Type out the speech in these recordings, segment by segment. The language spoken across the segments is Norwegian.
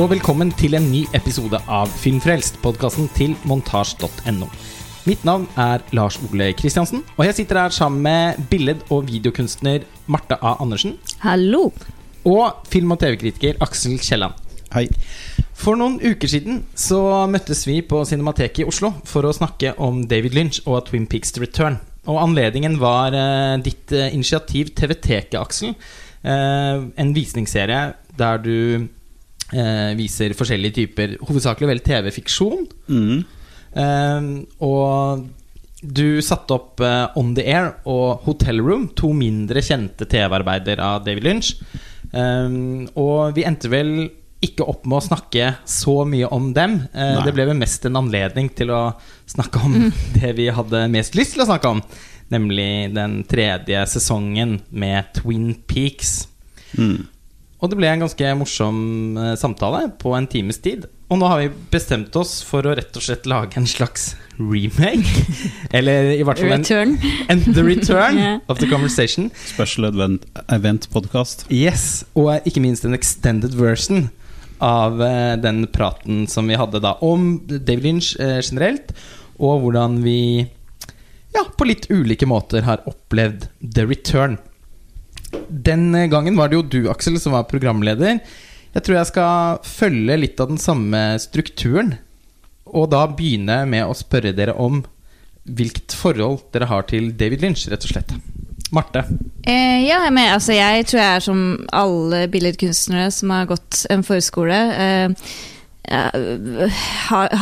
og velkommen til en ny episode av Filmfrelst, podkasten til montasj.no. Mitt navn er Lars Ole Kristiansen, og jeg sitter her sammen med billed- og videokunstner Marte A. Andersen Hallo! og film- og TV-kritiker Aksel Kielland. Hei. For noen uker siden så møttes vi på Cinemateket i Oslo for å snakke om David Lynch og Twin Peaks Return. Og anledningen var eh, ditt eh, initiativ TV-teket, Aksel. Eh, en visningsserie der du eh, viser forskjellige typer, hovedsakelig vel TV-fiksjon. Mm. Eh, og du satte opp eh, On The Air og Hotel Room, to mindre kjente TV-arbeider av David Lynch. Eh, og vi endte vel ikke opp med å snakke så mye om dem. Eh, det ble vel mest en anledning til å snakke om det vi hadde mest lyst til å snakke om. Nemlig den tredje sesongen med Twin Peaks. Mm. Og det ble en ganske morsom eh, samtale på en times tid. Og nå har vi bestemt oss for å rett og slett lage en slags remake. Eller i hvert fall en, en The Return yeah. of the Conversation. Special event, event podcast. Yes, Og ikke minst en extended version av eh, den praten som vi hadde da om David Lynch eh, generelt, og hvordan vi ja, på litt ulike måter har opplevd The Return. Den eh, gangen var det jo du, Aksel, som var programleder. Jeg tror jeg skal følge litt av den samme strukturen, og da begynne med å spørre dere om hvilket forhold dere har til David Lynch, rett og slett. Marte. Eh, ja, men, altså, jeg tror jeg er som alle billedkunstnere som har gått en forskole. Eh, jeg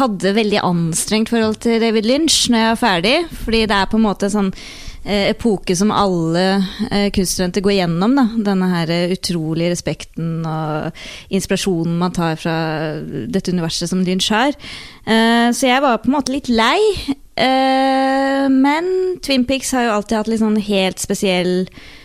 hadde veldig anstrengt forhold til David Lynch når jeg var ferdig. Fordi det er på en måte sånn eh, epoke som alle eh, kunststudenter går gjennom. Da. Denne her eh, utrolige respekten og inspirasjonen man tar fra dette universet som har. Eh, så jeg var på en måte litt lei. Eh, men Twin Peaks har jo alltid hatt litt sånn helt spesiell eh,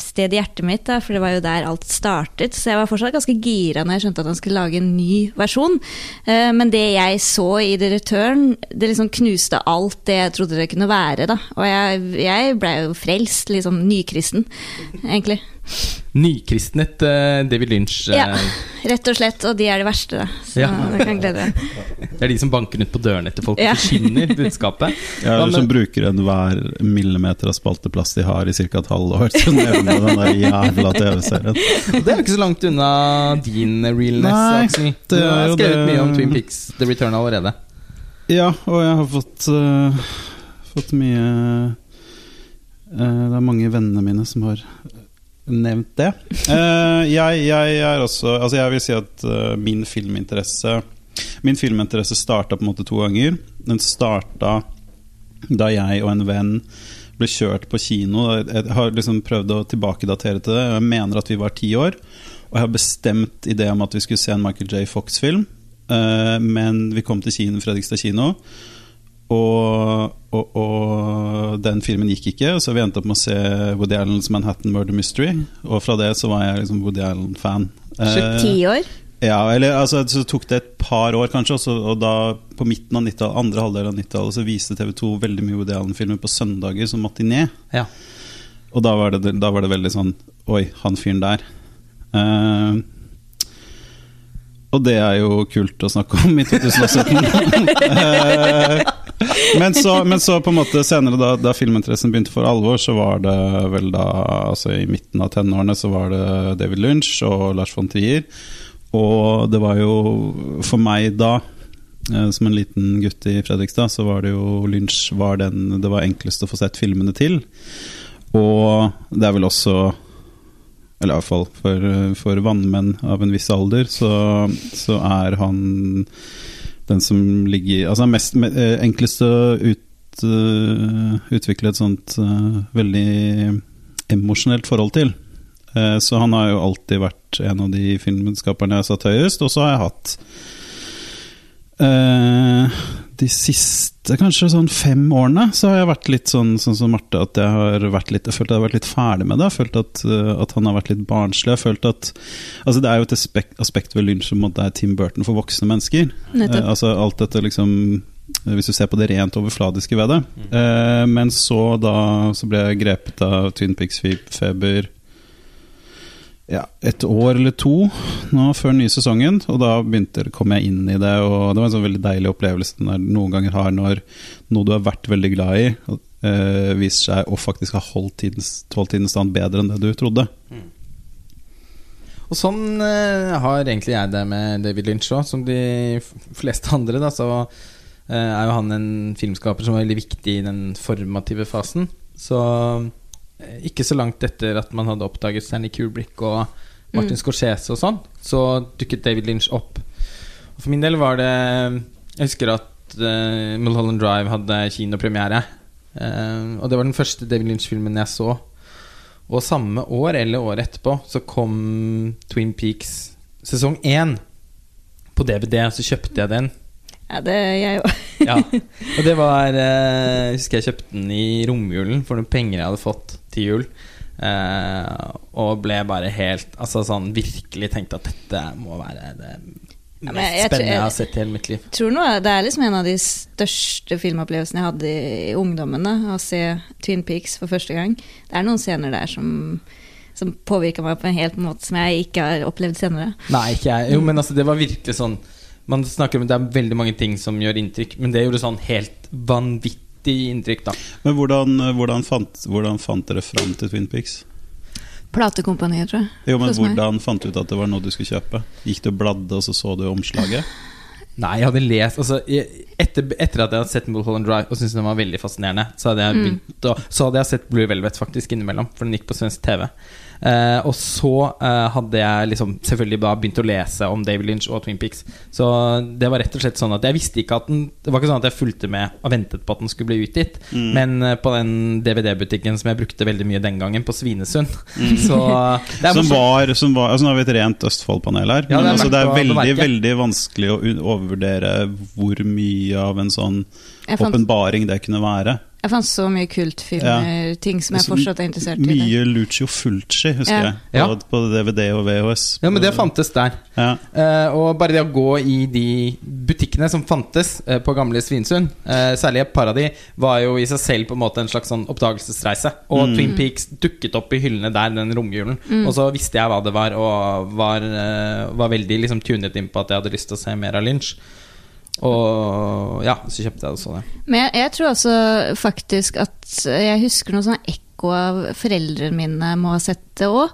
sted i hjertet mitt, da, for det var jo der alt startet. Så jeg var fortsatt ganske gira når jeg skjønte at han skulle lage en ny versjon. Eh, men det jeg så i The Return, det liksom knuste alt det jeg trodde det kunne være. Da. Og jeg, jeg blei jo frelst, liksom nykristen, egentlig. Nykristnet eh, David Lynch. eh, Ja, rett og slett. Og de er de verste, da. Så Ja. det kan glede deg. Det er de som banker ut på dørene etter folk og Ja. forkynner budskapet. Jeg er Hva som bruker enhver millimeter av spalteplass de har i ca. et halvår til å nevne den der jævla TV-serien. Og det er jo ikke så langt unna din realness, Nei, Aksel. Du det Du har skrevet det- mye om Twin Peaks The Return allerede. Ja, og jeg har fått, uh, fått mye eh, Det er mange vennene mine som har nevnt det. Eh, jeg, jeg er også Altså, jeg vil si at eh, min filminteresse Min filminteresse starta på en måte to ganger. Den starta da jeg og en venn ble kjørt på kino. Jeg har liksom prøvd å tilbakedatere til det. Jeg mener at vi var ti år. Og jeg har bestemt idé om at vi skulle se en Michael J. Fox-film. Eh, men vi kom til kino, Fredrikstad kino, og, og, og den filmen gikk ikke. Så vi endte opp med å se Woody Allens Manhattan Murder Mystery. Og fra det så var jeg liksom Woody Allen-fan. Eh, Ti år? ja, eller altså, så tok det et par år, kanskje. Også, og da, på midten av 90 andre halvdel av 90-tallet, så viste TV 2 veldig mye Woody Allen-filmer på søndager som matiné. Ja. Og da var, det, da var det veldig sånn Oi, han fyren der. Eh, og det er jo kult å snakke om i 2017. Men, så, men så på en måte senere, da, da filminteressen begynte for alvor, så var det vel da altså I midten av tenårene så var det David Lynch og Lars von Trier. Og det var jo for meg da eh, som en liten gutt i Fredrikstad, så var det jo Lynch var den det var enklest å få sett filmene til. Og det er vel også Eller iallfall for, for vannmenn av en viss alder, så, så er han den som ligger Altså mest eh, enklest å ut, uh, utvikle et sånt uh, veldig emosjonelt forhold til. Uh, så han har jo alltid vært en av de filmskaperne jeg har satt høyest. Og så har jeg hatt eh, de siste kanskje sånn fem årene så har jeg vært litt sånn, sånn som Marte, at jeg har vært litt, jeg følt at jeg har vært litt ferdig med det. Jeg har følt at, eh, at han har vært litt barnslig. Jeg har følt at altså Det er jo et aspekt, aspekt ved Lynch som at det er Tim Burton for voksne mennesker. Eh, altså alt dette liksom hvis du ser på det rent overfladiske ved det. Eh, men så da så ble jeg grepet av Twin Peaks-feber ja, et år eller to nå før nye sesongen. Og da begynte, kom jeg inn i det, og det var en sånn veldig deilig opplevelse den der noen ganger har når noe du har vært veldig glad i, eh, viser seg å faktisk ha holdt tidens, tidens stand bedre enn det du trodde. Og sånn øh, har egentlig jeg det med David Lynch òg. Som de fleste andre, da, så øh, er jo han en filmskaper som er veldig viktig i den formative fasen. Så ikke så langt etter at man hadde oppdaget Stanley Kubrick og Martin Scorsese og sånn, så dukket David Lynch opp. Og for min del var det Jeg husker at uh, Mulholland Drive hadde kinopremiere. Uh, og det var den første David Lynch-filmen jeg så. Og samme år eller året etterpå så kom Twin Peaks sesong 1 på DVD, og så kjøpte jeg den. Ja, det er jeg òg. Ja. Og det var eh, Jeg husker jeg kjøpte den i romjulen for noen penger jeg hadde fått til jul. Eh, og ble bare helt Altså sånn virkelig tenkte at dette må være det Ja, mest jeg- jeg spennende jeg har sett i hele mitt liv. tror nå, Det er liksom en av de største filmopplevelsene jeg hadde i, i ungdommene. Å se Twin Peaks for første gang. Det er noen scener der som, som påvirka meg på en helt måte som jeg ikke har opplevd senere. Nei, ikke jeg. Jo, men altså, det var virkelig sånn Man snakker om det er veldig mange ting som gjør inntrykk, men det gjorde sånn helt vanvittig inntrykk, da. Men hvordan, hvordan, fant, hvordan fant dere fram til Twin Peaks? Platekompaniet, tror jeg. Jo, men Hos meg. Hvordan fant du ut at det var noe du skulle kjøpe? Gikk du og bladde, og så så du omslaget? Nei, jeg hadde lest altså, etter, etter at jeg hadde sett Mulholland Drive og syntes den var veldig fascinerende, så hadde jeg Mm. begynt å, Så hadde jeg sett Blue Velvet faktisk innimellom, for den gikk på svensk TV. Eh, og så uh, hadde jeg liksom selvfølgelig da begynt å lese om David Lynch og Twin Peaks. Så det var rett og slett sånn at jeg visste ikke at den Det var ikke sånn at jeg fulgte med og ventet på at den skulle bli utgitt. Mm. Men eh, på den DVD-butikken som jeg brukte veldig mye den gangen, på Svinesund Så det er Som var, som var altså Nå har vi et rent Østfold-panel her. Ja, men det er altså, det er veldig veldig vanskelig å overvurdere hvor mye av en sånn åpenbaring det kunne være. Jeg fant så mye kultfilmer, ting som jeg fortsatt er interessert i. Mye Lucio Fulci, husker Ja. jeg. Ja. Både på DVD og VHS. Ja, men det fantes der. Ja. Uh, og bare det å gå i de butikkene som fantes uh, på gamle Svinesund, uh, særlig et par av de, var jo i seg selv på en måte en slags sånn oppdagelsesreise. Og Mm. Twin Peaks dukket opp i hyllene der den romjulen. Mm. Og så visste jeg hva det var, og var, eh, var veldig liksom tunet inn på at jeg hadde lyst til å se mer av Lynch. Og ja, så kjøpte jeg det det. Men jeg, jeg tror også faktisk at jeg husker noe sånn ekko av foreldrene mine må ha sett det òg,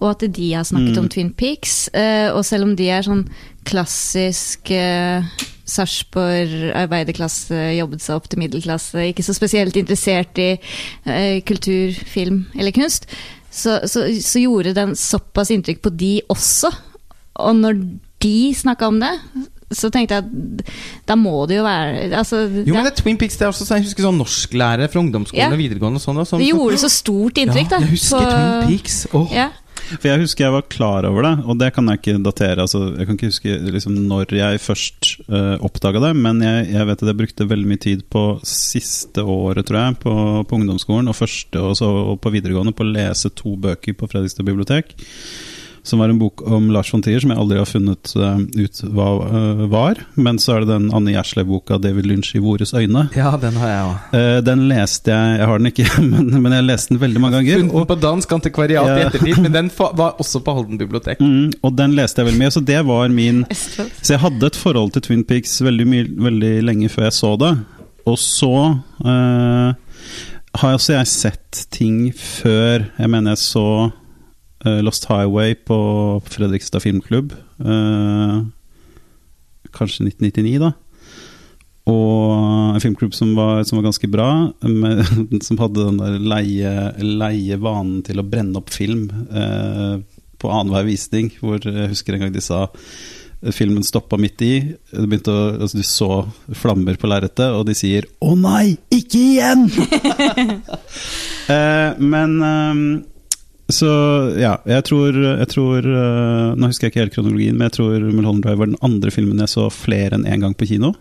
og at de har snakket Mm. om Twin Peaks. Eh, og selv om de er sånn klassisk eh, Sarpsborg arbeiderklasse, jobbet seg opp til middelklasse, ikke så spesielt interessert i eh, kultur, film eller kunst, så, så, så gjorde den såpass inntrykk på de også. Og når de snakka om det, så tenkte jeg at da må det jo være altså, Jo, men det er Twin Peaks. Det er også sånn, Jeg husker sånn norsklærer fra ungdomsskolen Ja. og videregående. og sånn, og sånn, Det gjorde så stort inntrykk, da. Jeg husker på- Twin Peaks. Oh. Ja. For jeg husker jeg var klar over det, og det kan jeg ikke datere. Altså, jeg kan ikke huske liksom, når jeg først uh, oppdaga det, men jeg, jeg vet at jeg brukte veldig mye tid på siste året, tror jeg, på, på ungdomsskolen og første og så og på videregående på å lese to bøker på Fredrikstad bibliotek. Som var en bok om Lars von Trier som jeg aldri har funnet uh, ut hva uh, var. Men så er det den Anne Gjerslev-boka 'David Lynch i vores øyne'. Ja, den har jeg òg. Uh, den leste jeg Jeg har den ikke, men, men jeg leste den veldig mange ganger. Funnet på dansk antikvariat i ettertid, men den fa- var også på Holden bibliotek. Mm, og den leste jeg veldig mye, så det var min Så jeg hadde et forhold til Twin Peaks veldig, mye, veldig lenge før jeg så det. Og så eh, har også jeg sett ting før Jeg mener jeg så Lost Highway på Fredrikstad Filmklubb. eh, kanskje 1999, da. Og en filmklubb som var, som var ganske bra, med, som hadde den der leie, leie vanen til å brenne opp film eh, på annenhver visning. Hvor jeg husker en gang de sa Filmen stoppa midt i. Det begynte å, altså du så flammer på lerretet, og de sier 'Å nei, ikke igjen!' eh, men eh, Så ja, jeg tror, jeg tror eh, Nå husker jeg ikke helt kronologien, men jeg tror Mulholland Drive var den andre filmen jeg så flere enn én gang på kino.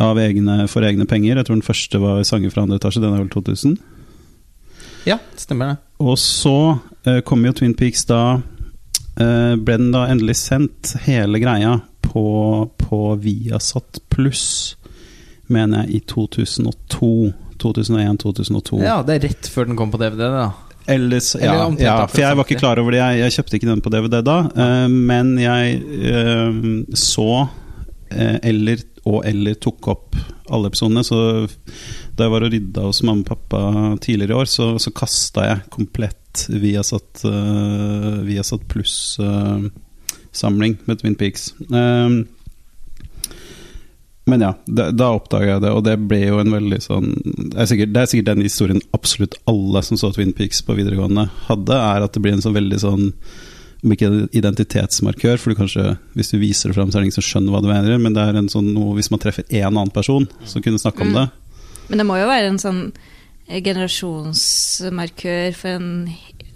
Av egne, for egne penger. Jeg tror den første var 'Sanger fra andre etasje'. Den er vel 2000. Ja, stemmer det. Og så eh, kom jo Twin Peaks da eh, Ble den da endelig sendt, hele greia, på, på Viasat pluss, mener jeg, i 2002. 2001-2002. Ja, det er rett før den kom på DVD. da Eller, ja, Eller ja, for jeg var ikke klar over det. Jeg, jeg kjøpte ikke den på DVD da. uh, men jeg uh, så eh, eller og eller tok opp alle episodene. Så da jeg var og rydda hos mamma og pappa tidligere i år, så, så kasta jeg komplett Viasat, uh, Viasat pluss-samling med Twin Peaks. Eh, men ja, da, da oppdaga jeg det, og det ble jo en veldig sånn det er, sikkert, det er sikkert den historien absolutt alle som så Twin Peaks på videregående, hadde, er at det blir en sånn veldig sånn om ikke identitetsmarkør, for du kanskje, hvis du viser det fram, så er det ingen som skjønner hva du mener, men det er en sånn noe hvis man treffer en annen person som kunne snakke om Mm. det. Men det må jo være en sånn generasjonsmarkør for, en,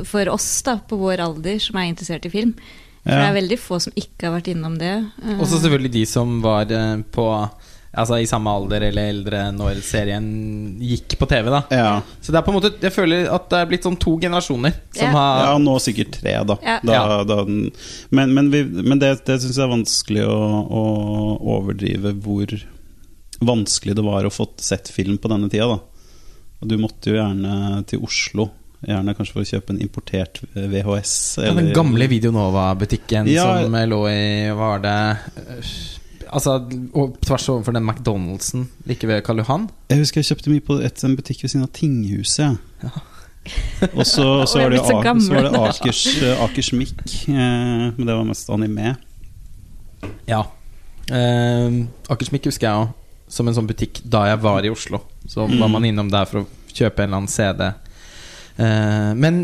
for oss da, på vår alder som er interessert i film. For det er veldig få som ikke har vært innom det. Eh, Og så selvfølgelig de som var eh, på Altså i samme alder eller eldre når serien gikk på TV. da Ja. Så det er på en måte Jeg føler at det er blitt sånn to generasjoner som Ja. har Ja, nå sikkert tre, da. Ja. da, da men men, vi, men det, det syns jeg er vanskelig å, å overdrive hvor vanskelig det var å få sett film på denne tida. Da. Og du måtte jo gjerne til Oslo, gjerne kanskje for å kjøpe en importert VHS. Ja, den gamle Videonova-butikken Ja. som eh, lå i Hva var det eh, Altså og tvers overfor den McDonald'sen like ved Karl Johan. Jeg husker jeg kjøpte mye på et, en butikk ved siden av Tinghuset. Ja. Og så, så, var det, er Akers, eh, Akers Mikk, eh, men det var mest anime. Ja. Eh, Akers Mikk husker jeg òg som en sånn butikk da jeg var i Oslo. Så Mm. var man innom der for å kjøpe en eller annen CD. Eh, men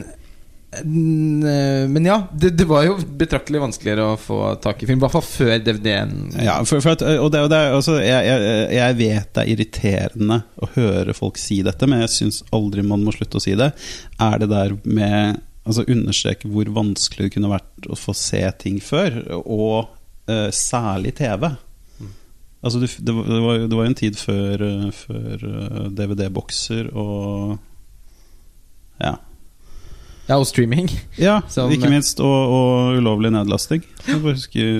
eh, Men ja, det, det var jo betraktelig vanskeligere å få tak i film. I hvert fall før DVD-en. Ja, for, for at, og det, og det, er- altså, jeg, jeg, jeg vet det er irriterende å høre folk si dette, men jeg syns aldri man må slutte å si det. Er det der med Altså understreke hvor vanskelig det kunne vært å få se ting før, og uh, særlig TV. Altså, det, var, det, var, jo- det var jo en tid før, eh, før eh, DVD-bokser og Ja. Ja, og streaming. Ja, Som- ikke minst. Og, og ulovlig nedlasting. Jeg bare husker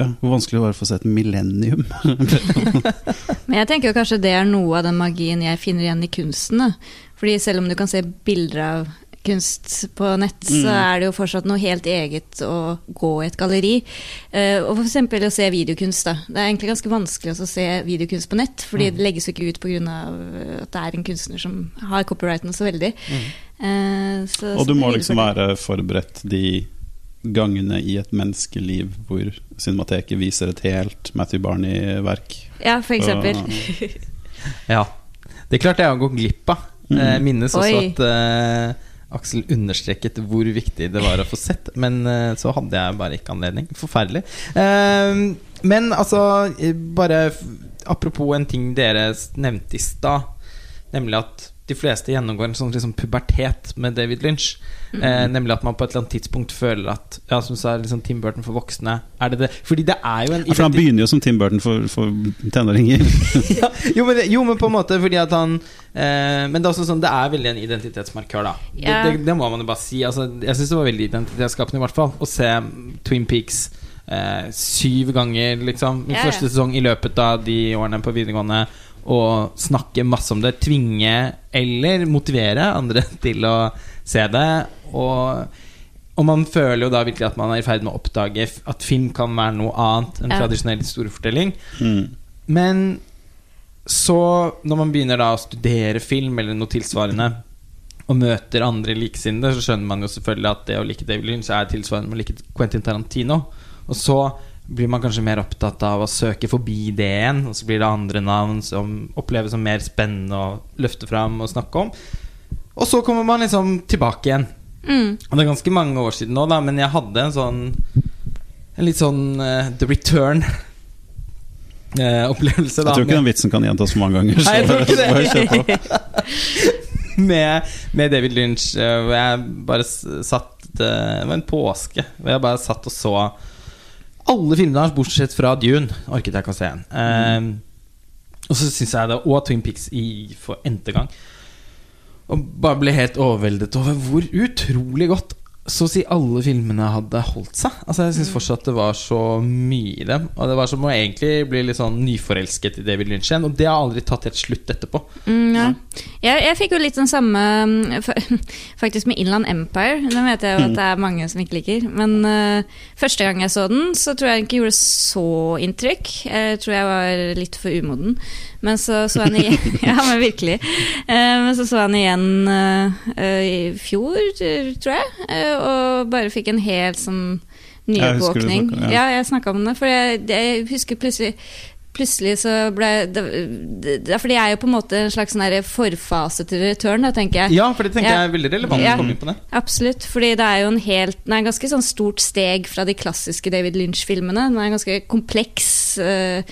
ja, hvor vanskelig det var å få sett Millennium. Men jeg tenker jo kanskje det er noe av den magien jeg finner igjen i kunsten. Da. Fordi selv om du kan se bilder av kunst på nett, så Mm. er det jo fortsatt noe helt eget å gå i et galleri. Uh, og f.eks. å se videokunst. Da. Det er egentlig ganske vanskelig også å se videokunst på nett, fordi det legges jo ikke ut pga. at det er en kunstner som har copyrighten så veldig. Eh, så, Og du må liksom være forberedt de gangene i et menneskeliv hvor Cinemateket viser et helt Matthew Barney-verk. Ja, for eksempel. Ja. Det klarte jeg å gå glipp av. Mm. Eh, minnes også Oi. at uh, Aksel understreket hvor viktig det var å få sett, men uh, så hadde jeg bare ikke anledning. Forferdelig. Uh, men altså, eh, bare apropos en ting dere nevnte i stad, nemlig at de fleste gjennomgår en sånn liksom pubertet med David Lynch. Eh, nemlig at man på et eller annet tidspunkt føler at Ja, som du sa, liksom Tim Burton for voksne. Er det det? Fordi det er jo en Ja, for han begynner jo som Tim Burton for, for tenåringer. ja, jo, men, jo, men på en måte fordi at han eh, Men det er også sånn Det er veldig en identitetsmarkør, da. Yeah. Det, det, det må man jo bare si. Altså, jeg syns det var veldig identitetsskapende, i hvert fall, å se Twin Peaks eh, syv ganger, liksom. Min ja. første sesong i løpet av de årene på videregående. Og snakke masse om det. Tvinge eller motivere andre til å se det. Og og man føler jo da virkelig at man er i ferd med å oppdage at film kan være noe annet enn tradisjonell historiefortelling. Mm. Men så, når man begynner da å studere film eller noe tilsvarende, og møter andre likesinnede, så skjønner man jo selvfølgelig at det å like David Lynch er tilsvarende med å like Quentin Tarantino. Og så blir man kanskje mer opptatt av å søke forbi det igjen, og så blir det andre navn som oppleves som mer spennende å løfte fram og snakke om. Og så kommer man liksom tilbake igjen. Mm. Og det er ganske mange år siden nå, da, men jeg hadde en sånn En litt sånn uh, The Return. eh, opplevelse da Jeg tror ikke med- den vitsen kan gjentas for mange ganger. Nei, jeg tror ikke det. med, med David Lynch, eh, hvor jeg bare satt Det var en påske hvor jeg bare satt og så alle filmene hans, bortsett fra Dune. Orket jeg ikke å se en. Eh, og så syns jeg det Og Twin Pics i for n-te gang. Og bare ble helt overveldet over hvor utrolig godt så å si alle filmene hadde holdt seg. Altså Jeg syns fortsatt det var så mye i dem. Og det var som å egentlig bli litt sånn nyforelsket i David Lynch igjen. Og det har aldri tatt helt slutt etterpå. Mm, ja. jeg, jeg fikk jo litt den samme mm, Faktisk med Inland Empire. Den vet jeg jo at det er mange som ikke liker. Men uh, første gang jeg så den, så tror jeg den ikke gjorde så inntrykk. Jeg tror jeg var litt for umoden. Men så så jeg den igjen Ja, men virkelig. Men så så jeg igjen eh, eh, i fjor, tror jeg. eh, og bare fikk en helt sånn snakket, ja. Ja, jeg snakka om det. For jeg, jeg husker plutselig Plutselig så ble det, det, fordi jeg er jo på en måte en slags sånn forfase til return, da, tenker jeg. Ja, for det tenker Ja. jeg er veldig relevant Ja. å komme inn på det. Absolutt, fordi det er jo en helt en ganske sånn stort steg fra de klassiske David Lynch-filmene. Den er ganske kompleks øh,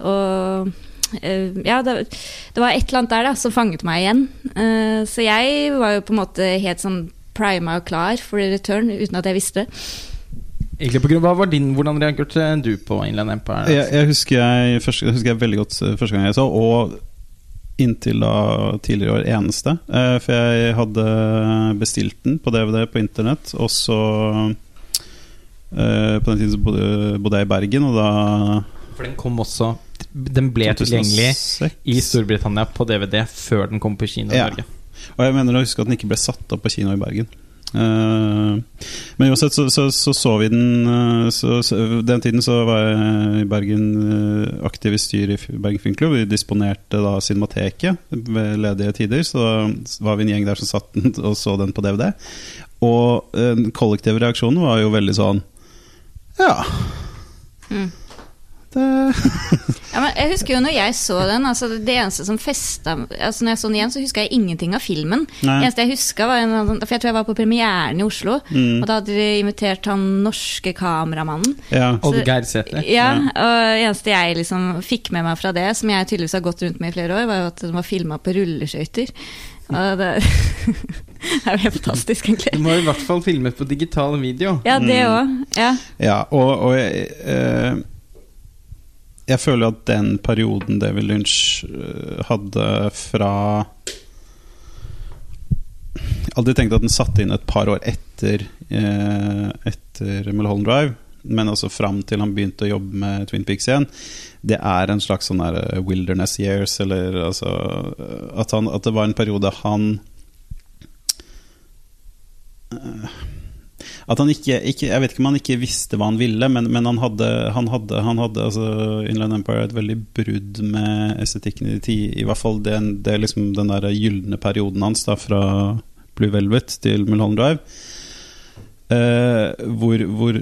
og Ja, det, det var et eller annet der da som fanget meg igjen. Uh, så jeg var jo på en måte helt sånn prima og klar for return uten at jeg visste det. Grunn, hva var din, Hvordan reagerte du på Inland Empire? Jeg, jeg, husker jeg, første, jeg husker jeg veldig godt eh, første gang jeg så, og inntil da tidligere i år eneste. Eh, for jeg hadde bestilt den på DVD på internett, og så eh, På den tiden så bodde, bodde jeg i Bergen, og da For den kom også Den ble tilgjengelig i Storbritannia på DVD før den kom på kino i Ja. Norge. Og jeg mener å huske at den ikke ble satt opp på kino i Bergen. Uh, men uansett så så, så så vi den eh, så, så, Den tiden så var jeg i Bergen eh, aktiv i styret i Bergen Filmklubb. Vi disponerte da Cinemateket ved ledige tider. Så var vi en gjeng der som satt den og så den på DVD. Og den kollektive reaksjonen var jo veldig sånn Ja. Mm. Det Ja, men jeg husker jo når jeg så den, altså det eneste som festa altså Når jeg så den igjen, så huska jeg ingenting av filmen. Det eneste jeg huska var en, annen- For jeg tror jeg var på premieren i Oslo, Mm. og da hadde de invitert han norske kameramannen. Ja. Oddgeir Sæther. Ja, og det eneste jeg liksom fikk med meg fra det, som jeg tydeligvis har gått rundt med i flere år, var jo at den var filma på rulleskøyter. Og det det er jo helt fantastisk, egentlig. Du må i hvert fall filme på digital video. Ja, det Mm. òg. Ja. Ja, og, og eh, jeg føler at den perioden David Lynch eh, hadde fra Aldri tenkt at den satte inn et par år etter eh, Etter Mulholland Drive, men altså fram til han begynte å jobbe med Twin Peaks igjen. Det er en slags sånn eh, wilderness years, eller altså at, han, at det var en periode han At han ikke, ikke Jeg vet ikke om han ikke visste hva han ville, men, men han hadde, han hadde, han hadde altså Inland Empire et veldig brudd med estetikken i tid. I hvert fall den, det er liksom den der gylne perioden hans da fra Blue Velvet til Mulholland Drive. Eh, hvor, hvor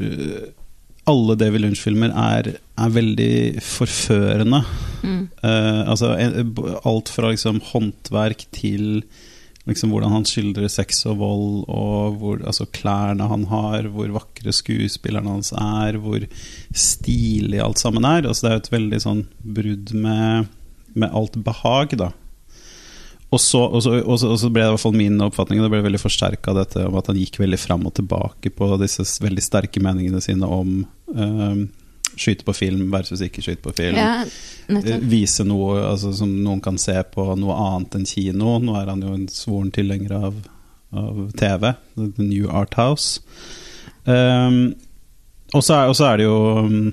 alle David Lynch-filmer er, er veldig forførende. Mm. Eh, altså alt fra liksom håndverk til liksom hvordan han skildrer sex og vold, og hvor, altså klærne han har, hvor vakre skuespillerne hans er, hvor stilig alt sammen er. Altså det er jo et veldig sånn brudd med, med alt behag, da. Og så, og, så, og, så, og så ble det i hvert fall min oppfatning Det ble veldig forsterka av dette om at han gikk veldig fram og tilbake på disse veldig sterke meningene sine om eh, skyte på film versus ikke skyte på film. ja, Eh, vise noe altså, som noen kan se på noe annet enn kino. Nå er han jo en svoren tilhenger av, av TV, The New Art House. Um, og så er, er det jo um,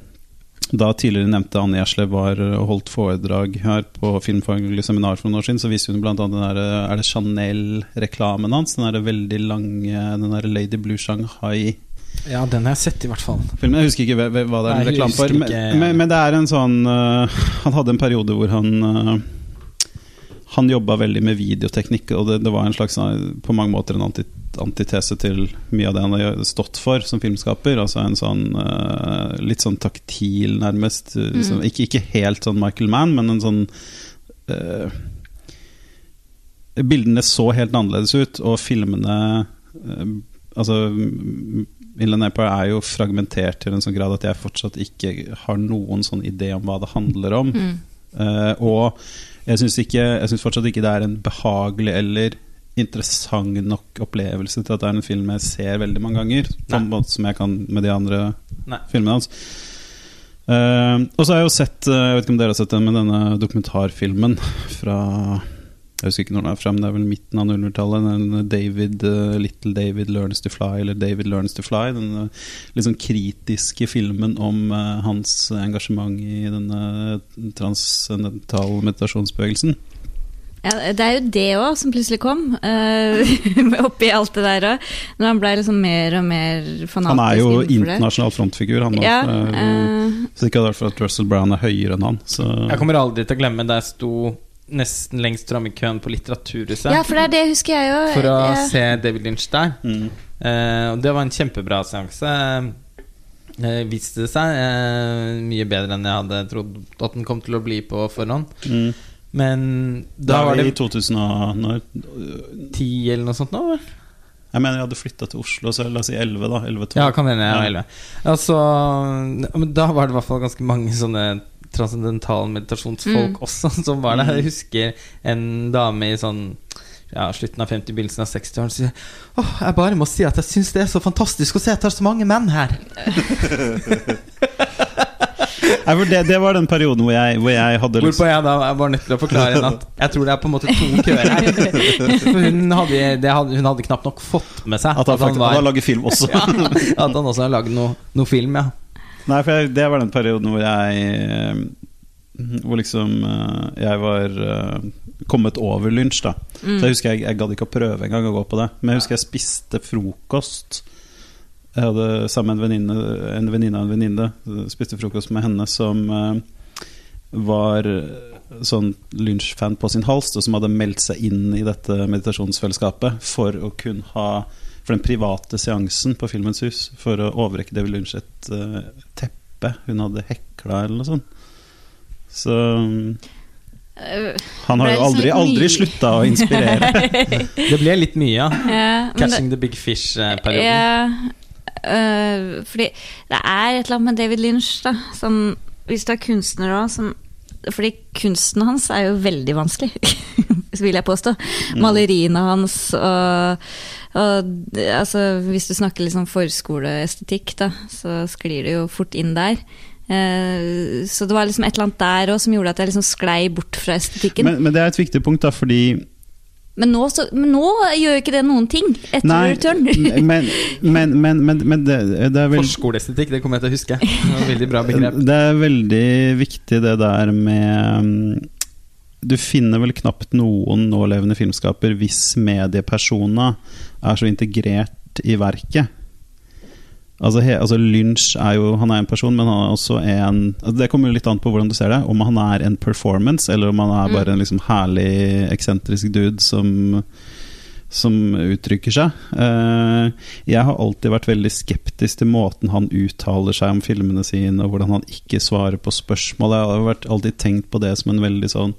Da tidligere nevnte Anne Gjerslev var og holdt foredrag her på Filmfaglig seminar for noen år siden, så viste hun annet den der, er det Chanel-reklamen hans. Den der veldig lange Den der Lady Blue Shanghai Ja, den har jeg sett, i hvert fall. filmen. Jeg husker ikke hva, det er Nei, reklame for. Men, men, men det er en sånn uh, Han hadde en periode hvor han uh, Han jobba veldig med videoteknikk, og det, det var en slags øh, på mange måter en anti, antitese til mye av det han har stått for som filmskaper. Altså en sånn uh, litt sånn taktil, nærmest. Mm. sånn- ikke, ikke helt sånn Michael Mann, men en sånn uh, Bildene så helt annerledes ut, og filmene uh, Altså Inland Empire er jo fragmentert til en sånn grad at jeg fortsatt ikke har noen sånn idé om hva det handler om. Mm. Uh, og jeg syns fortsatt ikke det er en behagelig eller interessant nok opplevelse til at det er en film jeg ser veldig mange ganger. På en måte som jeg kan med de andre Nei. filmene hans. Uh, og så har jeg jo sett eh, Jeg vet ikke om dere har sett den, men denne dokumentarfilmen fra Jeg husker ikke når den er frem, det er vel midten av 00-tallet. David, uh, Little David Learns to Fly, eller David Learns to Fly. Den uh, sånn kritiske filmen om uh, hans engasjement i denne transcendentale meditasjonsbevegelsen. Ja, det er jo det òg som plutselig kom, uh, oppi alt det der òg. Når han ble liksom mer og mer fanatisk Han er jo internasjonal frontfigur, han òg. Ja, Uh, så ikke hadde det vært for at Russell Brown er høyere enn han. Så Jeg kommer aldri til å glemme da jeg sto nesten lengst fram i køen på Litteraturhuset ja, for det er det husker jeg jo. for å Ja. se David Lynch der. mm. Eh, og det var en kjempebra seanse. Eh, viste det seg eh, mye bedre enn jeg hadde trodd at den kom til å bli på forhånd. Mm. Men Da da var i det 2000 og når, ti eller noe sånt nå? vel? Jeg mener jeg hadde flytta til Oslo, så la oss si 11, da. 11 12. Ja, kan hende jeg var elleve. Altså, men da var det i hvert fall ganske mange sånne transcendentale meditasjonsfolk Mm. også som var der. Mm. Jeg husker en dame i sånn ja, slutten av 50, begynnelsen av 60-årene sier Åh, jeg bare må si at jeg syns det er så fantastisk å se at det er så mange menn her. Det, det var den perioden hvor jeg, hvor jeg hadde Hvorpå jeg da var nødt til å forklare henne at jeg tror det er på en måte to køer her. Hun hadde, det hadde, hun hadde knapt nok fått med seg At han faktisk var han laget film også. ja, At han også har lagd noe, noe film, ja. Nei, for jeg, det var den perioden hvor jeg eh, Hvor liksom eh, jeg var eh, kommet over lunsj, da. Mm. Så jeg husker jeg, jeg gadd ikke å prøve engang å gå på det. Men jeg husker jeg spiste frokost. Jeg hadde sammen med en venninne En venninne av en venninne spiste frokost med henne som var sånn lunsjfan på sin hals, og som hadde meldt seg inn i dette meditasjonsfellesskapet for å kunne ha for den private seansen på Filmens hus for å overrekke David Lynch et uh, teppe hun hadde hekla, eller noe sånt. Så mm, Øh, han har jo aldri, liksom aldri slutta å inspirere. Det ble litt mye, ja. ja, Catching det- the Big Fish'-perioden. Ja, øh, fordi det er et eller annet med David Lynch, da. Som, hvis du er kunstner òg, som Fordi kunsten hans er jo veldig vanskelig, vil jeg påstå. Maleriene hans og, og altså, Hvis du snakker liksom forskoleestetikk, da, så sklir det jo fort inn der. Eh, så det var liksom et eller annet der òg som gjorde at jeg liksom sklei bort fra estetikken. Men, Men, men det er et viktig punkt, da, fordi nå, så, men nå gjør jo ikke det noen ting etter Nei, return. men, men, men, men, men det, det er vel Forskoleestetikk, det kommer jeg til å huske. Det var veldig bra begrep. Det er veldig viktig det der med mm, Du finner vel knapt noen nålevende filmskaper hvis mediepersona er så integrert i verket. Altså, he, altså Lynch er jo Han er en person, men han er også en altså Det kommer jo litt an på hvordan du ser det. Om han er en performance, eller om han er bare en liksom herlig, eksentrisk dude som som uttrykker seg. Eh, jeg har alltid vært veldig skeptisk til måten han uttaler seg om filmene sine, og hvordan han ikke svarer på spørsmål. Jeg har alltid tenkt på det som en veldig sånn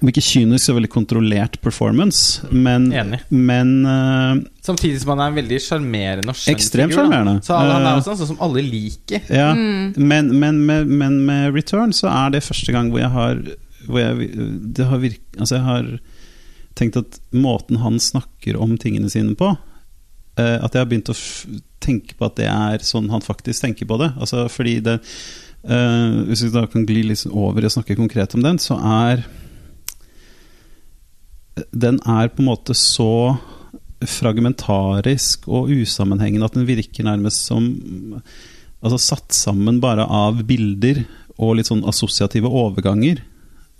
Om ikke kynisk, så veldig kontrollert performance. Men, Enig. men uh, Samtidig som han er en veldig sjarmerende og skjønn Ekstremt sjarmerende. Så han er Eh, også en sånn som alle liker. Ja, men, men, med- men med Return så er det første gang hvor jeg har hvor jeg, det har virk, altså jeg har tenkt at måten han snakker om tingene sine på uh, At jeg har begynt å f tenke på at det er sånn han faktisk tenker på det. Altså fordi det uh, Hvis vi da kan gli litt over og snakke konkret om den, så er Den er på en måte så fragmentarisk og usammenhengende at den virker nærmest som altså satt sammen bare av bilder og litt sånn assosiative overganger.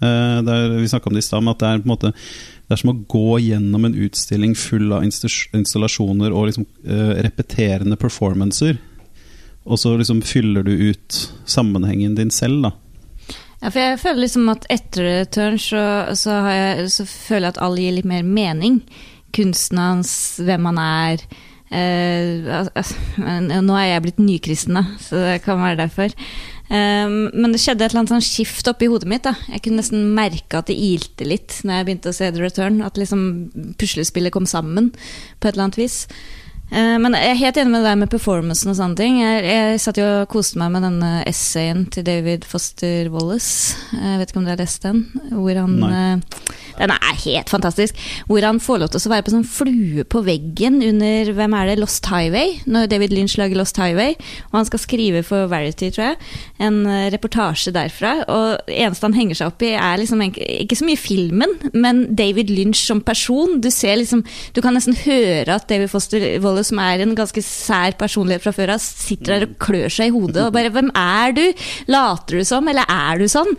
Eh, det er, vi snakka om det i stad, at det er på en måte Det er som å gå gjennom en utstilling full av installasjoner og liksom eh, repeterende performancer. Og så liksom fyller du ut sammenhengen din selv, da. Ja, for jeg føler liksom at etter return så, så, jeg, så føler jeg at alle gir litt mer mening. Kunsten hans, hvem han er. Eh, al- al- nå er jeg blitt nykristen, da, så det kan være derfor. Eh, men det skjedde et eller annet sånn skift oppi hodet mitt. da Jeg kunne nesten merke at det ilte litt når jeg begynte å se The Return. At liksom puslespillet kom sammen på et eller annet vis. Eh, Men jeg er helt enig med deg med performancen og sånne ting. Jeg, jeg satt jo og koste meg med denne essayen til David Foster Wallace. Jeg vet ikke om du har lest den? Hvor han Nei. eh, Den er helt fantastisk. Hvor han får lov til å være på sånn flue på veggen under hvem er det, Lost Highway, når David Lynch lager Lost Highway. Og han skal skrive for Verity, tror jeg, en eh, reportasje derfra. Og det eneste han henger seg opp i, er liksom ikke så mye filmen, men David Lynch som person. Du ser liksom Du kan nesten høre at David Foster Wallace, som er en ganske sær personlighet fra før av, sitter der og klør seg i hodet og bare Hvem er du? Later du som, eller er du sånn?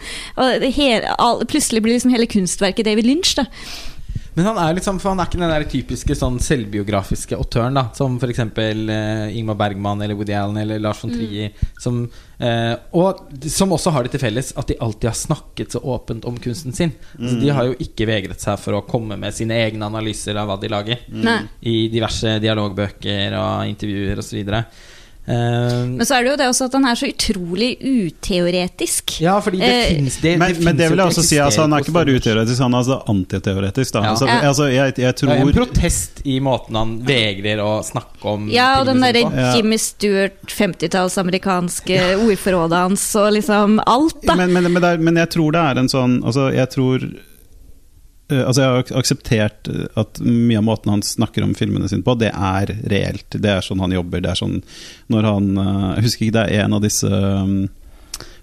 Og hele, all, plutselig blir liksom hele kunstverket David Lynch, da. Men han er liksom, for han er ikke den der typiske sånn selvbiografiske autøren, da som f.eks. Uh, Ingmar Bergman eller Woody Allen eller Lars von Trier. Som, eh, og som også har det til felles at de alltid har snakket så åpent om kunsten sin. Så de har jo ikke vegret seg for å komme med sine egne analyser av hva de lager. Mm. I diverse dialogbøker og intervjuer osv. Uh, Men så er det jo det også at han er så utrolig uteoretisk. ja, fordi det uh, finnes det, Men, det men det vil jeg også si, altså, han er ikke bare uteoretisk, han er altså antiteoretisk. Da. Ja. Altså, Ja. altså, jeg, jeg Det er en protest i måten han vegrer å snakke om Ja, og den derre Jimmy Stewart, 50-talls amerikanske ordforrådet hans og liksom alt, da. men, men, men, jeg tror det er en sånn Altså, jeg tror Altså, jeg har akseptert eh, at mye av måten han snakker om filmene sine på, det er reelt. Det er sånn han jobber. Det er sånn når han eh, Jeg husker ikke, det er en av disse um,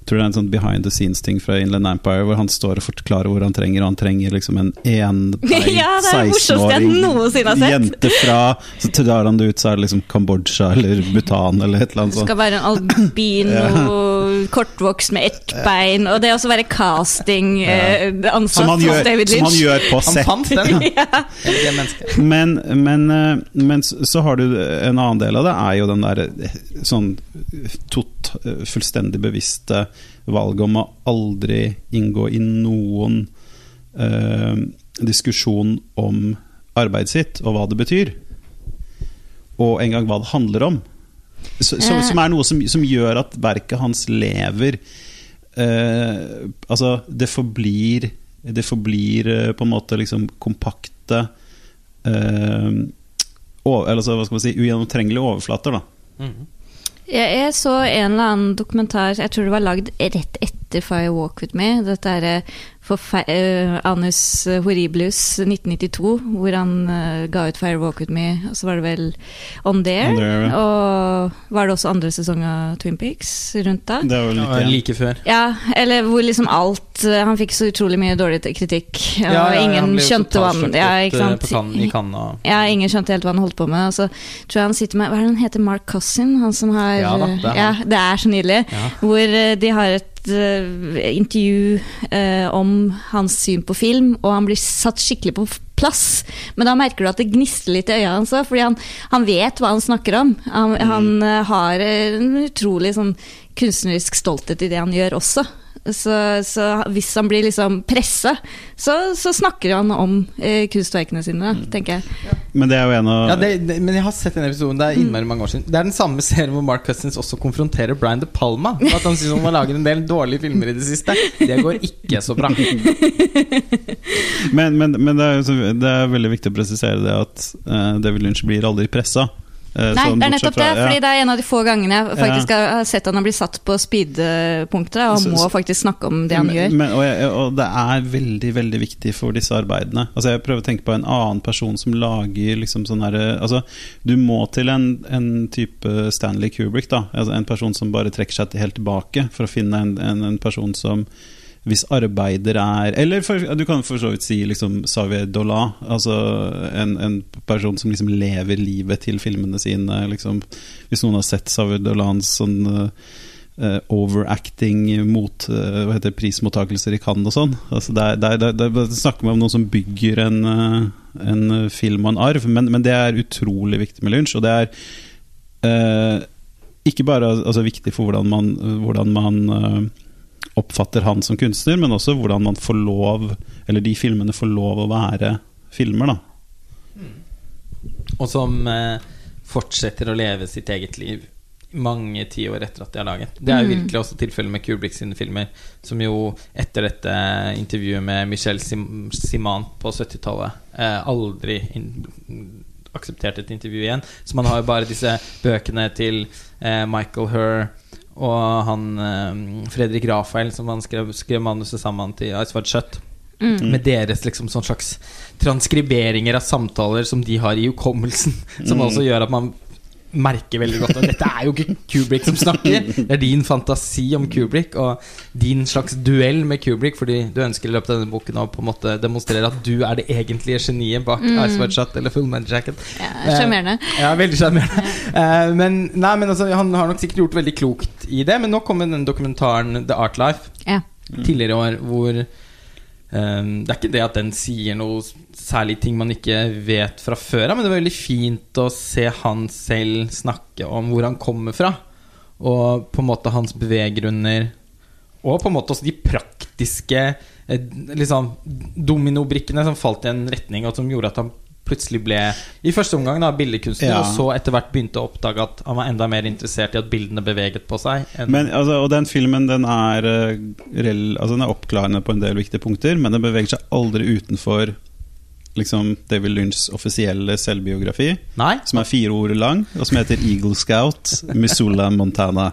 jeg tror det er en sånn behind the scenes-ting fra Inland Empire, hvor han står og forklarer hvor han trenger, og han trenger liksom en enbeint Ja, det er det morsomste jeg 16-åring noensinne har sett. jente fra Så drar han det ut, så er det liksom Kambodsja eller Bhutan eller et eller annet sånt. Skal være en albino, kortvokst med ett bein, og det å være casting ja. Som han hos gjør, David som han gjør på Han fant den, ja. Men, men, eh, men så har du en annen del av det, er jo den der eh, sånn tot, eh, fullstendig bevisste valget om å aldri inngå i noen eh, diskusjon om arbeidet sitt og hva det betyr. Og engang hva det handler om. Så, som, Eh. som er noe som, som gjør at verket hans lever eh, Altså, det forblir Det forblir eh, på en måte liksom kompakte eh, over, eller altså, hva skal man si, ugjennomtrengelige overflater, da. Mm Jeg, jeg så en eller annen dokumentar, jeg tror det var lagd rett etter Fire Walk With Me. Dette er eh, Anus Horriblus 1992, hvor han uh, ga ut Fire Walk With Me. Og så var det vel On There. On There, ja. Og var det også andre sesong av Twin Peaks rundt da? Det var vel Ja, like før. Ja, eller hvor liksom alt uh, Han fikk så utrolig mye dårlig kritikk. Og Ja, ingen skjønte hva han ja, ikke eh, sant? Kan, I og Ja, ingen skjønte helt hva han holdt på med. Og så tror jeg han sitter med Hva er det han heter? Mark Cousin? Han som har Ja da, det er han. ja, det er så nydelig. Ja. Hvor uh, de har et eh, intervju eh, om hans syn på film, og han blir satt skikkelig på plass. Men da merker du at det gnistrer litt i øya hans òg, fordi han, han vet hva han snakker om. Han, han eh, har en utrolig sånn kunstnerisk stolthet i det han gjør også. Så, så hvis han blir liksom pressa, så, så snakker han om eh, kunstverkene sine, da, tenker jeg. Men det er jo en av Ja, det, det, men jeg har sett den episoden. Det er innmari mange år siden. Det er den samme serien hvor Mark Cousins også konfronterer Brian De Palma. for At han synes han lager en del dårlige filmer i det siste. Det går ikke så bra. Men, men, men det, er, det er veldig viktig å presisere det at uh, David Lynch blir aldri pressa. Eh, Nei, sånn det er nettopp det. fra- ja. Fordi det er en av de få gangene jeg faktisk har har sett han har blitt satt på speedpunktet, og Så- må faktisk snakke om det han men, gjør. Men, og, jeg, og det er veldig veldig viktig for disse arbeidene. Altså Jeg prøver å tenke på en annen person som lager liksom sånn herre altså, Du må til en, en type Stanley Kubrick, da. Altså En person som bare trekker seg helt tilbake, for å finne en, en, en person som hvis arbeider er Eller for, du kan for så vidt si liksom Xavier Dolan. Altså en, en person som liksom lever livet til filmene sine. Liksom, hvis noen har sett Xavier Dolans sånn eh, overacting mot uh, hva heter prismottakelser i Cannes og sånn. Altså er, er, er, det snakker man om noen som bygger en, uh, en film og en arv, men, men det er utrolig viktig med lunsj. Og det er ikke bare altså, viktig for hvordan man, hvordan man oppfatter han som kunstner, men også hvordan man får lov Eller de filmene får lov å være filmer, da. Og som eh, fortsetter å leve sitt eget liv mange tiår etter at de har laget. Det er jo Mm. virkelig også tilfellet med Kubrick sine filmer, som jo etter dette intervjuet med Michel Sim Simant på 70-tallet eh, aldri aksepterte et intervju igjen. Så man har jo bare disse bøkene til eh, Michael Herr og han eh, Fredrik Rafael, som han skrev, skrev manuset sammen til Ice White Shut. Med deres liksom sånn slags transkriberinger av samtaler som de har i hukommelsen. Som også gjør at man merker veldig godt at dette er jo ikke Kubrick som snakker. Det er din fantasi om Kubrick og din slags duell med Kubrick, fordi du ønsker i løpet av denne boken å på en måte demonstrere at du er det egentlige geniet bak Ice White Shut eller Full Man Jacket. Ja, Sjarmerende. Eh, ja, veldig sjarmerende. Eh, men, nei, men altså, han har nok sikkert gjort veldig klokt i det. Men nå kommer den dokumentaren The Art Life Ja. tidligere i år, hvor eh, Det er ikke det at den sier noe særlig ting man ikke vet fra før av, men det var veldig fint å se han selv snakke om hvor han kommer fra. Og på en måte hans beveggrunner. Og på en måte også de praktiske eh, liksom, dominobrikkene som falt i en retning, og som gjorde at han plutselig ble I første omgang da billedkunstner, Ja. og så etter hvert begynte å oppdage at han var enda mer interessert i at bildene beveget på seg. Men, altså, og den filmen den er, eh, rel, altså, den er oppklarende på en del viktige punkter, men den beveger seg aldri utenfor liksom, David Lynchs offisielle selvbiografi, Nei? som er fire ord lang, og som heter Eagle Scout, Missoula, Montana.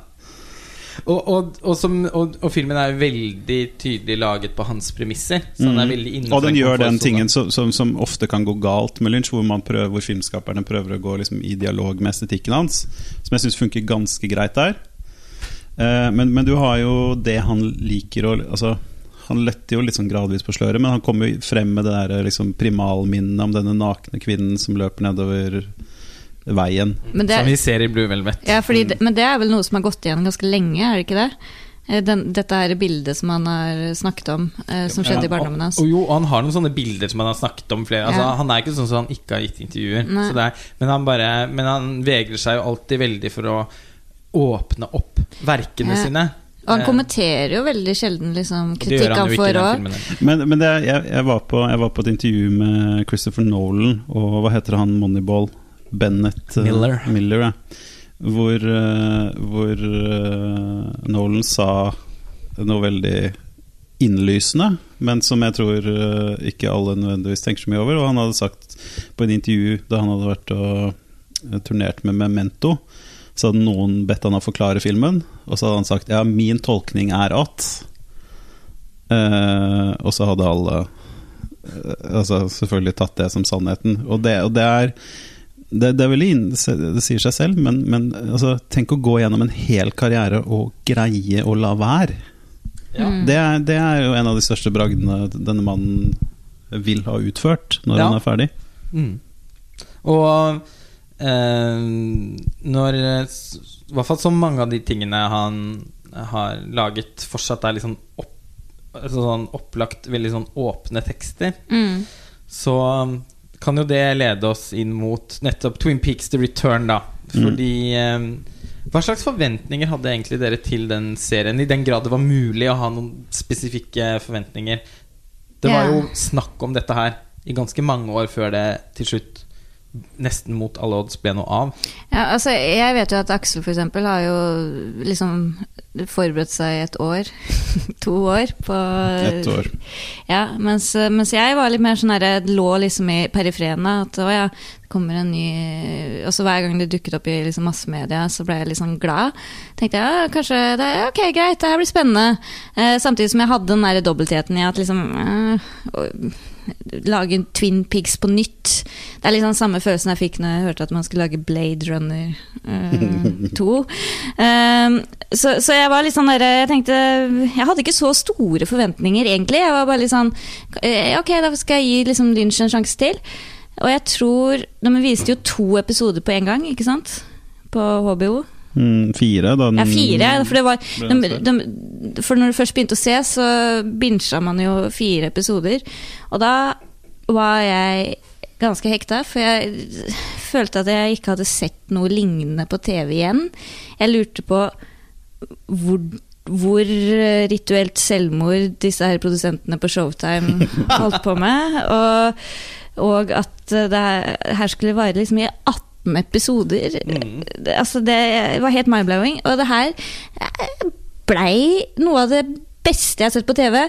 Og, og, og, som, og, filmen er veldig tydelig laget på hans premisser. Så han er veldig innenfor Mm. Og den gjør den tingen som, som, som ofte kan gå galt med Lynch, hvor, man prøver, hvor filmskaperne prøver å gå liksom, i dialog med estetikken hans, som jeg syns funker ganske greit der. Eh, men, men du har jo det han liker å altså, Han letter jo litt sånn gradvis på sløret, men han kommer jo frem med det der liksom, primalminnet om denne nakne kvinnen som løper nedover veien. Det, Som vi ser i Blue Velvet. ja, fordi det, men det er vel noe som har gått igjen ganske lenge, er det ikke det? Eh, Den, dette her bildet som han har snakket om, eh, som skjedde i barndommen hans. Og, jo, og han har noen sånne bilder som han har snakket om flere altså, Ja. Han er ikke sånn som han ikke har gitt intervjuer. Så det er, men, han bare, men han vegrer seg jo alltid veldig for å åpne opp verkene Ja. sine. Og han Eh, kommenterer jo veldig sjelden liksom, kritikk han får òg. Men, men det, er- jeg, jeg, var på, jeg var på et intervju med Christopher Nolan og hva heter han, Moneyball? Bennett eh, Miller. Miller ja. Hvor, eh, hvor eh, Nolan sa noe veldig innlysende, men som jeg tror ikke alle nødvendigvis tenker så mye over. Og han hadde sagt på et intervju da han hadde vært og turnert med Memento, så hadde noen bedt han å forklare filmen, og så hadde han sagt ja, min tolkning er at Eh, og så hadde alle eh, altså selvfølgelig tatt det som sannheten. Og det, og det er det, det, er veldig inn, det sier seg selv, men, men altså, tenk å gå gjennom en hel karriere og greie å la være. Ja. Mm. Det, er, det er jo en av de største bragdene denne mannen vil ha utført når Ja. han er ferdig. Mm. Og eh, når I hvert fall så mange av de tingene han har laget, fortsatt er sånn, opp, altså sånn opplagt veldig sånn åpne tekster, Mm. så kan jo det lede oss inn mot nettopp Twin Peaks The Return, da. Fordi mm. Hva slags forventninger hadde egentlig dere til den serien? I den grad det var mulig å ha noen spesifikke forventninger. Det var jo snakk om dette her i ganske mange år før det til slutt nesten mot alle odds ble noe av. Ja, altså, jeg vet jo at Aksel for eksempel har jo liksom forberedt seg et år, to år på Ett år. Ja, mens, mens jeg var litt mer sånn herre Lå liksom i perifrene. At å ja, det kommer en ny Og så hver gang det dukket opp i liksom massemedia, så ble jeg sånn glad. Tenkte jeg ja, kanskje det er ok, greit, det her blir spennende. Eh, samtidig som jeg hadde den der dobbeltheten i at liksom eh, Lage Twin Pigs på nytt. Det er liksom samme følelsen jeg fikk når jeg hørte at man skulle lage Blade Runner eh, 2. Um, så, så jeg var litt sånn der, Jeg tenkte Jeg hadde ikke så store forventninger, egentlig. Jeg var bare litt sånn eh, Ok, da skal jeg gi liksom Lynch en sjanse til. Og jeg tror De viste jo to episoder på en gang, ikke sant? På HBO. Mm, fire, da den Ja, fire. For, det var, de, de, for når du først begynte å se, så binsja man jo fire episoder. Og da var jeg ganske hekta, for jeg følte at jeg ikke hadde sett noe lignende på TV igjen. Jeg lurte på hvor, hvor rituelt selvmord disse her produsentene på Showtime holdt på med. Og, og at det her, her skulle vare liksom i 18 episoder. Mm. Det- Altså, det var helt mind-blowing. Og det her blei noe av det beste jeg har sett på TV.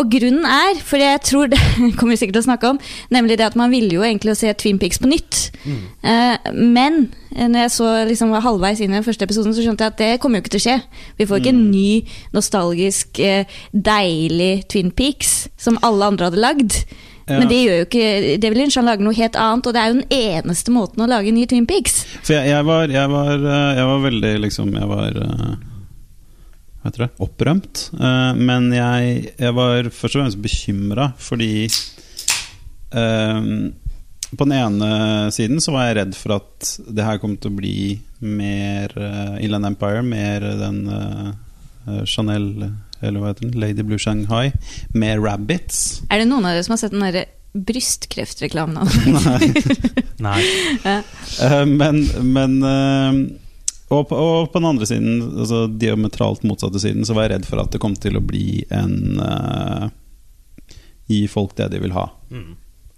Og grunnen er, for jeg tror det kommer vi sikkert til å snakke om, nemlig det at man ville jo egentlig se Twin Peaks på nytt. Eh, men eh, når jeg så liksom var halvveis inn i den første episoden, så skjønte jeg at det kommer jo ikke til å skje. Vi får ikke en ny, nostalgisk, eh, deilig Twin Peaks som alle andre hadde lagd. Ja. Men det gjør jo ikke Lynch. Han lager noe helt annet, og det er jo den eneste måten å lage en ny Twin Peaks. For jeg, jeg, var, jeg, var, eh, jeg var veldig liksom Jeg var eh, Hva heter det? Opprømt. Eh, Men jeg var først og fremst bekymra fordi um, På den ene siden så var jeg redd for at det her kom til å bli mer uh, Inland Empire, mer den uh, Chanel Eller hva heter den? Lady Blue Shanghai. med Rabbits. Er det noen av dere som har sett den derre brystkreftreklamen? Nei. Nei. Ja. men men eh, og, på, og på den andre siden, altså diametralt motsatte siden, så var jeg redd for at det kom til å bli en uh, Gi folk det de vil ha.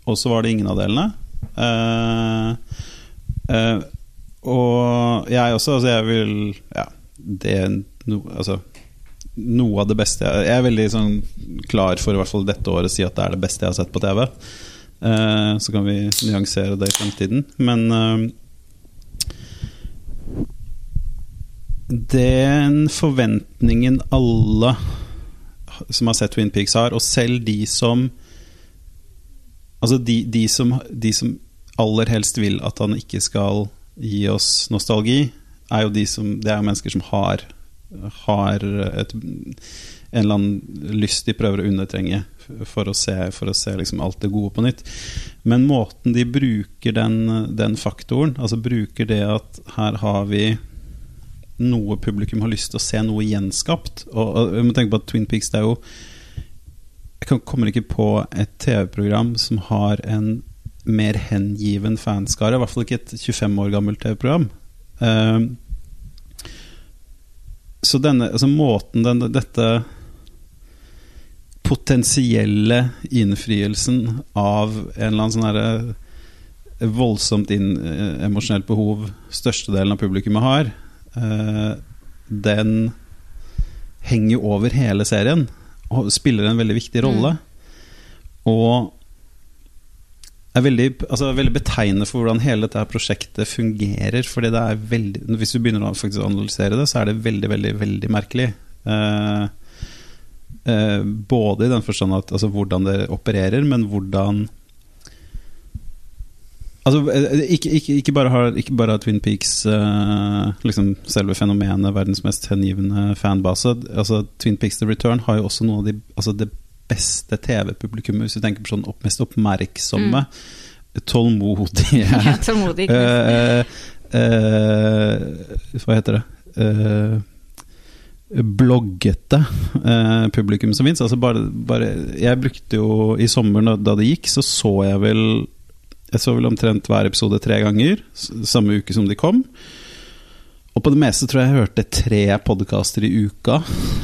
Og så var det ingen av delene. Uh, uh, og jeg også, altså jeg vil Ja, det no, Altså noe av det beste jeg, jeg er veldig sånn klar for i hvert fall dette året å si at det er det beste jeg har sett på TV. Eh, så kan vi nyansere det i fremtiden. Men eh, den forventningen alle som har sett Twin Peaks har, og selv de som Altså de, de, som, de som aller helst vil at han ikke skal gi oss nostalgi, er jo de som Det er mennesker som har har et, en eller annen lyst de prøver å undertrenge for å se, for å se liksom alt det gode på nytt. Men måten de bruker den, den faktoren, altså bruker det at her har vi noe publikum har lyst til å se noe gjenskapt. Og, og jeg må tenke på at Twin Peaks det er jo Jeg kommer ikke på et TV-program som har en mer hengiven fanskare. I hvert fall ikke et 25 år gammelt TV-program. Eh, så denne, altså måten den, dette potensielle innfrielsen av en eller annen sånn herre voldsomt inn, eh, emosjonelt behov størstedelen av publikummet har, eh, den henger jo over hele serien og spiller en veldig viktig rolle. Og er veldig, altså, veldig betegnende for hvordan hele dette prosjektet fungerer. Fordi det er veldig Hvis du begynner å analysere det, så er det veldig, veldig, veldig merkelig. Eh, eh, både i den forstand at altså, hvordan det opererer, men hvordan Altså, eh, ikke, ikke, ikke, bare har, ikke bare har Twin Peaks uh, liksom selve fenomenet verdens mest hengivne fanbase. Altså, Twin Peaks The Return har jo også noe av de, altså det beste TV-publikummet, hvis du tenker på sånn opp, mest oppmerksomme, tålmodige Ja, tålmodig. uh, eh, Hva heter det? Uh, bloggete eh, publikum som fins. Altså bare, bare, jeg brukte jo I sommer da- da det gikk, så så jeg vel Jeg så vel omtrent hver episode tre ganger, samme uke som de kom. Og på det meste tror jeg jeg hørte tre podkaster i uka.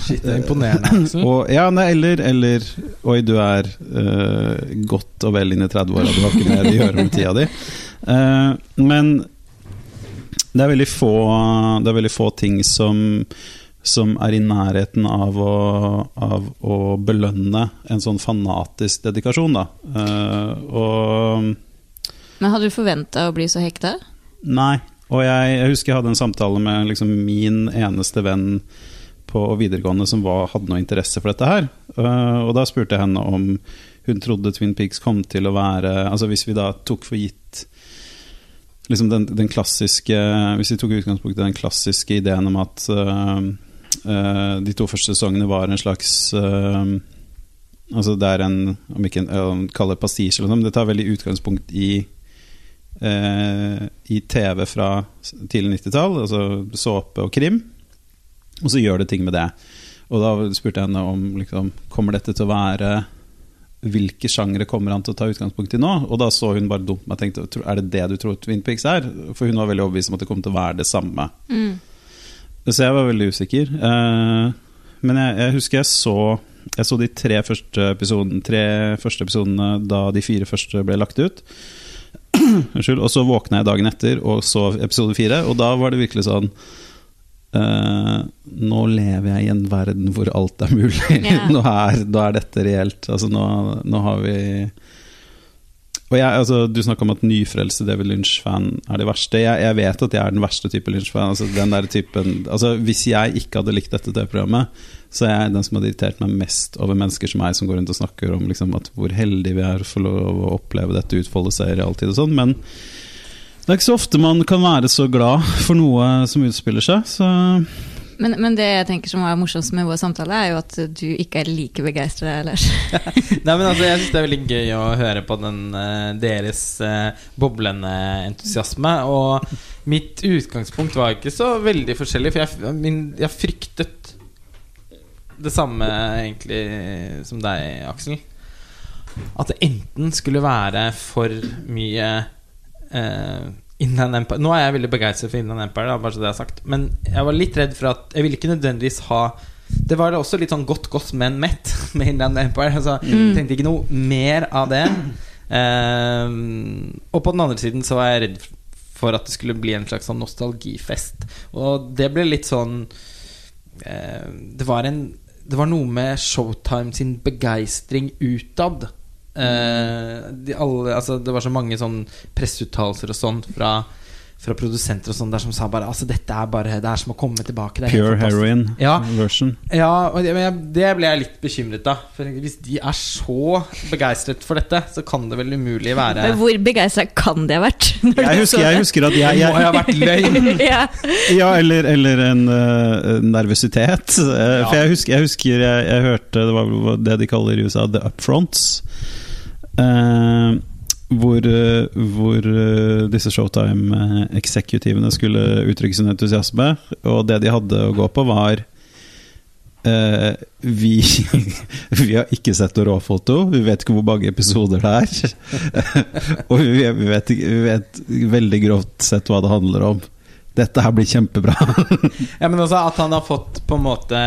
Shit, det er imponerende. Og, ja, nei, eller, eller Oi, du er uh, godt og vel inn i 30-åra, du har ikke mer å gjøre med tida di. Uh, men det er veldig få Det er veldig få ting som som er i nærheten av å, av å belønne en sånn fanatisk dedikasjon, da. Uh, og Men hadde du forventa å bli så hekta? Nei. Og jeg, jeg husker jeg hadde en samtale med liksom min eneste venn på videregående som var, hadde noe interesse for dette her. Uh, og da spurte jeg henne om hun trodde Twin Peaks kom til å være Altså hvis vi da tok for gitt liksom den, den klassiske Hvis vi tok utgangspunkt i den klassiske ideen om at uh, uh, de to første sesongene var en slags Altså det er en Om ikke en, kaller det pastisje eller noe, men det tar veldig utgangspunkt i eh, i TV fra tidlig 90-tall, altså såpe og krim. Og så gjør det ting med det. Og da spurte jeg henne om liksom, kommer dette til å være Hvilke sjangere kommer han til å ta utgangspunkt i nå? Og da så hun bare dumt meg og tenkte Er det det du tror Twin Peaks er? For hun var veldig overbevist om at det kom til å være det samme. Så jeg var veldig usikker. Eh, men jeg, jeg husker jeg så Jeg så de tre første episoden, tre første episodene da de fire første ble lagt ut. Unnskyld. Og så våkna jeg dagen etter og så episode fire, og da var det virkelig sånn Uh, nå lever jeg i en verden hvor alt er mulig. Yeah. nå, er, nå er dette reelt. Altså, nå, nå har vi og jeg, altså, Du snakka om at nyfrelste David Lynch-fan er de verste. Jeg, jeg vet at jeg er den verste type Lynch-fan. Altså, den der typen altså, Hvis jeg ikke hadde likt dette TV-programmet, så er jeg den som hadde irritert meg mest over mennesker som meg, som går rundt og snakker om liksom, at hvor heldige vi er for å oppleve dette utfolde seg i realtid og sånn. Men det er ikke så ofte man kan være så glad for noe som utspiller seg. Så Men, men det jeg tenker som var morsomst med vår samtale, er jo at du ikke er like begeistra, Lars. Nei, men altså, Jeg syns det er veldig gøy å høre på den eh, deres eh, boblende entusiasme. Og mitt utgangspunkt var ikke så veldig forskjellig, for jeg, min, jeg fryktet det samme egentlig som deg, Aksel. At det enten skulle være for mye eh, Inland Empire Nå er jeg veldig begeistret for Inland Empire, da, bare så det er sagt. Men jeg var litt redd for at Jeg ville ikke nødvendigvis ha Det var også litt sånn godt, godt, men mett med Inland Empire. Altså, Jeg tenkte ikke noe mer av det. Eh, og på den andre siden så var jeg redd for at det skulle bli en slags sånn nostalgifest. Og det ble litt sånn uh, Det var en Det var noe med Showtime sin begeistring utad. Eh, de alle, altså, det var så mange sånn presseuttalelser og sånn fra, fra produsenter og sånn der som sa bare Altså, dette er bare Det er som å komme tilbake. Det er Pure heroin Ja. version. Ja, og det, det ble jeg litt bekymret av. For hvis de er så begeistret for dette, så kan det vel umulig være Men Hvor begeistra kan de ha vært? når Jeg husker, jeg husker at jeg, jeg, må jeg ha vært løgn! ja. Ja, eller, eller en uh, nervøsitet. Eh, For jeg husker, jeg, husker jeg, jeg hørte Det var det de kaller i USA the upfronts. Eh, hvor eh, hvor eh, disse Showtime-eksekutivene skulle uttrykke sin entusiasme. Og det de hadde å gå på, var Uh, vi, vi har ikke sett noe råfoto. Vi vet ikke hvor mange episoder det er. og vi, vet, vi vet veldig grovt sett hva det handler om. Dette her blir kjempebra. Ja, men også at han har fått på en måte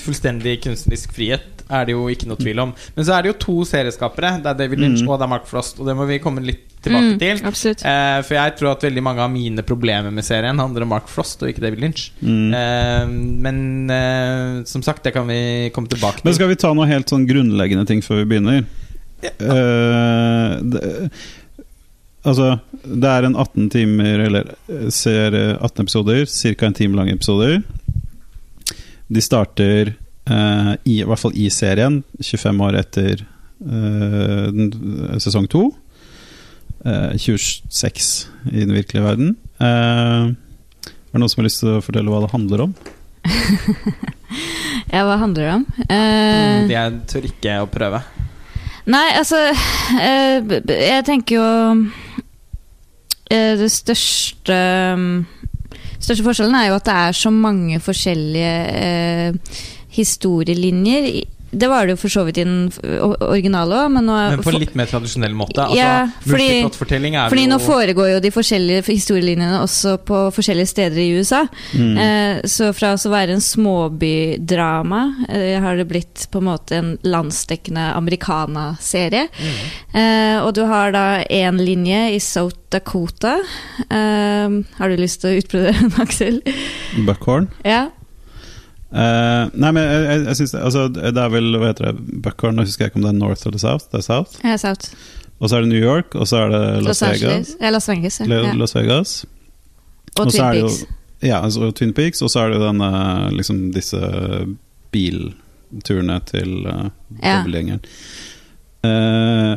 fullstendig kunstnerisk frihet, er det jo ikke noe tvil om. Men så er det jo to serieskapere. Det er David Lynch Mm. og det er Mark Frost, og det må vi komme litt tilbake Mm, til. Eh, for jeg tror at veldig mange av mine problemer med serien handler om Mark Frost og ikke David Lynch. Mm. Eh, men eh, som sagt, det kan vi komme tilbake til. Men skal vi ta noe helt sånn grunnleggende ting før vi begynner? Ja. det, altså, det er en 18 timer Eller eh, ser 18 episoder, ca. en time lange episoder. De starter uh, i, i hvert fall i serien 25 år etter uh, den- sesong 2. Uh, 26 i den virkelige verden. Eh, er det noen som har lyst til å fortelle hva det handler om? Ja, hva handler det om? Jeg tør ikke å prøve. Nei, altså eh, Jeg tenker jo eh, Det største Største forskjellen er jo at det er så mange forskjellige eh, historielinjer. Det var det jo for så vidt i den originale òg, men er- Men på en litt mer tradisjonell måte. Altså, Ja, fordi- Fordi nå foregår jo de forskjellige historielinjene også på forskjellige steder i USA. Mm. Eh, så fra å være en småbydrama eh, har det blitt på en måte en landsdekkende americana-serie. Eh, og du har da én linje i South Dakota. Eh, har du lyst til å utbrodere den, Aksel? Buckhorn? Ja. Eh, nei, men jeg, jeg, jeg synes altså, det er vel hva heter det, Buckhorn, nå husker jeg ikke om det er North eller South. Det er South. ja South. Og så er det New York, og så er det Las, Los Vegas. Ja, Las Vegas. Ja. Le- Las Vegas. Og og Twin Peaks. jo-. Ja, altså Twin Peaks, og så er det jo denne, liksom disse bilturene til uh, Ja. dobbeltgjengeren. Eh,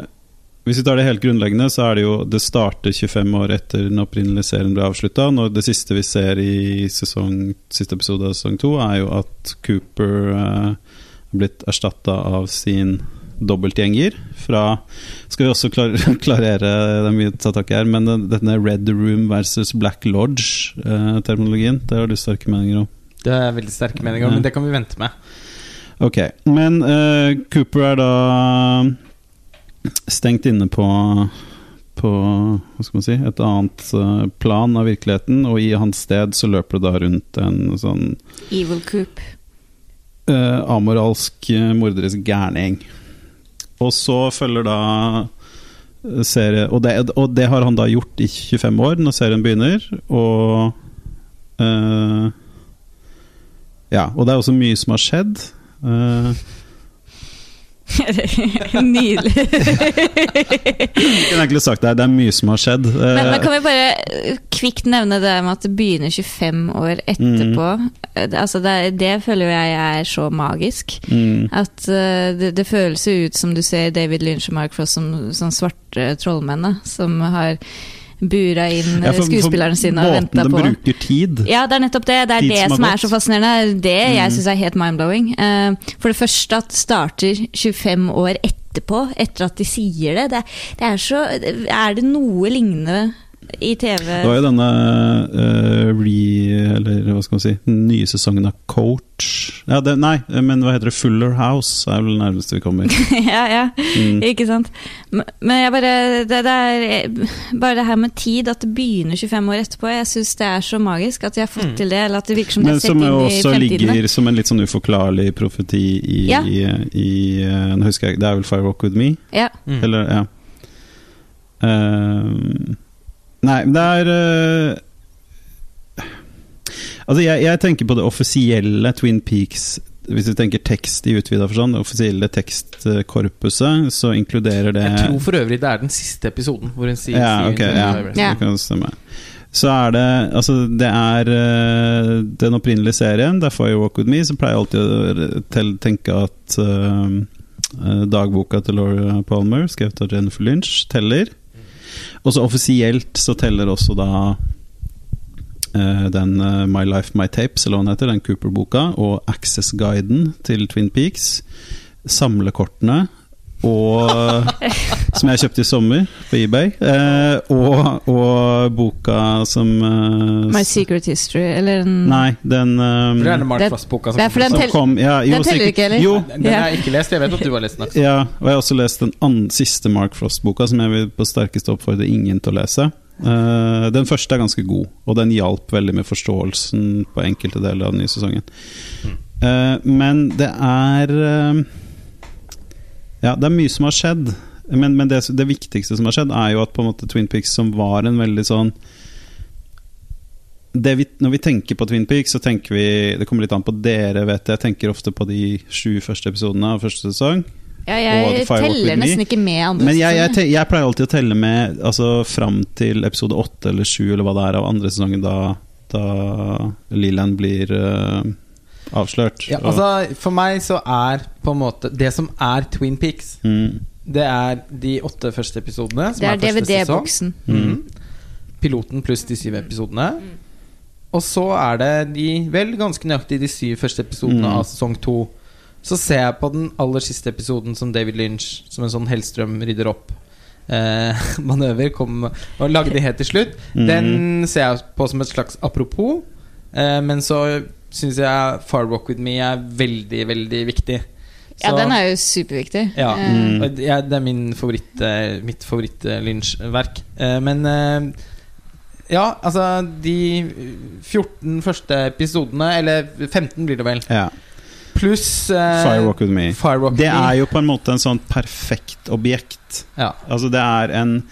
hvis vi tar det helt grunnleggende, så er det jo Det starter 25 år etter den opprinnelige serien ble avslutta. Det siste vi ser i sesong, siste episode av sesong to, er jo at Cooper eh, har blitt erstatta av sin dobbeltgjenger fra Skal vi også klar, klarere Det er mye å ta tak i her, men denne Red Room versus Black Lodge-terminologien, det har du sterke meninger om. Det er veldig sterke meninger om, men det kan vi vente med. Ok, men eh, Cooper er da stengt inne på på hva skal man si, et annet eh, plan av virkeligheten, og i hans sted så løper det da rundt en sånn Evil Coop. eh, amoralsk, eh, morderisk gærning. Og så følger da eh, serie og det, og det har han da gjort i 25 år, når serien begynner. Og Eh, ja, og det er også mye som har skjedd. Eh, Nydelig. jeg kunne egentlig sagt det, det er mye som har skjedd. Eh, Men, men kan vi bare eh, kvikt nevne det med at det begynner 25 år etterpå? Mm. det- Altså det, det føler jeg er så magisk. mm, At eh, det, det føles ut som du ser David Lynch og Mark Frost som, som svarte trollmenn, som har bura inn ja, for- skuespillerne sine og Måten venta de på. bruker tid. Ja, det er nettopp det. Det er Tid det som som er så fascinerende. Det jeg Mm. syns er helt mind-blowing. Eh, For det første at starter 25 år etterpå, etter at de sier det. Det, det er så Er det noe lignende i TV? Det var jo denne uh, re... Eller hva skal man si Den nye sesongen av Coach. Ja, det, nei, men hva heter det? Fuller House er vel det nærmeste vi kommer. ja, ja. Mm. Ikke sant. Men jeg bare det, det er bare det her med tid, at det begynner 25 år etterpå. Jeg syns det er så magisk at de har fått Mm. til det. Eller at det virker som de Men har sett som i jo Som også ligger som en litt sånn uforklarlig profeti i, Ja. i, i eh, Nå husker jeg ikke, det er vel Fire Walk With Me? Ja. Mm. Eller, ja. Eh, nei, men det er uh, Altså, jeg, jeg tenker på det offisielle Twin Peaks Hvis du tenker tekst i utvida forstand, det offisielle tekstkorpuset, så inkluderer det Jeg tror for øvrig det er den siste episoden hvor hun sier ja, ok, ja. Ja. det kan stemme. Så er det Altså, det er uh, den opprinnelige serien, det er Firewalk With Me, så pleier jeg alltid å tenke at eh, dagboka til Laura Palmer, skrevet av Jennifer Lynch, teller. Og så offisielt så teller også da uh, den uh, My Life My Tapes, eller hva den heter, den Cooper-boka, og Access-guiden til Twin Peaks. Samlekortene og Som jeg kjøpte i sommer på eBay. Eh, og, og boka som eh, My Secret History, eller en Nei, den um, det er den Mark Det- Frost-boka det er for den som kom ja, jo, den teller ikke, eller? Jo, Den har jeg ikke lest. Jeg vet at du har lest den. Ja, og jeg har også lest den andre, siste Mark Frost-boka, som jeg vil på sterkeste oppfordre ingen til å lese. Uh, den første er ganske god, og den hjalp veldig med forståelsen på enkelte deler av den nye sesongen. Eh, men det er eh, Ja, det er mye som har skjedd. Men, men det, det viktigste som har skjedd, er jo at på en måte Twin Peaks, som var en veldig sånn det vi, når vi tenker på Twin Peaks, så tenker vi Det kommer litt an på dere, vet jeg. Jeg tenker ofte på de sju første episodene av første sesong. Ja, jeg teller nesten ikke med andre Men jeg, jeg, jeg pleier alltid å telle med altså, fram til episode åtte eller sju eller hva det er av andre sesongen, da, da Leland blir eh, avslørt. Ja, altså, for meg så er på en måte Det som er Twin Peaks, mm, det er de åtte første episodene. Som Det er er. DVD-boksen. Mm. Piloten pluss de syv episodene. Og så er det de vel ganske nøyaktig de syv første episodene Mm. av sesong to. Så ser jeg på den aller siste episoden som David Lynch, som en sånn Hellstrøm rydder opp. Eh, manøver kom og lagde helt til slutt. Mhm. Den ser jeg på som et slags apropos. Eh, men så syns jeg Far Walk With Me er veldig, veldig viktig. Ja, den er jo superviktig. ja, Eh, Mm. og det er- det er min favoritt, eh, mitt favoritt-Lynch-verk. Eh, Men ja, altså De 14 første episodene, eller 15 blir det vel, ja. pluss eh, Firewalk With Me. Firewalk Det er jo på en måte en sånn perfekt objekt. ja. Altså, det er en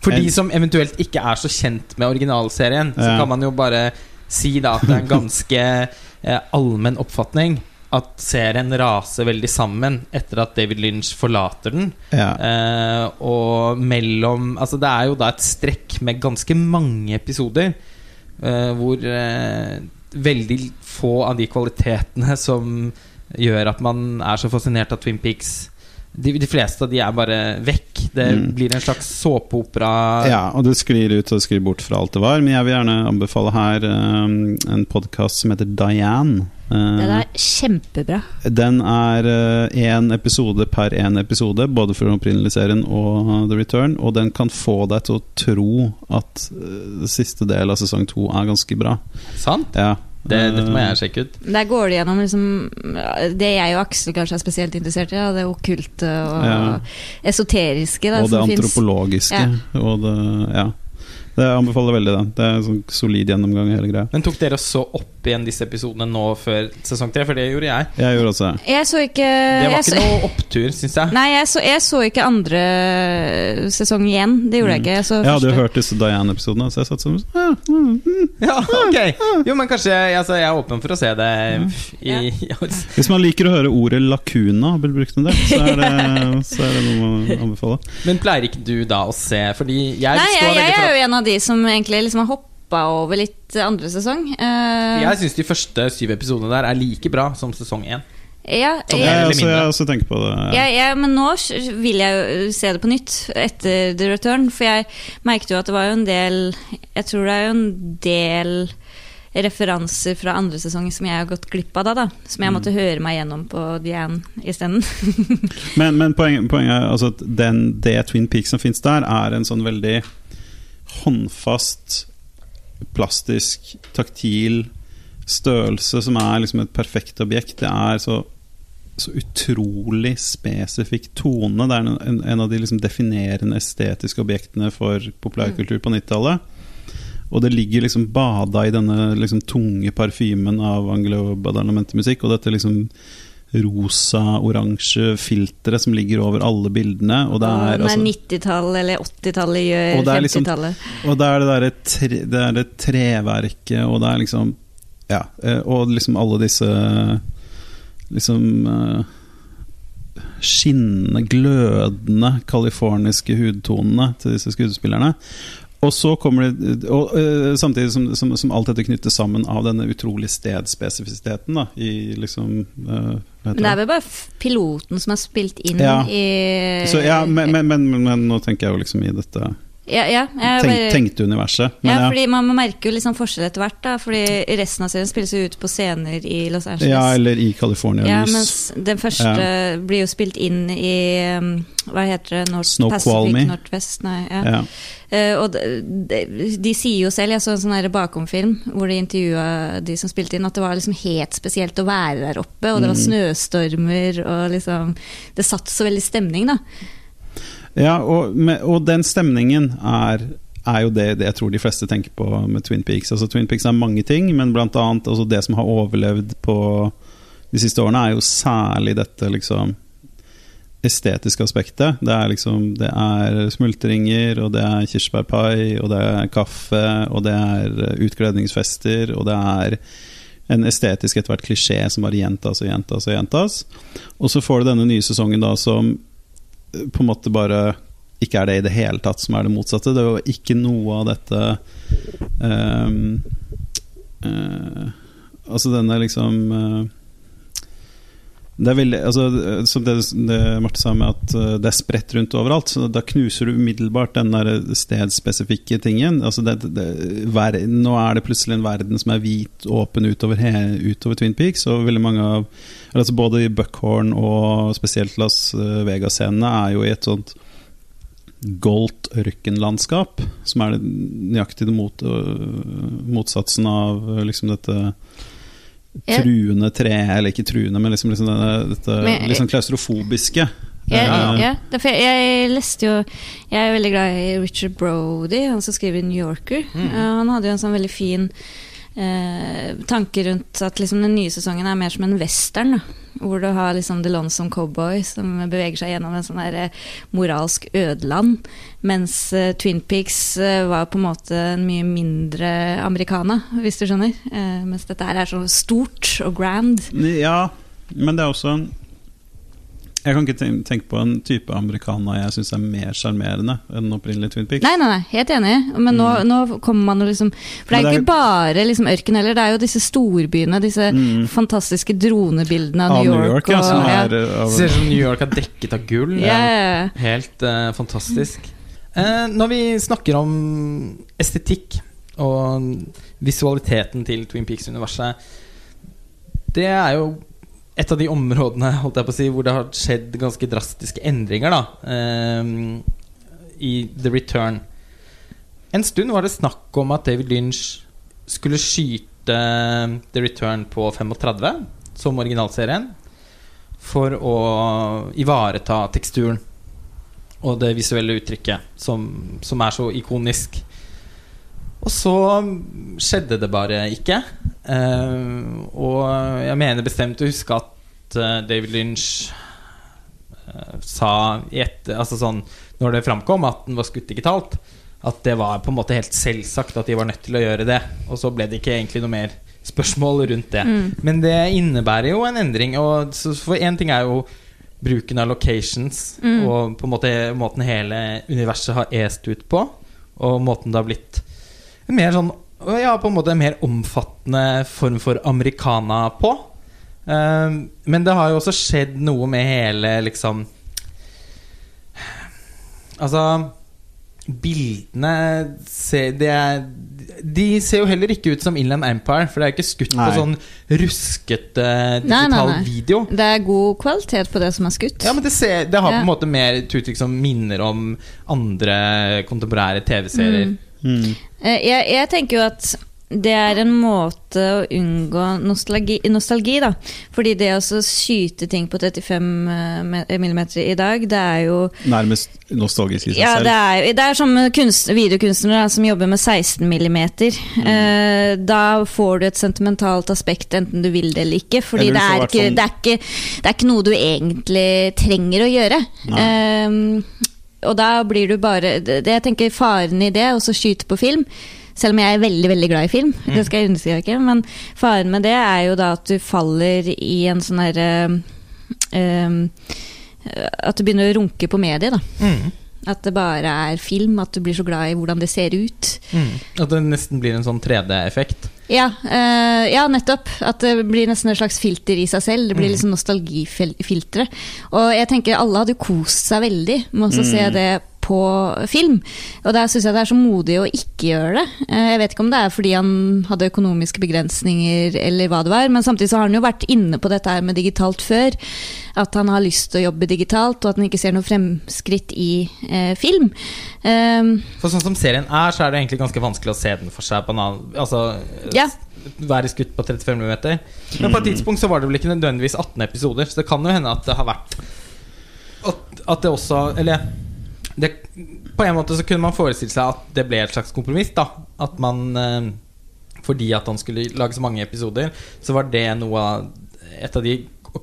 For En- de som eventuelt ikke er så kjent med originalserien, så kan man jo bare si da at det er en ganske eh, allmenn oppfatning at serien raser veldig sammen etter at David Lynch forlater den. ja. Eh, og mellom Altså, det er jo da et strekk med ganske mange episoder eh, hvor eh, veldig få av de kvalitetene som gjør at man er så fascinert av Twin Peaks de, de fleste av de er bare vekk. Det Mm. blir en slags såpeopera. Ja, og det sklir ut og sklir bort fra alt det var. Men jeg vil gjerne anbefale her um, en podkast som heter Diane. Uh, Den er kjempebra. den er én episode per én episode, både for den opprinnelige serien og The Return. Og den kan få deg til å tro at uh, siste del av sesong to er ganske bra. Sant? Ja. Det, dette må jeg sjekke ut. Der går det gjennom liksom, det jeg og Aksel kanskje er spesielt interessert i. Ja, det okkulte og Ja. esoteriske da, Og det antropologiske. Og det Ja. Det anbefaler veldig den. Det er en sånn solid gjennomgang av hele greia. Men tok dere så opp opp igjen disse episodene nå før sesong tre, for det gjorde jeg. Jeg gjorde også. Jeg så ikke Det var jeg så, ikke noe opptur, syns jeg. Nei, jeg så, jeg så ikke andre sesong igjen. Det gjorde jeg ikke. Jeg, så Jeg hadde jo hørt disse Diane-episodene, så jeg satt sånn ja, mm, mm. Ja, ok Jo, men kanskje altså, Jeg er åpen for å se det i, Hvis man liker å høre ordet lacuna bli brukt en del, så er det, så er det noe å anbefale. Men pleier ikke du da å se Fordi jeg Nei, jeg, jeg er jo en av de som egentlig liksom har hoppa over litt andre sesong. Uh, Jeg syns de første syv episodene der er like bra som sesong én. ja, jeg, Jeg, også, jeg også tenker på det. Ja. Ja, men nå vil jeg jo se det på nytt etter The Return, for jeg merket jo at det var jo en del Jeg tror det er jo en del referanser fra andre sesong som jeg har gått glipp av da, da. Som jeg måtte høre meg gjennom på Diane isteden. Men, men poenget, poenget er altså at den, det Twin Peaks som fins der, er en sånn veldig håndfast, plastisk, taktil størrelse som er liksom et perfekt objekt. Det er så, så utrolig spesifikk tone. Det er en, en, av de liksom definerende estetiske objektene for populærkultur på 90-tallet. Og det ligger liksom bada i denne liksom tunge parfymen av anglo-badalamenti-musikk. Og dette liksom rosa-oransje filteret som ligger over alle bildene. Og det er, altså, 90-tallet eller 80-tallet gjør Og det er liksom- 50-tallet. og det er det derre tre, det, er det treverket, og det er liksom Ja. eh, Og liksom alle disse Liksom eh, Skinnende, glødende californiske hudtonene til disse skuespillerne. Og så kommer det og, eh, Samtidig som, som, som alt dette knyttes sammen av denne utrolig stedspesifisiteten da, i liksom uh, Men det er vel bare piloten som er spilt inn Ja. i Så ja, men, men, men, men, men nå tenker jeg jo liksom i dette ja, ja, jeg tenk, tenkte universet. Men ja, ja, fordi man, merker jo liksom forskjell etter hvert. da Fordi resten av serien spilles jo ut på scener i Los Angeles. ja, eller i California Ja, mens den første blir jo spilt inn i um, Hva heter det? North Snow Pacific Northwest? Nei, ja. Ja. Eh, og de, de, sier jo selv, jeg så en sånn bakomfilm hvor de intervjua de som spilte inn, at det var liksom helt spesielt å være der oppe, og det var Mm. snøstormer, og liksom Det satt så veldig stemning, da. Ja, og, og den stemningen er, er jo det, det jeg tror de fleste tenker på med Twin Peaks. Altså Twin Peaks er mange ting, men blant annet altså det som har overlevd på de siste årene, er jo særlig dette liksom estetiske aspektet. Det er liksom Det er smultringer, og det er kirsebærpai, og det er kaffe, og det er utkledningsfester, og det er en estetisk etter hvert klisjé som bare gjentas og gjentas og gjentas. Og så får du denne nye sesongen da som på en måte bare ikke er det i det hele tatt, som er det motsatte. Det er jo ikke noe av dette um, uh, Altså denne liksom eh, det er veldig, altså, som det, det Marte sa med at eh, det er spredt rundt overalt, så da knuser du umiddelbart den der stedspesifikke tingen. Altså det, det, ver, nå er det plutselig en verden som er hvit, åpen utover, he, utover Twin Peaks. Og veldig mange av altså Både Buckhorn og spesielt Las Vegas-scenene er jo i et sånt goldt ørkenlandskap, som er nøyaktig mot, motsatsen av liksom dette. Truende tre, eller ikke truende, men liksom, liksom denne, dette Men- liksom klaustrofobiske. Ja, Eh, ja, for jeg, jeg leste jo Jeg er veldig glad i Richard Brody, han som skriver New Yorker. Mm. Eh, han hadde jo en sånn veldig fin eh, tanke rundt at liksom den nye sesongen er mer som en western. Da, hvor du har liksom The Lonesome Cowboy som beveger seg gjennom en sånn der, eh, moralsk ødeland. Mens eh, Twin Peaks eh, var på en måte en mye mindre americana, hvis du skjønner. Eh, mens dette her er så stort og grand. Ja, men det er også en Jeg kan ikke tenke på en type americana jeg syns er mer sjarmerende enn opprinnelig Twin Peaks. Nei, nei, nei, helt enig. Men nå, nå kommer man jo liksom For det er Mm. Jo ikke bare liksom ørken heller, det er jo disse storbyene, disse Mm. fantastiske dronebildene av Av New New York. York, ja, som og, ja. er uh, av, Ser ut som New York er dekket av gull. Yeah. Helt uh, fantastisk. Uh, når vi snakker om estetikk og visualiteten til Twin Peaks-universet Det er jo et av de områdene holdt jeg på å si, hvor det har skjedd ganske drastiske endringer da, eh, i The Return. En stund var det snakk om at David Lynch skulle skyte The Return på 35, som originalserien, for å ivareta teksturen og det visuelle uttrykket som, som er så ikonisk. Og så skjedde det bare ikke. Uh, og jeg mener bestemt å huske at eh, David Lynch eh, sa etter, altså sånn, Når det framkom at den var skutt digitalt, at det var på en måte helt selvsagt at de var nødt til å gjøre det. Og så ble det ikke egentlig noe mer spørsmål rundt det. Mm. Men det innebærer jo en endring. Og så for én ting er jo bruken av locations Mm. og på en måte måten hele universet har est ut på, og måten det har blitt en mer sånn Ja, på en måte en mer omfattende form for americana på. Eh, men det har jo også skjedd noe med hele liksom Altså Bildene ser, det er, De ser jo heller ikke ut som Inland Empire, for det er ikke skutt Nei. på sånn ruskete digital Nei, nei, nei. video. Det er god kvalitet på det som er skutt. Ja, men det, ser, det har på en måte mer et uttrykk som minner om andre kontemporære TV-serier. Mm. Mm. Eh, Jeg, jeg tenker jo at det er en måte å unngå nostalgi, nostalgi da. Fordi det å skyte ting på 35 mm i dag, det er jo Nærmest nostalgisk i seg Ja, selv. det er, det er som kunst, videokunstnere som jobber med 16 mm. Mm. Eh, da får du et sentimentalt aspekt, enten du vil det eller ikke. Fordi det er, ikke, sånn... det, er ikke, det er ikke noe du egentlig trenger å gjøre. Eh, og da blir du bare det, Jeg tenker faren i det, å så skyte på film selv om jeg er veldig veldig glad i film, det skal jeg understreke. Men faren med det er jo da at du faller i en sånn herre At du begynner å runke på mediet, da. Mm. At det bare er film, at du blir så glad i hvordan det ser ut. Mm. At det nesten blir en sånn 3D-effekt. Ja, eh, ja, nettopp. At det blir nesten et slags filter i seg selv. Det blir Mm. liksom nostalgifiltre. Og jeg tenker alle hadde kost seg veldig med å se det på film. Og der syns jeg det er så modig å ikke gjøre det. Eh, Jeg vet ikke om det er fordi han hadde økonomiske begrensninger eller hva det var, men samtidig så har han jo vært inne på dette her med digitalt før. At han har lyst til å jobbe digitalt, og at han ikke ser noe fremskritt i eh, film. Um, For sånn som serien er, så er det egentlig ganske vanskelig å se den for seg på en annen Altså Ja. være skutt på 35 mm. Men på et tidspunkt så var det vel ikke nødvendigvis 18 episoder, så det kan jo hende at det har vært At, at det også Eller det, på en måte så kunne man forestille seg at det ble et slags kompromiss. da At man eh, Fordi at han skulle lage så mange episoder, så var det noe av et av de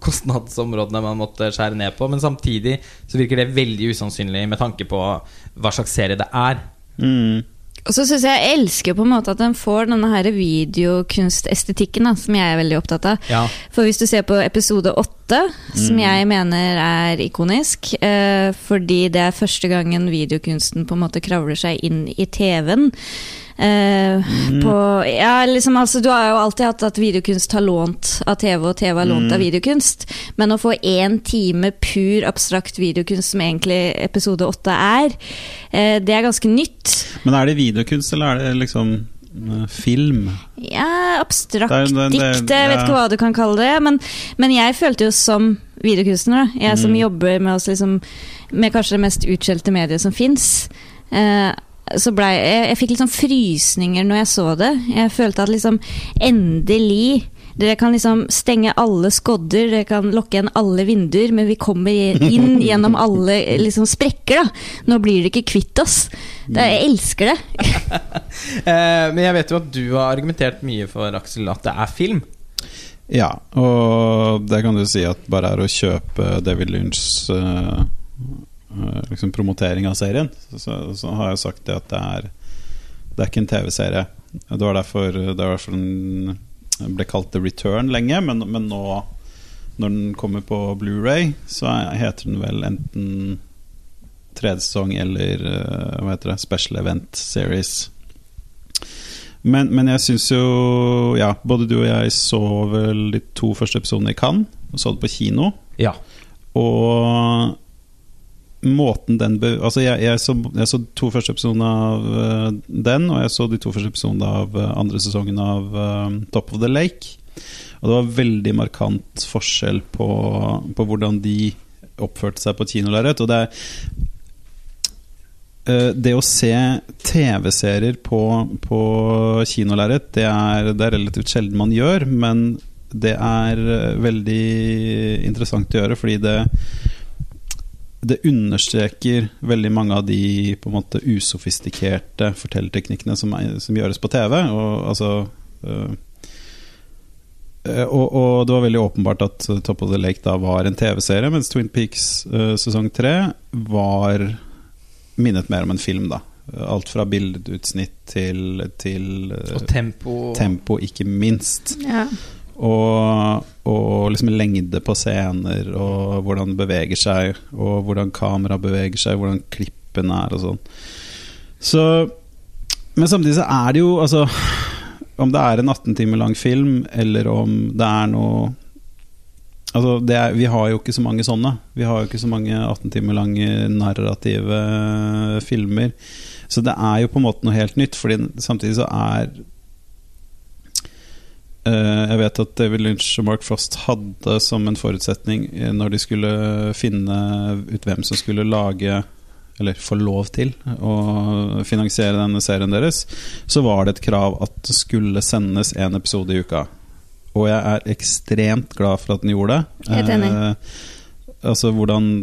kostnadsområdene man måtte skjære ned på. Men samtidig så virker det veldig usannsynlig med tanke på hva slags serie det er. Mm. Og så syns jeg jeg elsker på en måte at den får denne her videokunstestetikken, da, som jeg er veldig opptatt av. Ja. For hvis du ser på episode åtte, som jeg mener er ikonisk, eh, fordi det er første gangen videokunsten på en måte kravler seg inn i TV-en. Eh, på, ja, liksom, altså, du har jo alltid hatt at videokunst har lånt av TV, og TV har lånt av videokunst. Men å få én time pur abstrakt videokunst, som egentlig episode åtte er, eh, det er ganske nytt. Men er det videokunst, eller er det liksom eh, film? Ja, abstrakt dikt, jeg vet ja. ikke hva du kan kalle det. Men, men jeg følte jo som videokunstner, da, jeg som Mm. jobber med, oss liksom, med kanskje det mest utskjelte mediet som fins, eh, så blei jeg, jeg fikk liksom frysninger når jeg så det. Jeg følte at liksom endelig dere kan liksom stenge alle skodder, dere kan lokke igjen alle vinduer, men vi kommer inn gjennom alle liksom sprekker. da. Nå blir dere ikke kvitt oss. Det, jeg elsker det. Eh, men jeg vet jo at du har argumentert mye for Aksel at det er film. Ja, og det kan du si at bare er å kjøpe David Lynchs eh, liksom promotering av serien, så, så har jeg sagt det at det er Det er ikke en TV-serie. Det var derfor, det var derfor den ble kalt The Return lenge, men, men nå når den kommer på Blu-ray, så er- heter den vel enten tredje sesong eller eh, hva heter det, Special Event Series. Men, men jeg syns jo Ja, både du og jeg så vel de to første episodene i Cannes, og så det på kino. Ja. Og måten den be Altså, jeg, jeg, så, jeg så to første episoder av uh, den, og jeg så de to første episodene av uh, andre sesongen av uh, Top of the Lake. Og det var veldig markant forskjell på, på hvordan de oppførte seg på et kinolerret. Og det er det å se TV-serier på, på kinolerret, det, det er relativt sjelden man gjør, men det er veldig interessant å gjøre, fordi det det understreker veldig mange av de på en måte usofistikerte fortellerteknikkene som, som gjøres på TV. Og, altså, øh, og, og, det var veldig åpenbart at Top of the Lake da var en TV-serie, mens Twin Peaks øh, sesong tre var minnet mer om en film. da Alt fra bildeutsnitt til, til øh, Og tempo. tempo, ikke minst. Ja. Og, og liksom lengde på scener, og hvordan det beveger seg, og hvordan kamera beveger seg, hvordan klippen er og sånn. Så Men samtidig så er det jo altså Om det er en 18 timer lang film, eller om det er noe Altså er, Vi har jo ikke så mange sånne. Vi har jo ikke så mange 18 timer lange narrative filmer. Så det er jo på en måte noe helt nytt, Fordi samtidig så er Eh, jeg vet at David Lynch og Mark Frost hadde som en forutsetning eh, når de skulle finne ut hvem som skulle lage eller få lov til å finansiere denne serien deres, så var det et krav at det skulle sendes én episode i uka. Og jeg er ekstremt glad for at den gjorde det. Helt enig. Eh, altså hvordan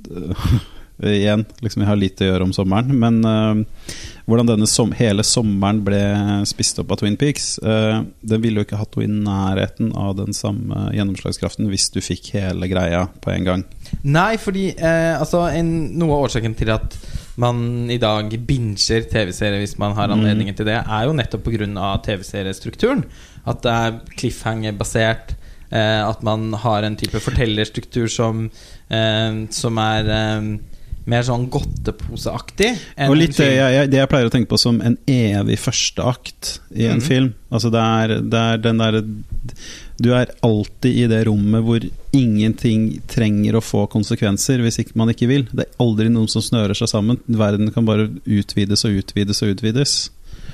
Igjen, liksom jeg har lite å gjøre om sommeren, men eh, hvordan denne som, hele sommeren ble spist opp av Twin Peaks Uh, Den ville jo ikke hatt noe i nærheten av den samme gjennomslagskraften hvis du fikk hele greia på en gang. Nei, fordi uh, altså, en, noe av årsaken til at man i dag binger TV-serier hvis man har anledningen til det, er jo nettopp pga. TV-seriestrukturen. At det er cliffhanger-basert. Uh, at man har en type fortellerstruktur som, som er mer sånn godteposeaktig. Og litt det jeg- det jeg pleier å tenke på som en evig førsteakt i en mm. film. Altså det er, det er den derre Du er alltid i det rommet hvor ingenting trenger å få konsekvenser hvis ikke man ikke vil. Det er aldri noen som snører seg sammen. Verden kan bare utvides og utvides og utvides.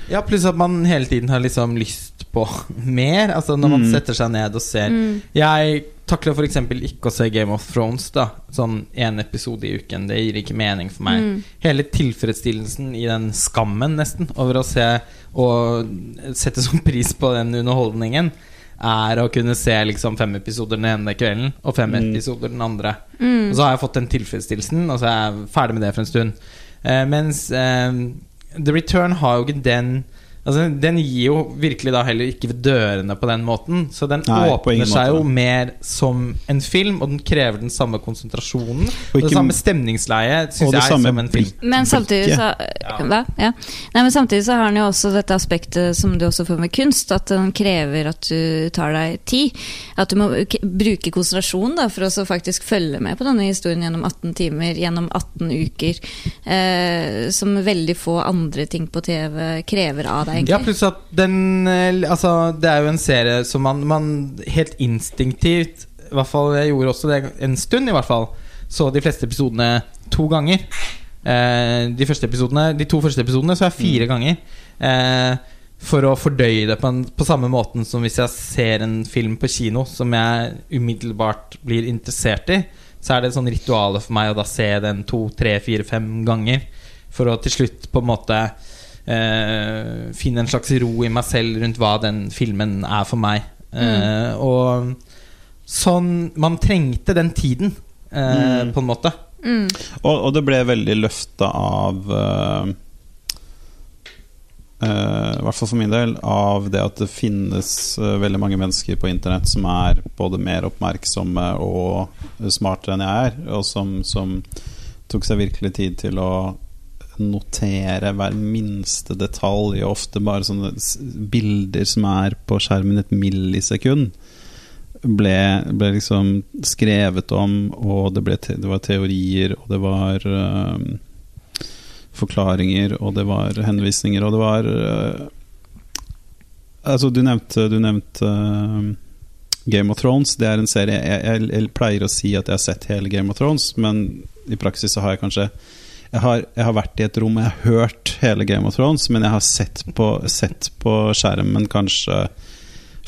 Ja, pluss at man hele tiden har liksom lyst på mer. Altså Når man Mm. setter seg ned og ser Mm. Jeg takler f.eks. ikke å se Game of Thrones. da Sånn én episode i uken. Det gir ikke mening for meg. Mm. Hele tilfredsstillelsen i den skammen, nesten, over å se og sette sånn pris på den underholdningen, er å kunne se liksom fem episoder den ene kvelden og fem Mm. episoder den andre. Mm. Og så har jeg fått den tilfredsstillelsen, og så er jeg ferdig med det for en stund. Eh, mens eh, The Return har jo ikke den Altså Den gir jo virkelig da heller ikke ved dørene på den måten. Så den Nei, åpner seg jo mer som en film, og den krever den samme konsentrasjonen. Og, ikke- det samme stemningsleiet, Og syns jeg, samme som en film. Men samtidig så Ja. Ja. Nei, men samtidig så har den jo også dette aspektet som du også får med kunst, at den krever at du tar deg tid. At du må bruke konsentrasjon da, for å faktisk følge med på denne historien gjennom 18 timer, gjennom 18 uker. Eh, som veldig få andre ting på TV krever av deg, Ja, egentlig. pluss at den eh, Altså, det er jo en serie som man, man helt instinktivt I hvert fall jeg gjorde også det en stund, i hvert fall. Så de fleste episodene to ganger. Eh, de, første episodene, de to første episodene så er jeg fire ganger. Eh, for å fordøye det på, en, på samme måten som hvis jeg ser en film på kino som jeg umiddelbart blir interessert i, så er det et sånn rituale for meg å da se den to, tre, fire, fem ganger. For å til slutt på en måte eh, finne en slags ro i meg selv rundt hva den filmen er for meg. Eh, og sånn Man trengte den tiden, eh, Mm. på en måte. Mm. Og, og det ble veldig løfta av uh, uh, I hvert fall for min del av det at det finnes uh, veldig mange mennesker på internett som er både mer oppmerksomme og smartere enn jeg er, og som, som tok seg virkelig tid til å notere hver minste detalj, og ofte bare sånne bilder som er på skjermen et millisekund ble, ble liksom skrevet om, og det, ble te, det var teorier, og det var uh, forklaringer, og det var henvisninger, og det var uh, Altså, du nevnte, du nevnte uh, Game of Thrones. Det er en serie jeg, jeg, jeg pleier å si at jeg har sett hele Game of Thrones, men i praksis så har jeg kanskje jeg har, jeg har vært i et rom og jeg har hørt hele Game of Thrones, men jeg har sett på, sett på skjermen kanskje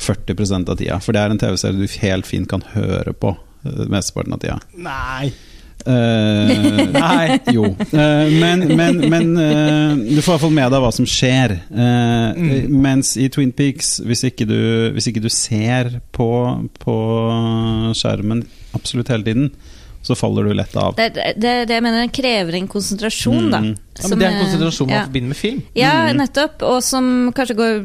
40% av tida. For det er en TV-serie du helt fint kan høre på eh, mesteparten av tida. Nei! Uh, Nei. jo. Uh, men men, men uh, du får i hvert fall med deg hva som skjer. Eh, Mm. Mens i Twin Peaks, hvis ikke du, hvis ikke du ser på, på skjermen absolutt hele tiden, så faller du lett av. Det, det, det, jeg mener krever en konsentrasjon, da. Mm. Ja, men det er en konsentrasjon man ja. forbinder med film. Ja, Mm. nettopp. Og som kanskje går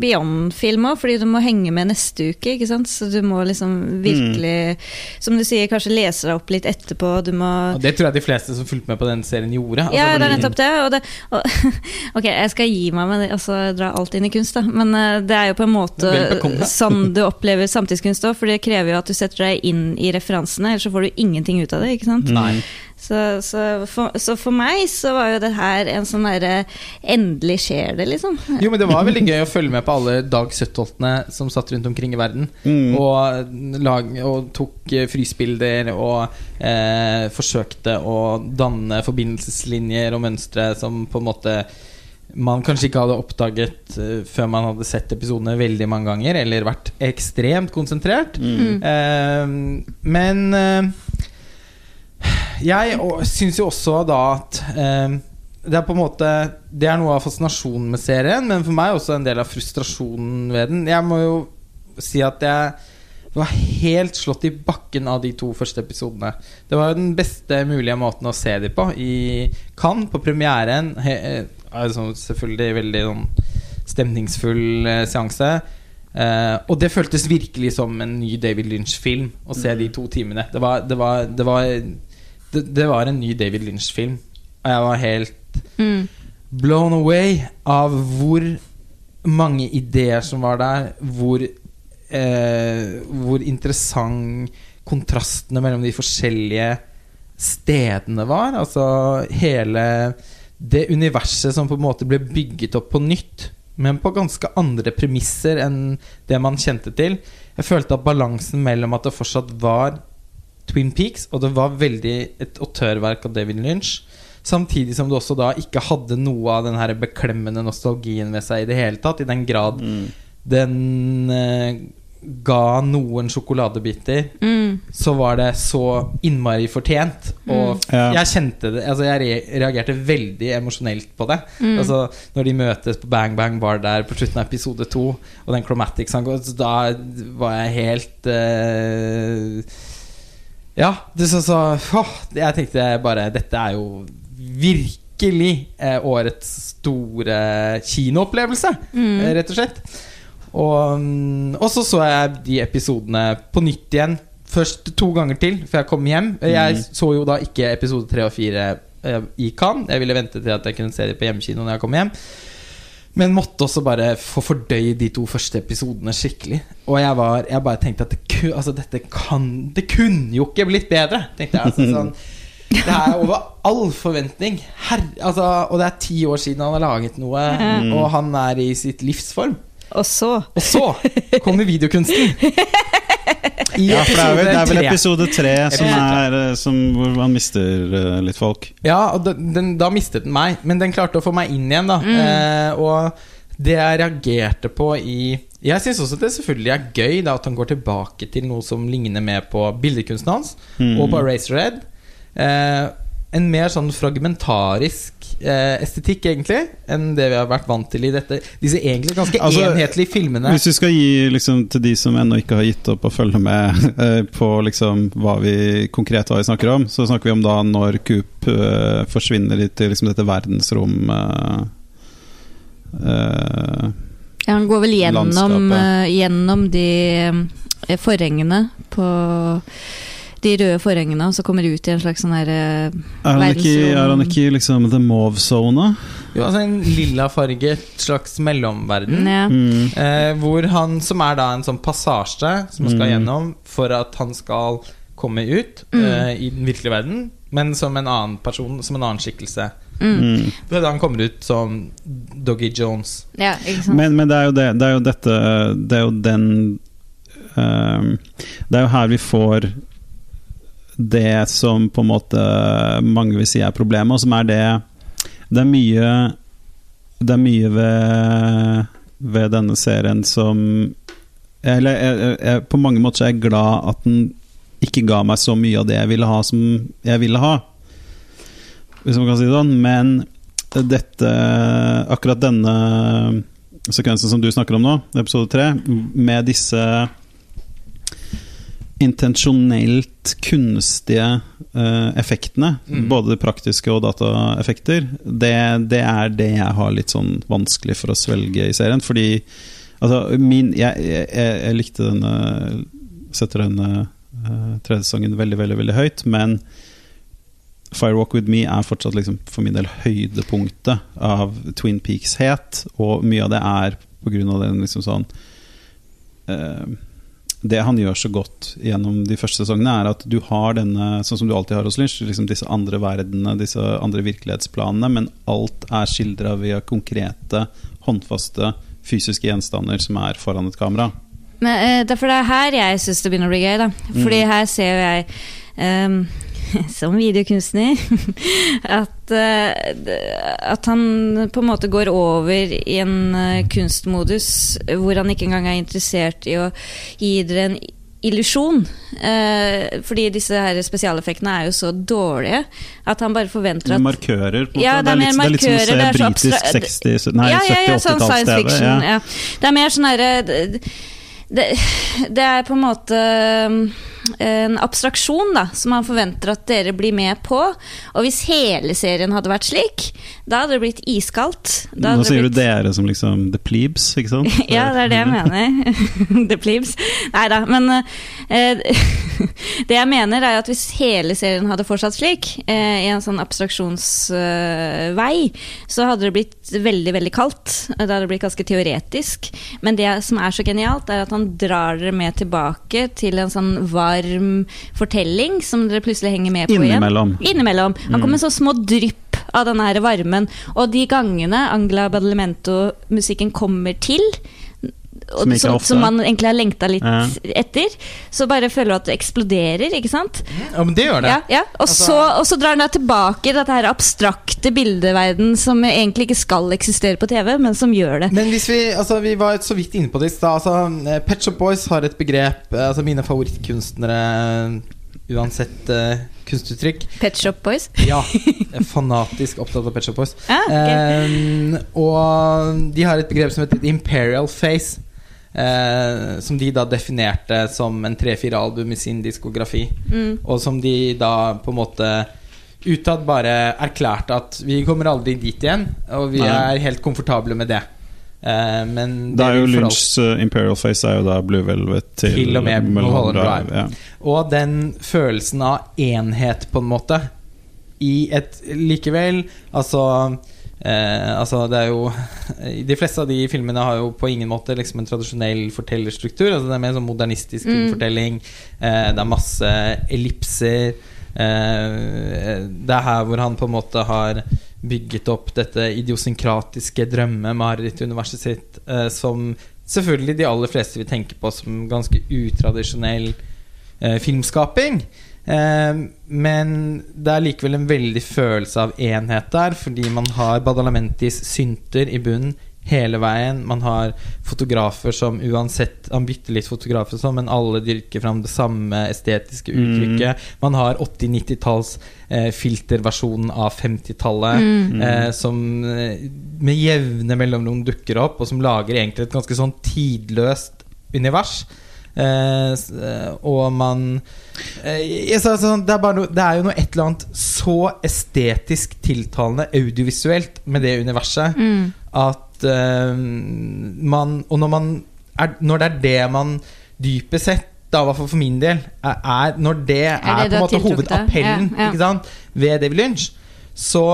beyond film òg, fordi du må henge med neste uke. ikke sant? Så du må liksom virkelig, som du sier, kanskje lese deg opp litt etterpå. Du må Og det tror jeg de fleste som fulgte med på den serien, gjorde. Altså, Ja, det er nettopp det. Og det og, ok, jeg skal gi meg med det, altså dra alt inn i kunst, da. Men eh, det er jo på en måte sånn du opplever samtidskunst òg, for det krever jo at du setter deg inn i referansene, ellers så får du ingenting ut av det, ikke sant. Nei. Så, så, for, så for meg så var jo det her en sånn derre Endelig skjer det, liksom. Jo, men det var veldig gøy å følge med på alle Dag Søttholtene som satt rundt omkring i verden. Mm. Og, lag, og tok eh, frysbilder og eh, forsøkte å danne forbindelseslinjer og mønstre som på en måte man kanskje ikke hadde oppdaget eh, før man hadde sett episodene veldig mange ganger, eller vært ekstremt konsentrert. Mm. Eh, men eh, jeg syns jo også da at eh, det er på en måte Det er noe av fascinasjonen med serien, men for meg også en del av frustrasjonen ved den. Jeg må jo si at jeg var helt slått i bakken av de to første episodene. Det var jo den beste mulige måten å se dem på i Cannes, på premieren. He, altså selvfølgelig veldig sånn stemningsfull eh, seanse. Eh, og det føltes virkelig som en ny David Lynch-film å se de to timene. Det var, det var, det var, det, det var en ny David Lynch-film. Og jeg var helt Mm. blown away av hvor mange ideer som var der. Hvor, eh, hvor interessant kontrastene mellom de forskjellige stedene var. Altså hele det universet som på en måte ble bygget opp på nytt. Men på ganske andre premisser enn det man kjente til. Jeg følte at balansen mellom at det fortsatt var Twin Peaks, og det var veldig et autørverk av David Lynch. Samtidig som du også da ikke hadde noe av den her beklemmende nostalgien ved seg i det hele tatt. I den grad Mm. den eh, ga noen sjokoladebiter, Mm. så var det så innmari fortjent. Og mm. jeg kjente det Altså jeg reagerte veldig emosjonelt på det. Altså Når de møtes på Bang Bang Bar der på slutten av episode to, og den Chromatic han går, Da var jeg helt eh, Ja, det så, så åh, Jeg tenkte bare Dette er jo virkelig eh, årets store kinoopplevelse, Mm. eh, rett og slett. Og, mm, og så så jeg de episodene på nytt igjen. Først to ganger til før jeg kom hjem. Jeg Mm. så jo da ikke episode tre og fire eh, i Cannes. Jeg ville vente til at jeg kunne se dem på hjemmekino når jeg kom hjem. Men måtte også bare få fordøyd de to første episodene skikkelig. Og jeg, var, jeg bare tenkte at det, ku, altså dette kan Det kunne jo ikke blitt bedre, tenkte jeg. Altså, sånn, det er over all forventning. Her, altså, og det er ti år siden han har laget noe, Mm. og han er i sitt livsform. Og så Og så kommer videokunsten! Ja, for det er vel, det er vel episode tre som er eh, som, Hvor man mister eh, litt folk. Ja, og den, den, da mistet den meg, men den klarte å få meg inn igjen, da. Eh, og det jeg reagerte på i Jeg syns også det selvfølgelig er gøy da at han går tilbake til noe som ligner mer på billedkunsten hans, Mm. og på Eraserhead. Eh, en mer sånn fragmentarisk eh, estetikk, egentlig, enn det vi har vært vant til i dette disse egentlig ganske Altså, enhetlige filmene. Hvis vi skal gi liksom, til de som ennå ikke har gitt opp å følge med eh, på liksom, hva vi konkret hva vi snakker om, så snakker vi om da når Coop eh, forsvinner i til liksom, dette verdensrom eh, eh, Ja, han går vel gjennom, gjennom de forhengene på De røde forhengene, og så kommer ut i en slags sånn her eh, er, han ikke, Verdensrom. er han ikke i liksom The Mauve Zone? Jo, altså en lillafarget slags mellomverden. ja. Mm. Eh, hvor han, som er da en sånn passasje som han skal Mm. gjennom for at han skal komme ut Mm. eh, i den virkelige verden, men som en annen person, som en annen skikkelse. Mm. Mm. Det er da han kommer ut som Doggy Jones. ja, ikke sant. Men, men det er jo det Det er jo dette Det er jo den ehm, Det er jo her vi får det som på en måte mange vil si er problemet, og som er det Det er mye Det er mye ved, ved denne serien som Eller jeg, jeg, på mange måter så er jeg glad at den ikke ga meg så mye av det jeg ville ha, som jeg ville ha. Hvis man kan si det sånn. Men dette Akkurat denne sekvensen som du snakker om nå, episode tre, med disse intensjonelt kunstige uh, effektene, Mm. både praktiske og dataeffekter, det, det er det jeg har litt sånn vanskelig for å svelge i serien. Fordi altså, min Jeg, jeg, jeg likte denne Setter denne uh, tredje sesongen veldig, veldig, veldig høyt, men Firewalk With Me er fortsatt liksom, for min del høydepunktet av Twin Peaks-het, og mye av det er på grunn av den liksom sånn eh, Det han gjør så godt gjennom de første sesongene, er at du har denne, sånn som du alltid har hos Lynch, liksom disse andre verdenene, disse andre virkelighetsplanene, men alt er skildra via konkrete, håndfaste, fysiske gjenstander som er foran et kamera. Men eh, Derfor det er her jeg syns det begynner å bli gøy. da Fordi her ser jeg ehm, som videokunstner at, eh, at han på en måte går over i en eh, kunstmodus hvor han ikke engang er interessert i å gi dere en illusjon. Eh, fordi disse her spesialeffektene er jo så dårlige at han bare forventer at markører. På en måte. Ja, det er litt, det er litt som å se britisk 60-, nei, ja, ja, ja, sånn 70-80-talls-TV. Ja. Ja. Det er mer sånn herre det, det, det er på en måte um, en abstraksjon da, som han forventer at dere blir med på. Og hvis hele serien hadde vært slik, da hadde det blitt iskaldt. Nå sier du dere som liksom the plebes, ikke sant? ja, det er det jeg mener. The plebes. Nei da, men eh, Det jeg mener, er at hvis hele serien hadde fortsatt slik, eh, i en sånn abstraksjonsvei, så hadde det blitt veldig, veldig kaldt. Da hadde det blitt ganske teoretisk. Men det som er så genialt, er at han drar dere med tilbake til en sånn varm fortelling som dere plutselig henger med på igjen. Innimellom. Innimellom. Han kommer med så små drypp av denne her varmen. Og de gangene Angela Badalimento-musikken kommer til, Som som, som man egentlig har lengta litt Ja. etter, så bare føler du at det eksploderer, ikke sant? Ja, men det gjør det. Ja, ja. Og, Altså- så, og så drar den deg tilbake i dette her abstrakte bildeverden som egentlig ikke skal eksistere på TV, men som gjør det. Men hvis vi, altså vi var så vidt inne på det i stad. Altså, eh, Pet Shop Boys har et begrep eh, Altså Mine favorittkunstnere eh, uansett uh, kunstuttrykk. Pet Shop Boys. Ja, jeg er fanatisk opptatt av Pet Shop Boys. Ah, okay. um, og de har et begrep som heter imperial face. Eh, som de da definerte som en tre-fire album i sin diskografi. Mm. Og som de da på en måte utad bare erklærte at vi kommer aldri dit igjen, og vi Nei. er helt komfortable med det. Eh, men Det er jo Lynchs uh, Imperial Face er jo da Blue Velvet til, Til og med Mulholland Mulholland Drive. Ja. Og den følelsen av enhet, på en måte, i et likevel Altså eh, Altså, det er jo De fleste av de filmene har jo på ingen måte liksom en tradisjonell fortellerstruktur. Altså, det er mer sånn modernistisk Mm. fortelling. Eh, det er masse ellipser. Eh, det er her hvor han på en måte har bygget opp dette idiosynkratiske drømme-marerittuniverset sitt, eh, som selvfølgelig de aller fleste vil tenke på som ganske utradisjonell eh, filmskaping. Eh, men det er likevel en veldig følelse av enhet der, fordi man har Badalamentis synter i bunnen hele veien. Man har fotografer som uansett Han bytter litt fotografer, som, sånn, men alle dyrker fram det samme estetiske uttrykket. Man har 80-90-talls eh, filterversjonen av 50-tallet, Mm. eh, som eh, med jevne mellomrom dukker opp, og som lager egentlig et ganske sånn tidløst univers. Eh, eh, og man eh, sånn, det, er noe, det er jo noe et eller annet så estetisk tiltalende audiovisuelt med det universet Mm. at eh, man Og når man er, Når det er det man dypest sett da, hvert fall for min del, er, er når det er, det på en måte hovedappellen Ja, ja. Sant? ved David Lynch, så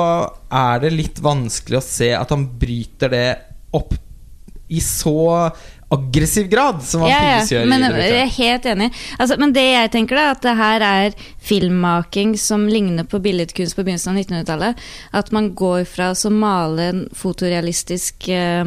er det litt vanskelig å se at han bryter det opp i så aggressiv grad som han Ja, ja, gjør. men jeg er helt enig. Altså, men det jeg tenker, da, at det her er filmmaking som ligner på billedkunst på begynnelsen av 1900-tallet. At man går fra å male en fotorealistisk eh, eh,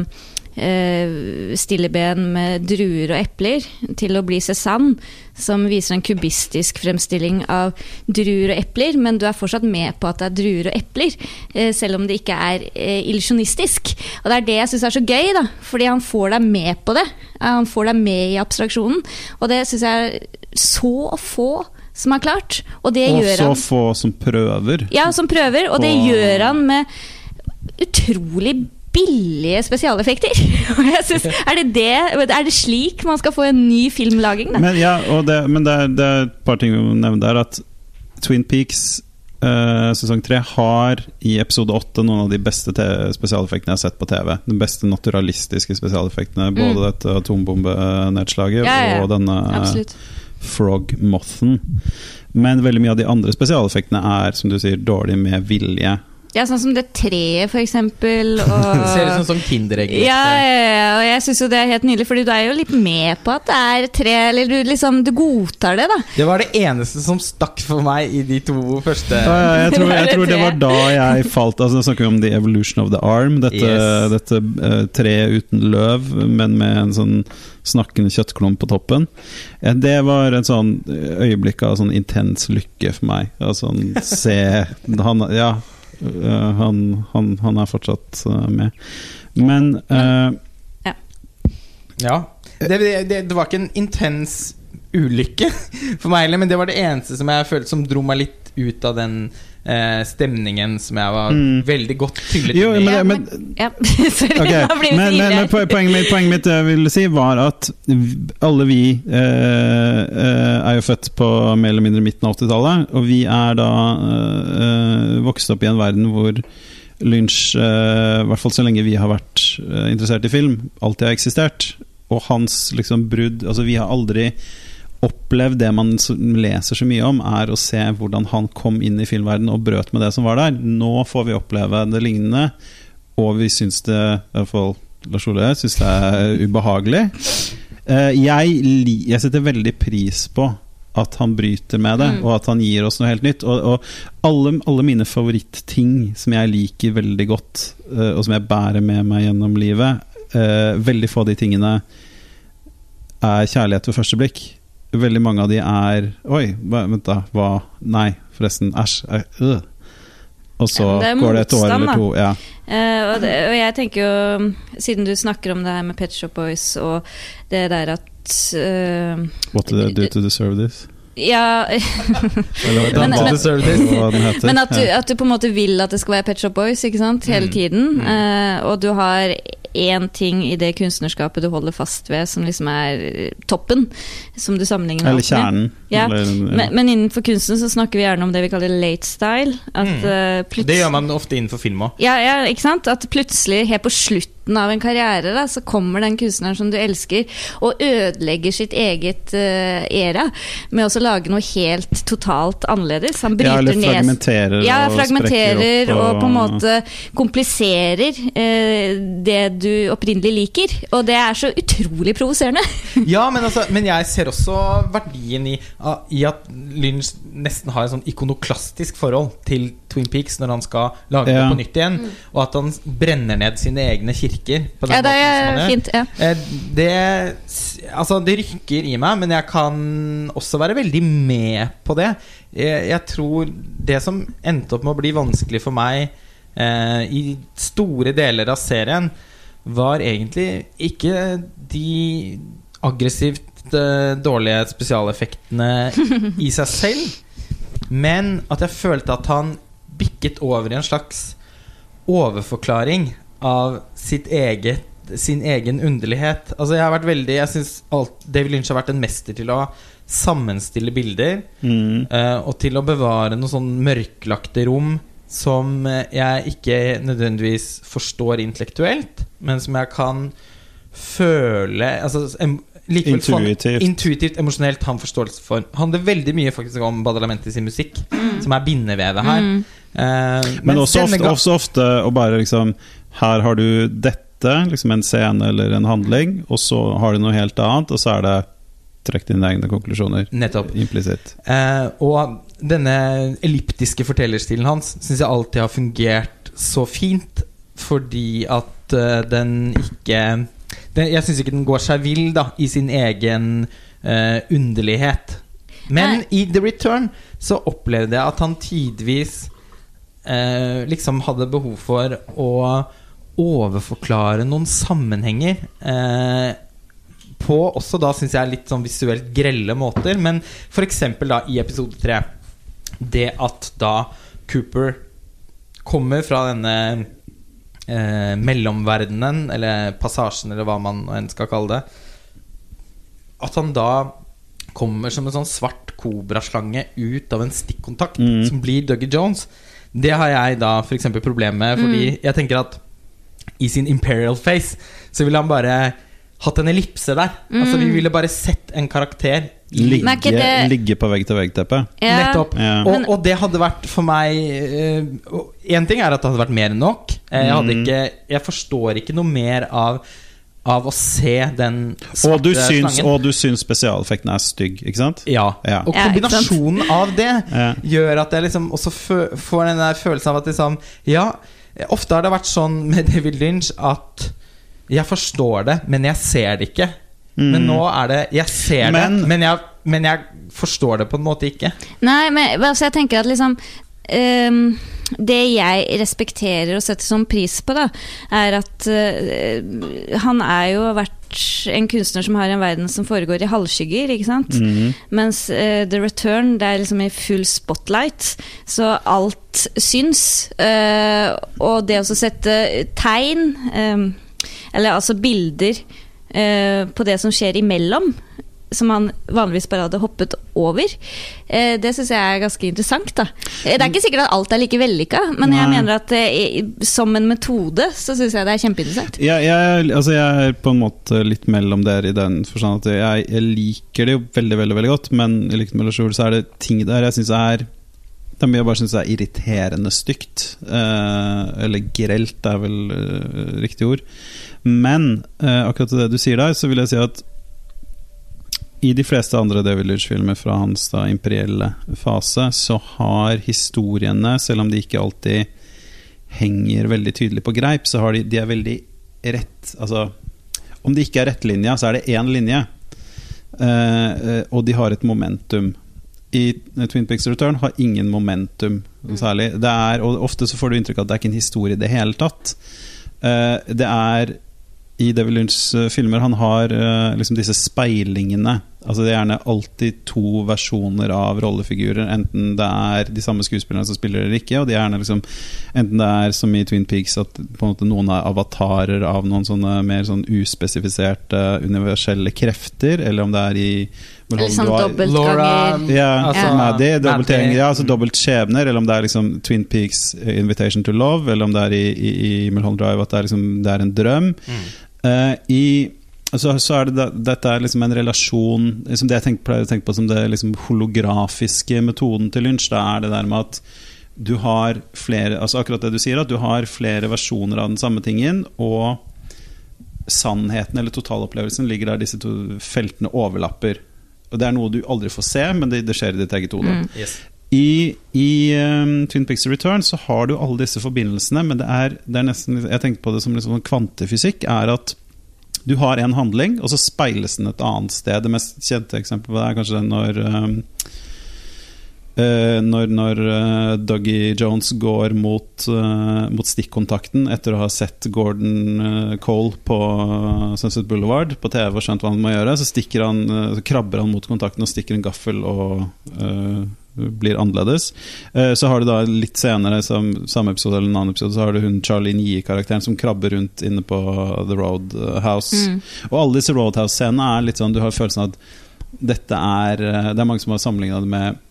stilleben med druer og epler, til å bli Cézanne, som viser en kubistisk fremstilling av druer og epler, men du er fortsatt med på at det er druer og epler, eh, selv om det ikke er eh, illusjonistisk. Og det er det jeg syns er så gøy, da, fordi han får deg med på det. Eh, Han får deg med i abstraksjonen, og det syns jeg er så få som har klart. Og det Og gjør så få som prøver. ja, som prøver, og det Og- gjør han med utrolig billige spesialeffekter. Synes, er, det det, er det slik man skal få en ny filmlaging? Da? Men, ja, det, men det, er, det, er, et par ting vi må nevne der. At Twin Peaks uh, sesong tre har i episode åtte noen av de beste spesialeffektene jeg har sett på TV. De beste naturalistiske spesialeffektene. Både mm. dette atombombenedslaget ja, ja, og denne Absolutt. frog-mothen. Men veldig mye av de andre spesialeffektene er som du sier, dårlig med vilje. Ja, sånn som det treet, for eksempel. Og... Ser ut som Kinderegg. Ja, ja, ja, og jeg syns jo det er helt nydelig, Fordi du er jo litt med på at det er tre, eller du liksom Du godtar det, da. Det var det eneste som stakk for meg i de to første. Ja, ja, jeg, tror, jeg tror, det var da jeg falt Altså snakker vi om The Evolution of the Arm. Dette, yes. dette uh, treet uten løv, men med en sånn snakkende kjøttklump på toppen. Det var et sånn øyeblikk av sånn intens lykke for meg. Altså, se han, Ja han, han, han, er fortsatt uh, med. Men uh, Ja. ja. Det, det, det, var ikke en intens ulykke for meg heller, men det var det eneste som jeg følte som dro meg litt ut av den eh, stemningen som jeg var mm. veldig godt tyllet jo, inn i. Men, men, ja, Sorry, okay. men, men, poenget, mitt, poenget mitt jeg ville si, var at alle vi eh, eh, er jo født på mer eller mindre midten av 80-tallet, og vi er da eh, vokst opp i en verden hvor Lynch, eh, i hvert fall så lenge vi har vært eh, interessert i film, alltid har eksistert. Og hans liksom brudd Altså, vi har aldri opplevd det man leser så mye om, er å se hvordan han kom inn i filmverdenen og brøt med det som var der. Nå får vi oppleve det lignende, og vi syns det I hvert fall Lars Ole syns det er ubehagelig. Eh, jeg, jeg, setter veldig pris på at han bryter med det, mm. og at han gir oss noe helt nytt. Og, og alle, alle, mine favorittting som jeg liker veldig godt, eh, og som jeg bærer med meg gjennom livet eh, Veldig få av de tingene er kjærlighet ved første blikk veldig mange av de er Oi, vent da, hva Nei, forresten, æsj. Øh. Og så det går det et år eller to. Ja. Uh, og, det, og, jeg tenker jo, siden du snakker om det her med Pet Shop Boys og det der at uh, What did I do to deserve this? Ja men, men, men at, du, at, du, på en måte vil at det skal være Pet Shop Boys ikke sant? hele mm. tiden. Uh, og du har én ting i det kunstnerskapet du holder fast ved, som liksom er toppen. Som du sammenligner med. Eller kjernen. Ja. Men, men, innenfor kunsten så snakker vi gjerne om det vi kaller late style. At, mm. uh, det gjør man ofte innenfor film òg. Ja, ja, ikke sant? At plutselig, helt på slutten av en karriere, da, så kommer den kunstneren som du elsker, og ødelegger sitt eget uh, era med å lage noe helt totalt annerledes. Han bryter ja, eller fragmenterer ned Ja, fragmenterer og, og, på en måte kompliserer uh, det du opprinnelig liker. Og det er så utrolig provoserende. ja, men, altså, men, jeg ser også verdien i, i at Lynch nesten har et sånn ikonoklastisk forhold til Twin Peaks når han skal lage ja. det på nytt igjen, mm. og at han brenner ned sine egne kirker. ja, det er fint. Ja. Eh, det, altså, det rykker i meg, men jeg kan også være veldig med på det. Jeg, jeg tror det som endte opp med å bli vanskelig for meg eh, i store deler av serien, var egentlig ikke de aggressivt eh, dårlige spesialeffektene i seg selv. Men at jeg følte at han bikket over i en slags overforklaring av sitt eget sin egen underlighet. Altså Jeg har vært veldig Jeg synes David Lynch har vært en mester til å sammenstille bilder. Mm. Uh, og til å bevare noen sånn mørklagte rom som jeg ikke nødvendigvis forstår intellektuelt, men som jeg kan føle altså, Intuitivt. Intuitivt, emosjonelt, han forståelse for. handler veldig mye faktisk om Badalamenti sin musikk, mm. som er bindevevet her. Mm. Uh, men også ofte, også ofte, å bare liksom Her har du dette, liksom en scene eller en handling, og så har du noe helt annet, og så er det trekk dine egne konklusjoner. Nettopp. Implisitt. Uh, og denne elliptiske fortellerstilen hans syns jeg alltid har fungert så fint, fordi at uh, den ikke den, Jeg syns ikke den går seg vill da i sin egen underlighet. Men i The Return så opplevde jeg at han tidvis uh, liksom hadde behov for å overforklare noen sammenhenger. Uh, på også da syns jeg litt sånn visuelt grelle måter. Men f.eks. da i episode tre. Det at da Cooper kommer fra denne eh, mellomverdenen, eller passasjen, eller hva man enn skal kalle det At han da kommer som en sånn svart kobraslange ut av en stikkontakt, Mm. som blir Dougie Jones. Det har jeg da f.eks. problem med, fordi jeg tenker at i sin imperial face så vil han bare hatt en ellipse der. Altså Vi ville bare sett en karakter Ligge, det- ligge på vegg-til-vegg-teppet. Ja. Nettopp. Ja. Og, og det hadde vært for meg Én ting er at det hadde vært mer enn nok. Eh, Jeg, hadde Mm. ikke, jeg forstår ikke noe mer av, av å se den Og du, svarte syns, slangen. og du syns spesialeffekten er stygg, ikke sant? Ja. Ja. Og Ja, kombinasjonen av det Ja. gjør at jeg liksom også får den der følelsen av at liksom Ja, ofte har det vært sånn med David Lynch at jeg forstår det, men jeg ser det ikke. Men nå er det Jeg ser Mm. Men- det, men jeg, men jeg forstår det på en måte ikke. Nei, men altså, jeg tenker at liksom um, Det jeg respekterer og setter som pris på, da, er at uh, han er jo vært en kunstner som har en verden som foregår i halvskygger, ikke sant? Mm. Mens uh, The Return, det er liksom i full spotlight, så alt syns. Uh, og det å sette tegn, eh, eller altså bilder, eh, på det som skjer imellom, som han vanligvis bare hadde hoppet over, eh, det syns jeg er ganske interessant. da. Eh, Det er ikke sikkert at alt er like vellykka, men jeg mener at eh, som en metode så syns jeg det er kjempeinteressant. Jeg, jeg, altså jeg er på en måte litt mellom dere i den forstand at jeg, jeg liker det jo veldig veldig, veldig godt, men i likhet med Lars så er det ting der jeg syns er det er mye jeg bare syns er irriterende stygt. Eh, eller grelt er vel eh, riktig ord. Men eh, akkurat til det du sier der, så vil jeg si at i de fleste andre David Village-filmer fra hans da imperielle fase, så har historiene, selv om de ikke alltid henger veldig tydelig på greip, så har de, de er veldig rett Altså, om de ikke er rettlinja, så er det én linje. Eh, eh, og de har et momentum. I Twin Pics Return har ingen momentum noe særlig. Det er, og ofte så får du inntrykk av at det er ikke en historie i det hele tatt. Eh, det er i Devil Lynchs eh, filmer Han har eh, liksom disse speilingene. Altså Det er gjerne alltid to versjoner av rollefigurer. Enten det er de samme skuespillerne som spiller eller ikke. Og de er gjerne liksom Enten det er som i Twin Peaks at noen er avatarer av noen sånne mer sånn uspesifiserte universelle krefter, eller om det er i Eller sånn Laura- dobbeltganger. ja, Altså, Maddie, Maddie. dobbeltgjenger, ja, altså dobbelt skjebner, eller om det er liksom Twin Peaks eh, Invitation to Love, eller om det er i, i, i Mulholland Drive at det er, liksom, det er en drøm. Eh, I så, så er det da, dette er liksom en relasjon liksom Det jeg tenker, pleier å tenke på som det liksom holografiske metoden til Lynch. Da er det der med at du har flere Altså akkurat det du sier, at du har flere versjoner av den samme tingen, og sannheten eller totalopplevelsen ligger der disse to feltene overlapper. Og Det er noe du aldri får se, men det, det skjer i ditt eget hode. Yes. I, i um, Twin Pixel Return så har du alle disse forbindelsene, men det er, det er nesten Jeg tenkte på det som liksom kvantefysikk. Er at du har en handling, og så speiles den et annet sted. Det mest kjente eksempelet er kanskje når um, når, når eh, Dougie Jones går mot, eh, mot stikkontakten etter å ha sett Gordon eh, Cole på Sunset Boulevard på TV og skjønt hva han må gjøre, så, han, eh, så krabber han mot kontakten og stikker en gaffel og uh, blir annerledes. Uh, så har du da litt senere, som, samme episode eller en annen episode, så har du hun Charlene Yee-karakteren som krabber rundt inne på The Roadhouse. Mm. Og alle disse Roadhouse-scenene er litt sånn Du har følelsen av at dette er eh, Det er mange som har sammenligna det med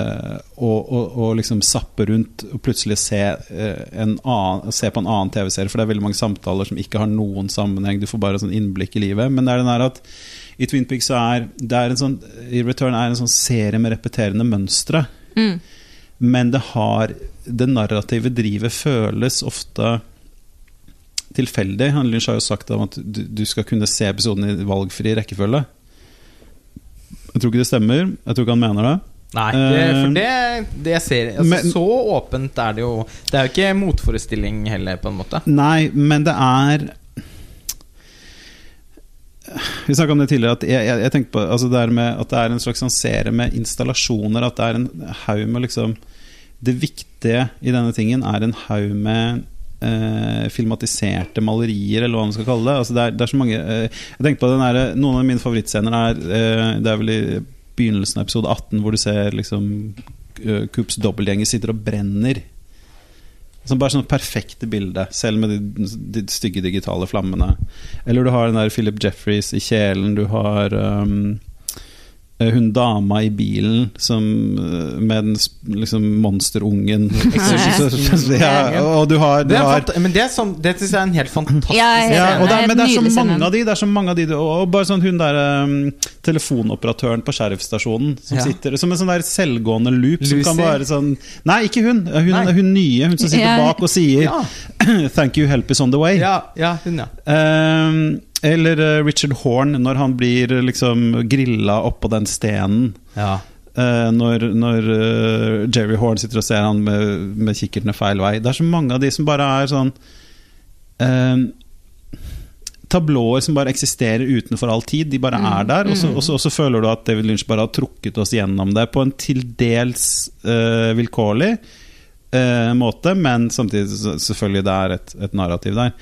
eh, å, og, å liksom sappe rundt og plutselig se, uh, en annen, se på en annen TV-serie. For det er veldig mange samtaler som ikke har noen sammenheng. Du får bare sånn innblikk i livet. Men det er den der at i Twin Peaks er det er en sånn I Return er en sånn serie med repeterende mønstre. Mm. Men det har Det narrative drivet føles ofte tilfeldig. Han Lynch har jo sagt om at du, du skal kunne se episoden i valgfri rekkefølge. Jeg tror ikke det stemmer. Jeg tror ikke han mener det. Nei, det, Eh, for det, det ser altså, men- Så åpent er det jo Det er jo ikke motforestilling heller, på en måte. Nei, men det er Vi snakka om det tidligere. At jeg, jeg, jeg tenkte på altså det med, At det er en slags serie med installasjoner. At det er en haug med liksom Det viktige i denne tingen er en haug med eh, filmatiserte malerier, eller hva man skal kalle det. Altså det, er, det er så mange eh, Jeg tenkte på den der, Noen av mine favorittscener er eh, Det er vel i begynnelsen av episode 18 hvor du ser liksom uh, Coops dobbeltgjenger sitter og brenner Så bare sånn perfekte bilde, selv med de, de stygge digitale flammene. Eller du har den der Philip Jeffreys i kjelen, du har um, eh, hun dama i bilen som, eh, med den liksom monsterungen. Ja, og du har, du Det har men det, er sånn, det synes jeg er en helt fantastisk Ja, ja, det er, men det er så mange av de. Det er så mange av de og, bare sånn hun der um, telefonoperatøren på sheriffstasjonen som sitter som en sånn der selvgående loop som kan være sånn Nei, ikke hun. Hun, Nei. hun nye. Hun som sitter bak og sier 'Thank you, help is on the way'. ja, ja hun, ja. Um, eller uh, Richard Horn når han blir uh, liksom grilla oppå den stenen. ja. Uh, når når Jerry Horn sitter og ser han med, med kikkertene feil vei. Det er så mange av de som bare er sånn um, Tablåer som bare eksisterer utenfor all tid. De bare er der. Og så, og, så, og så føler du at David Lynch bare har trukket oss gjennom det på en til dels uh, vilkårlig uh, måte, men samtidig selvfølgelig det er et, et narrativ der.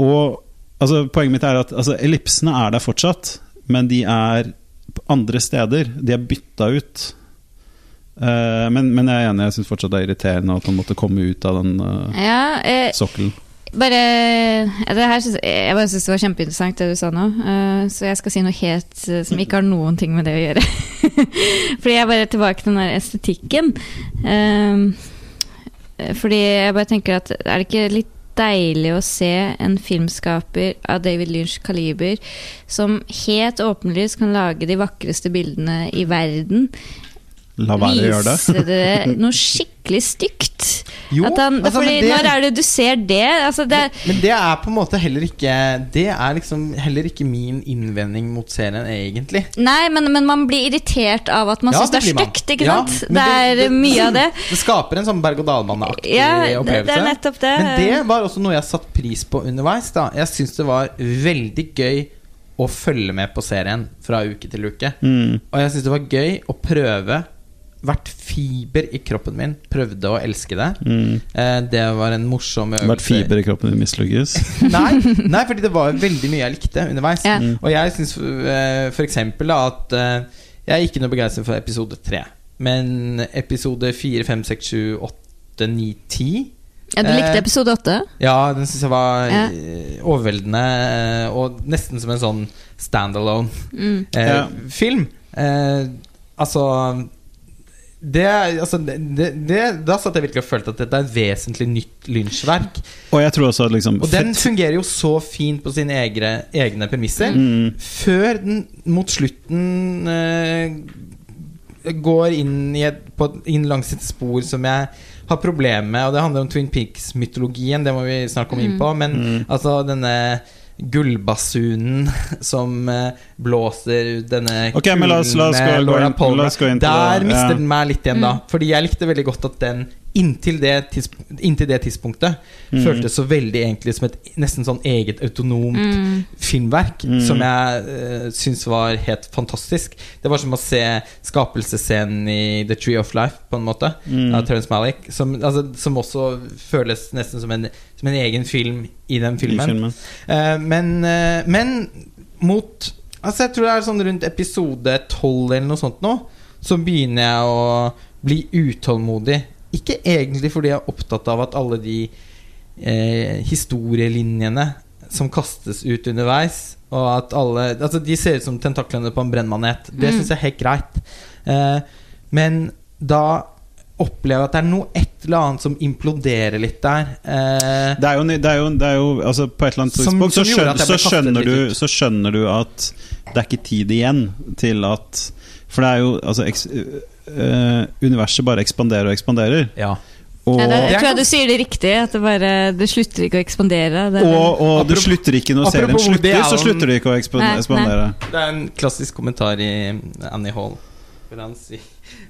Og altså, poenget mitt er at altså, ellipsene er der fortsatt, men de er andre steder. De er bytta ut. Uh, men, men jeg er enig, jeg syns fortsatt det er irriterende at han måtte komme ut av den uh, Ja, eh, sokkelen. bare det her, Jeg bare syns det var kjempeinteressant det du sa nå. eh, så jeg skal si noe helt som ikke har noen ting med det å gjøre. fordi jeg er bare tilbake til den der estetikken. Fordi jeg bare tenker at er det ikke litt deilig å se en filmskaper av David Lynch kaliber som helt åpenlyst kan lage de vakreste bildene i verden, La være å gjøre det. Viser det noe skikkelig stygt. Jo, At han, altså, fordi det- Når er det du ser det? Altså, det Men det er på en måte heller ikke Det er liksom heller ikke min innvending mot serien, egentlig. Nei, men, men man blir irritert av at man Ja, syns det er stygt, ikke Ja, sant? Det, Det er mye av det. Det skaper en sånn berg-og-dal-bane-aktig Ja, det, opplevelse. det er nettopp det. Men det var også noe jeg satte pris på underveis. da Jeg syns det var veldig gøy å følge med på serien fra uke til uke. Mm. Og jeg syns det var gøy å prøve Hvert fiber i kroppen min prøvde å elske det. Mm. Eh, det var en morsom øvelse. Hvert fiber i kroppen din mislykkes. Nei, nei, fordi det var veldig mye jeg likte underveis. Ja. Mm. Og jeg syns uh, f.eks. at eh, jeg er ikke noe begeistret for episode tre. Men episode fire, fem, seks, sju, åtte, ni, ti Ja, du likte Eh, episode åtte? Ja, den syns jeg var Ja. eh, overveldende. eh, og nesten som en sånn standalone Mm. eh, Ja. film. Eh, altså det, altså det, det, det, Da satt jeg virkelig og følte at dette er et vesentlig nytt lynsjverk. Og jeg tror også at liksom Og den fungerer jo så fint på sine egne, egne premisser. mm. Før den mot slutten uh, går inn, i et, på, inn langs et spor som jeg har problemer med. Og det handler om Twin Peaks-mytologien, det må vi snart komme inn på. Men Mm. altså denne gullbasunen som eh, blåser ut denne okay, men la oss- la oss kulen med Laura Palmer. Der det, mister ja. den meg litt igjen, da. Fordi jeg likte veldig godt at den inntil det, inntil det tidspunktet Mm. føltes så veldig egentlig som et nesten sånn eget autonomt Mm. filmverk Mm. som jeg uh, syns var helt fantastisk. Det var som å se skapelsesscenen i The Tree of Life, på en måte, Mm. av Terence Malick. Som, altså, som også føles nesten som en, som en egen film i den i filmen. filmen. Eh, men, uh, men mot Altså Jeg tror det er sånn rundt episode 12 eller noe sånt nå, så begynner jeg å bli utålmodig. Ikke egentlig fordi jeg er opptatt av at alle de eh, historielinjene som kastes ut underveis, og at alle Altså De ser ut som tentaklene på en brennmanet. Det Mm. syns jeg er helt greit. Eh, men da opplever jeg at det er noe et eller annet som imploderer litt der. Eh, Det er jo, det er jo, det er jo altså På et eller annet tidspunkt så, så, så skjønner du at det er ikke tid igjen til at For det er jo altså øh, Universet bare ekspanderer og ekspanderer. ja. Og, Ja, det, Det jeg tror jeg du sier det riktig, at det bare Det slutter ikke å ekspandere. Det, og, og du det slutter ikke når serien slutter, slutter, så slutter du ikke å ekspandere. Nei. Det er en klassisk kommentar i Annie Hall hvor, han sier,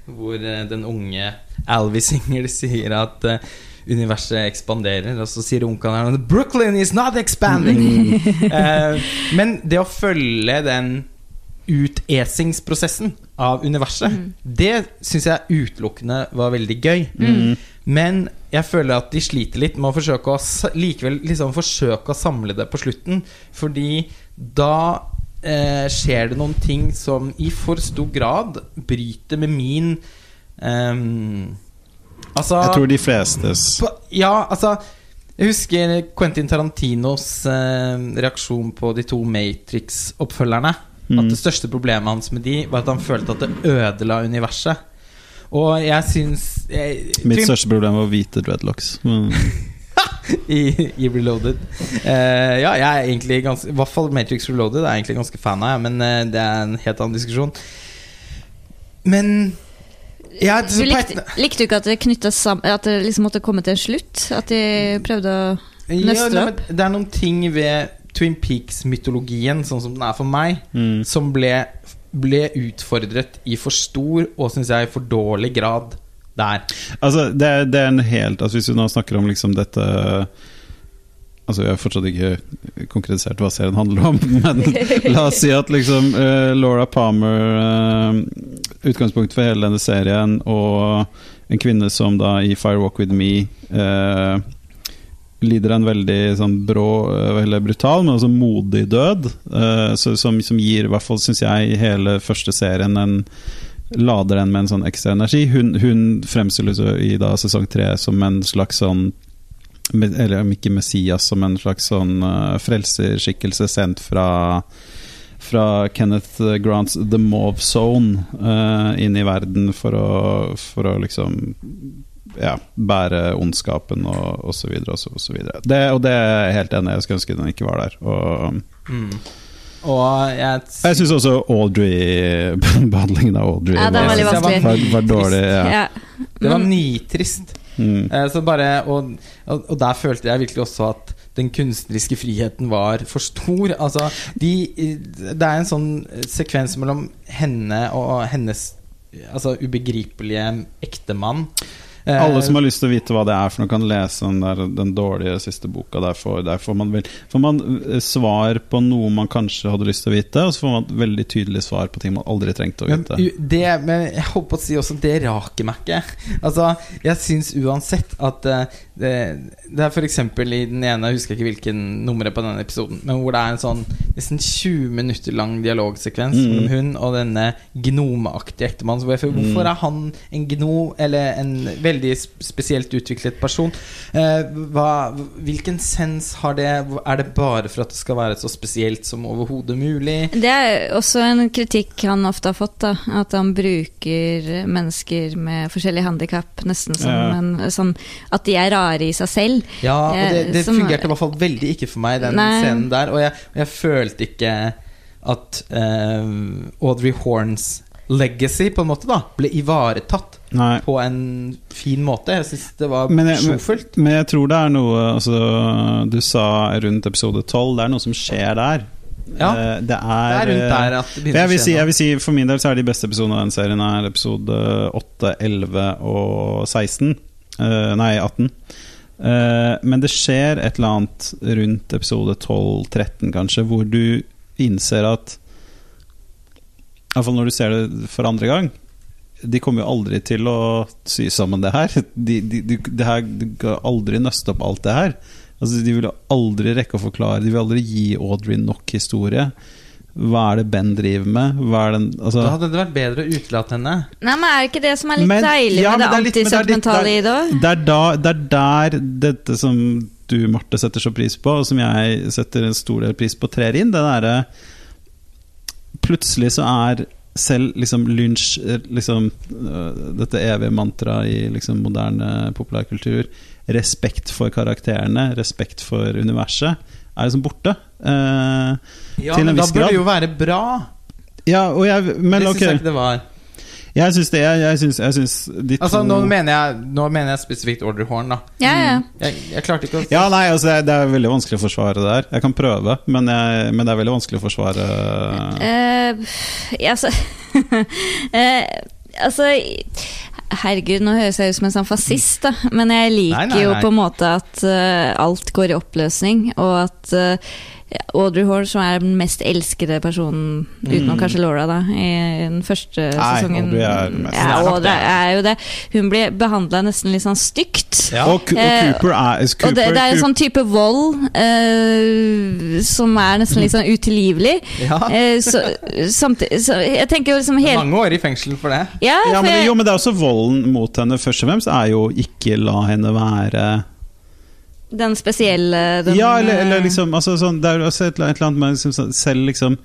hvor eh, den unge Alvy Singer sier at uh, universet ekspanderer, og så sier onkelen her Brooklyn is not expanding! uh, men det å følge den utesingsprosessen av universet, Mm. det syns jeg utelukkende var veldig gøy. Mm. Men jeg føler at de sliter litt med å forsøke å likevel liksom forsøke å samle det på slutten. Fordi da eh, skjer det noen ting som i for stor grad bryter med min eh, Altså Jeg tror de flestes på, Ja, altså Jeg husker Quentin Tarantinos eh, reaksjon på de to Matrix-oppfølgerne. Mm. At det største problemet hans med de var at han følte at det ødela universet. Og jeg syns jeg, Mitt største problem var hvite dreadlocks. Mm. i, i Reloaded. Uh, ja, jeg er egentlig ganske I hvert fall Matrix Reloaded er jeg egentlig ganske fan av, men uh, det er en helt annen diskusjon. Men ja, Du så likte, likte du ikke at det knyttet sammen At det liksom måtte komme til en slutt? At de prøvde å nøste ja, opp? Det er noen ting ved Twin Peaks-mytologien, sånn som den er for meg, Mm. som ble, ble utfordret i for stor og syns jeg for dårlig grad der. Altså, det, er- det er en helt altså Hvis vi nå snakker om liksom dette Altså, Vi har fortsatt ikke konkretisert hva serien handler om, men la oss si at liksom uh, Laura Palmer uh, Utgangspunktet for hele denne serien, og en kvinne som da i Fire Walk With Me eh, lider en veldig sånn brå, eh, veldig brutal, men også modig død. Uh, så, som, som gir, i hvert fall syns jeg, hele første serien en lader den med en sånn ekstra energi. Hun, hun fremstilles i da sesong tre som en slags sånn Eller om ikke Messias, som en slags sånn uh, frelserskikkelse sendt fra fra Kenneth Grants The Mauve Zone uh, inn i verden for å, for å liksom ja, bære ondskapen og, og så videre og så, og så videre. Det, og det er jeg helt enig i. Jeg skulle ønske den ikke var der. Og Mm. Og jeg, jeg syns også Audrey behandlingen av Audrey Ja, var, var, var, var dårlig. Ja. Ja. Det var nitrist. Mm. Eh, Så bare, og, og der følte jeg virkelig også at den kunstneriske friheten var for stor. Altså, de, det er en sånn sekvens mellom henne og hennes altså, ubegripelige ektemann. Eh, Alle som har lyst til å vite hva det er for noe, kan lese den, der, den dårlige siste boka. Der får, der får man, vel, får man eh, svar på noe man kanskje hadde lyst til å vite, og så får man et veldig tydelig svar på ting man aldri trengte å vite. Men, det, men jeg holdt på å si også det raker meg ikke. Altså, jeg syns uansett at eh, det, det er f.eks. i den ene, jeg husker ikke hvilken nummeret på denne episoden, men hvor det er en sånn nesten 20 minutter lang dialogsekvens Mm. mellom hun og denne gnomeaktige ektemannen. Hvorfor Mm. er han en gno, eller en veldig spesielt utviklet person? Eh, hva, hvilken sens har det? Er det bare for at det skal være så spesielt som overhodet mulig? Det er også en kritikk han ofte har fått. da At han bruker mennesker med forskjellige handikap nesten som Ja. en sånn At de er rare i seg selv. Ja, og det, Eh, det som- fungerte i hvert fall veldig ikke for meg, den Nei. scenen der. Og jeg, jeg følte ikke at uh, Audrey Horns legacy på en måte da ble ivaretatt Nei. på en fin måte. Jeg syns det var sjofelt. men, men jeg tror det er noe altså, Du sa rundt episode 12, det er noe som skjer der. Ja, det det Det er, er rundt eh, der at det begynner jeg vil, å si, skje jeg vil si For min del så er de beste episodene av den serien er episode 8, 11 og 16. Eh, nei, 18. Uh, men det skjer et eller annet rundt episode 12-13, kanskje, hvor du innser at Iallfall når du ser det for andre gang De kommer jo aldri til å sy sammen det her. De, de, de, de her kan aldri nøste opp alt det her. Altså, de vil aldri rekke å forklare De vil aldri gi Audrey nok historie. Hva er det Ben driver med? Hva er den, altså, Da hadde det vært bedre å utelate henne. Nei, men Er det ikke det som er litt Men- deilig ja, med det det antisentimentale i det òg? det, er da, det er der dette som du, Marte, setter så pris på, og som jeg setter en stor del pris på, trer inn. Det derre Plutselig så er selv liksom Lynch liksom, øh, Dette evige mantraet i liksom moderne populærkultur Respekt for karakterene, respekt for universet, er liksom borte. Eh, Ja, Til en men da burde det jo være bra. ja, og jeg Men det ok, syns jeg ikke det var. jeg syns det. Jeg, jeg syns, jeg syns de Altså, nå mener jeg, nå mener jeg spesifikt Audrey Horn, da. Ja, ja. Jeg, jeg klarte ikke å Ja, nei, altså det, er, veldig vanskelig å forsvare det der. Jeg kan prøve, men, jeg, men det er veldig vanskelig å forsvare uh, altså uh, Altså Herregud, nå høres jeg ut som en sånn fascist, da. Men jeg liker Nei, nei, jo på en måte at uh, alt går i oppløsning, og at Audrey Hall, som er den mest elskede personen, utenom Mm. kanskje Laura, da, i den første Nei, sesongen. Audrey er den mest- Ja, Audrey det. er jo det. Hun blir behandla nesten litt sånn stygt. Ja. Og, og Eh, Cooper er Cooper, Og det, det er en sånn type vold uh, som er nesten litt sånn utilgivelig. Ja. Uh, så, samtidig, så jeg tenker jo liksom helt mange år i fengsel for det. Ja, ja, men, jeg, jo, men det er også volden mot henne først og fremst er jo ikke la henne være den spesielle den, Ja, eller, eller eh, liksom altså, sånn, Det er også et, eller annet med liksom, sånn- Selv liksom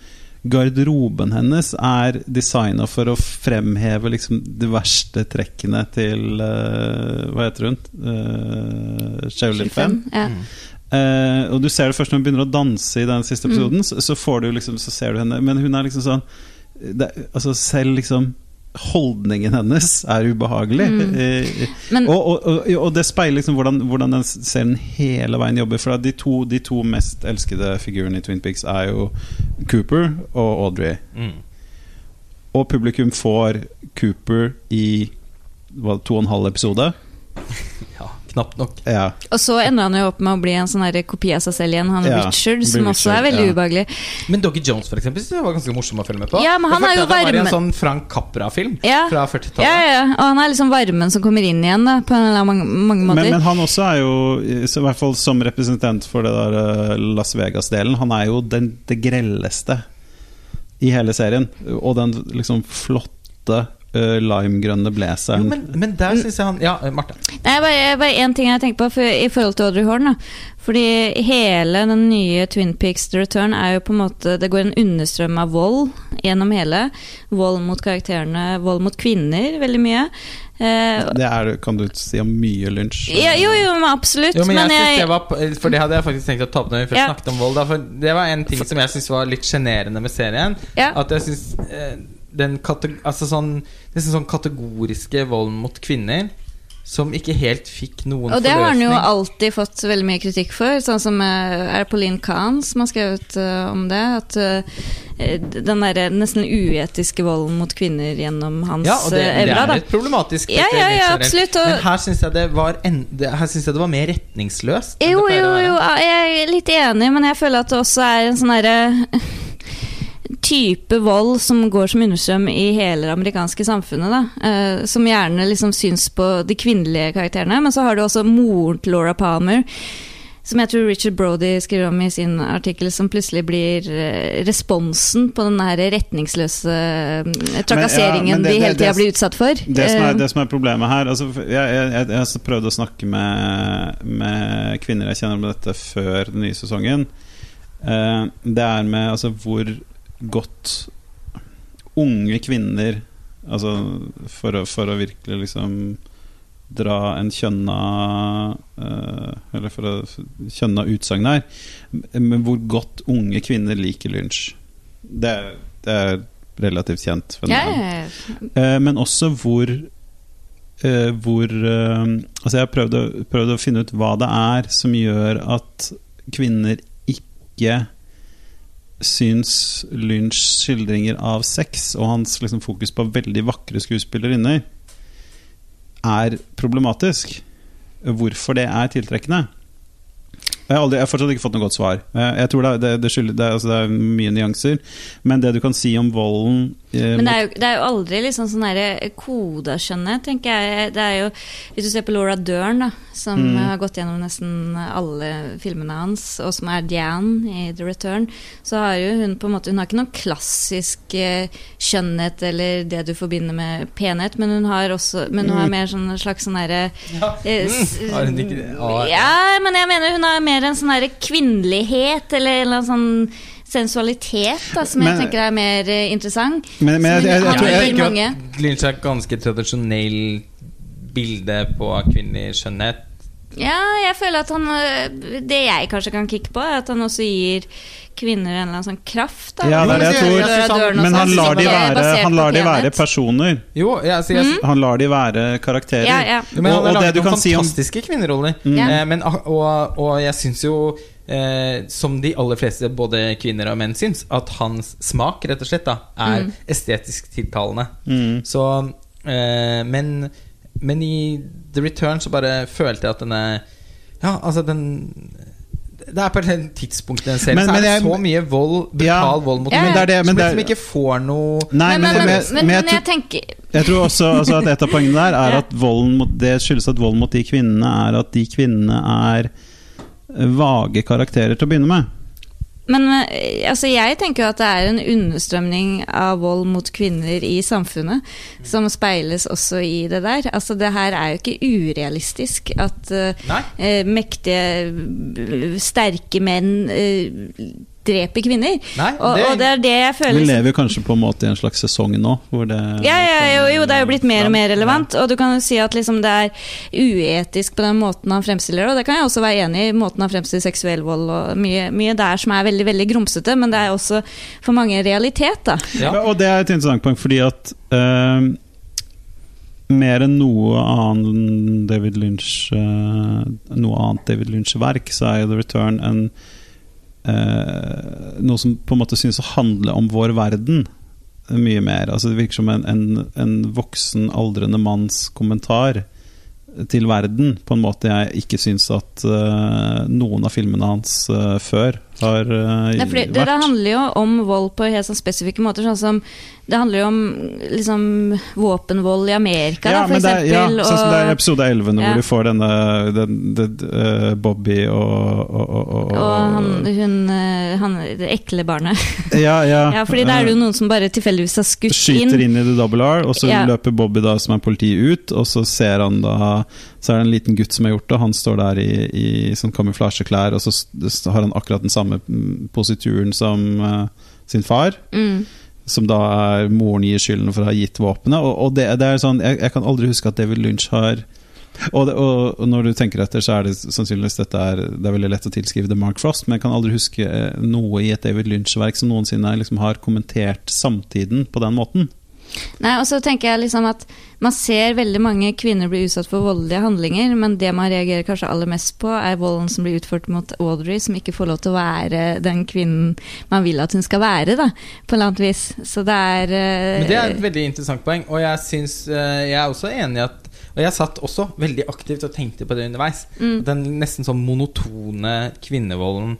garderoben hennes er designa for å fremheve liksom de verste trekkene til uh, Hva heter hun? Uh, Shaolin 5. Ja. Eh, og du ser det først når hun begynner å danse i den siste Mm. episoden. Så, så får du liksom Så ser du henne Men hun er liksom sånn det, Altså Selv liksom holdningen hennes er ubehagelig. Mm. Eh, Men og, og, og, og det speiler liksom hvordan, hvordan den serien hele veien jobber. For de to, de to mest elskede figurene i Twin Peaks er jo Cooper og Audrey. Mm. Og publikum får Cooper i hva, to og en halv episode. Ja, knapt nok. Ja. Og så ender han jo opp med å bli en sånn kopi av seg selv igjen, han Ja, Richard, som som også er veldig ja. ubehagelig. Men Doggy Jones for eksempel, det var ganske morsom å følge med på. Ja, men han er jo det var i en sånn Frank Capra-film Ja. fra 40-tallet. ja, ja. Og han er liksom varmen som kommer inn igjen, da, på en eller annen mange, mange Men, måter. men han også er jo, i hvert fall som representant for det der eh, Las Vegas-delen, han er jo den, det grelleste i hele serien. Og den liksom flotte eh, limegrønne blazeren. men, men der syns jeg han Ja, eh, Marte. Nei, bare, bare én ting jeg tenker på for, i forhold til Audrey Horn. Da. Fordi hele den nye Twin Peaks The Return er jo på en måte Det går en understrøm av vold gjennom hele. Vold mot karakterene, vold mot kvinner, veldig mye. Eh, Det er, kan du si om mye lunsj. ja, jo, jo, men absolutt. Jo, men jeg men jeg, det var For det hadde jeg faktisk tenkt å ta opp når vi først Ja. snakket om vold. Da, for det var en ting som jeg syntes var litt sjenerende med serien. ja. At jeg synes, eh, den altså sånn, nesten sånn kategoriske volden mot kvinner som ikke helt fikk noen forløsning. Og det har han jo alltid fått veldig mye kritikk for. Sånn som eh, er Pauline Kahn som har skrevet uh, om det. At uh, den derre nesten uetiske volden mot kvinner gjennom hans Ja, og det, evra. det er da. et problematisk Ja, ja, ja, absolutt. Og, Men her syns jeg det var en, det, Her synes jeg det var mer retningsløst. jo, jo, jo, jeg er litt enig, men jeg føler at det også er en sånn derre type vold som går som understrøm i hele det amerikanske samfunnet. Eh, som gjerne liksom syns på de kvinnelige karakterene. Men så har du også moren til Laura Palmer. Som jeg tror Richard Brody skriver om i sin artikkel, som plutselig blir eh, responsen på den retningsløse eh, trakasseringen men det- de hele tida blir utsatt for. Det som, er, Eh, det som er problemet her altså, jeg, jeg, jeg har prøvd å snakke med, med kvinner jeg kjenner om dette før den nye sesongen. Eh, det er med altså, hvor godt unge kvinner Altså for å, for å virkelig liksom dra en kjønna uh, Eller for å kjønna utsagn her. Men hvor godt unge kvinner liker lynsj. Det, det er relativt kjent. ja. Eh, men også hvor uh, Hvor Altså jeg har prøvd å, prøvd å finne ut hva det er som gjør at kvinner ikke syns Lynchs skildringer av sex og hans liksom, fokus på veldig vakre skuespillerinner er problematisk. Hvorfor det er tiltrekkende. Jeg har, aldri, jeg har fortsatt ikke fått noe godt svar. Jeg, jeg tror det, er- det, det, skylder, det, er, altså det er mye nyanser. Men det du kan si om volden eh, Men det er, jo, det er jo aldri liksom sånn derre koda skjønnhet, tenker jeg. Det er jo, hvis du ser på Laura Dern, da, som Mm. har gått gjennom nesten alle filmene hans, og som er Diane i The Return, så har jo hun på en måte Hun har ikke noen klassisk eh, skjønnhet eller det du forbinder med penhet, men hun har også Men hun har Mm. mer sånn slags sånn derre Ja. eh, Mm. Har hun ikke det? Ja. Ja, men jeg mener hun har mer en sånn her kvinnelighet, eller en sånn sensualitet, da, som Men- jeg tenker er mer eh, interessant. Men, men jeg, jeg, jeg, tror jeg jeg, jeg, jeg, ganske tradisjonell bilde på kvinnelig skjønnhet. Ja, jeg føler at han øh, Det jeg kanskje kan kicke på, er at han også gir kvinner en eller annen sånn kraft. Da. Ja, det er det jeg tror. jeg han- Men han lar de være, han lar de være personer. Jo, jeg, jeg, jeg, Han lar de være karakterer. Ja, ja. Men han Og- har og det laget du noen kan si om- fantastiske kvinneroller. Mm. Eh, men, og, og jeg syns jo, eh, som de aller fleste, både kvinner og menn syns, at hans smak rett og slett da er Mm. estetisk tiltalende. Mm. Så eh, men, men i The Return så bare følte jeg at denne Ja, altså den det er på et tidspunkt i den serien Men- så men er det jeg- så mye vold, brutal Ja, vold mot ja, men som liksom ikke får noe Nei, men, men, men, men, men, men jeg, men jeg tenker jeg tror også altså at et av poengene der er at volden mot, det skyldes at vold mot de kvinnene er at de kvinnene er vage karakterer til å begynne med. Men eh, altså, jeg tenker jo at det er en understrømning av vold mot kvinner i samfunnet, som speiles også i det der. Altså, det her er jo ikke urealistisk at uh, mektige, sterke menn eh, dreper kvinner. Nei, Og, det- og det er det jeg føler Vi lever kanskje på en måte i en slags sesong nå, hvor det ja, ja, jo, jo, det er jo blitt mer og mer relevant. Og du kan jo si at liksom det er uetisk på den måten han fremstiller det. Og det kan jeg også være enig i, måten han fremstiller seksuell vold og mye, mye der som er veldig veldig grumsete, men det er også for mange realitet, da. Ja. Og det er et interessant poeng, fordi at uh, mer enn noe annet David Lynch uh, Noe annet David Lynch-verk, så er jo The Return en eh, noe som på en måte synes å handle om vår verden mye mer. Altså Det virker som en, en, en voksen, aldrende manns kommentar til verden, på en måte jeg ikke syns at eh, noen av filmene hans eh, før har uh, Nei, fordi det, det handler jo om vold på helt sånn spesifikke måter. Sånn som Det handler jo om liksom, våpenvold i Amerika, Ja, da, for eksempel. det, ja, og, sånn som det er i episode 11, Ja. hvor du får denne den, den, eh, Bobby og, og, og, og, han, hun, eh, han det ekle barnet. ja, ja, Ja, fordi da er det jo noen som bare tilfeldigvis har skutt Skyter inn. inn i The Double R, og så Ja. løper Bobby da som er politi ut, og så ser han da Så er det en liten gutt som har gjort det, han står der i, i sånn kamuflasjeklær, og så har han akkurat den samme mm, posituren som uh, sin far. Mm. Som da er moren gir skylden for å ha gitt våpenet. Og, og det, det er sånn jeg, jeg kan aldri huske at David Lynch har og, det, og, og når du tenker etter, så er det sannsynligvis dette er, Det er veldig lett å tilskrive det Mark Frost, men jeg kan aldri huske eh, noe i et David Lynch-verk som noensinne liksom har kommentert samtiden på den måten. Nei, og så tenker jeg liksom at Man ser veldig mange kvinner bli utsatt for voldelige handlinger, men det man reagerer kanskje aller mest på, er volden som blir utført mot Audrey, som ikke får lov til å være den kvinnen man vil at hun skal være, da, på et eller annet vis. Så det er uh, Men det er et veldig interessant poeng, og jeg synes, uh, Jeg er også enig i at Og jeg satt også veldig aktivt og tenkte på det underveis. mm, Den nesten sånn monotone kvinnevolden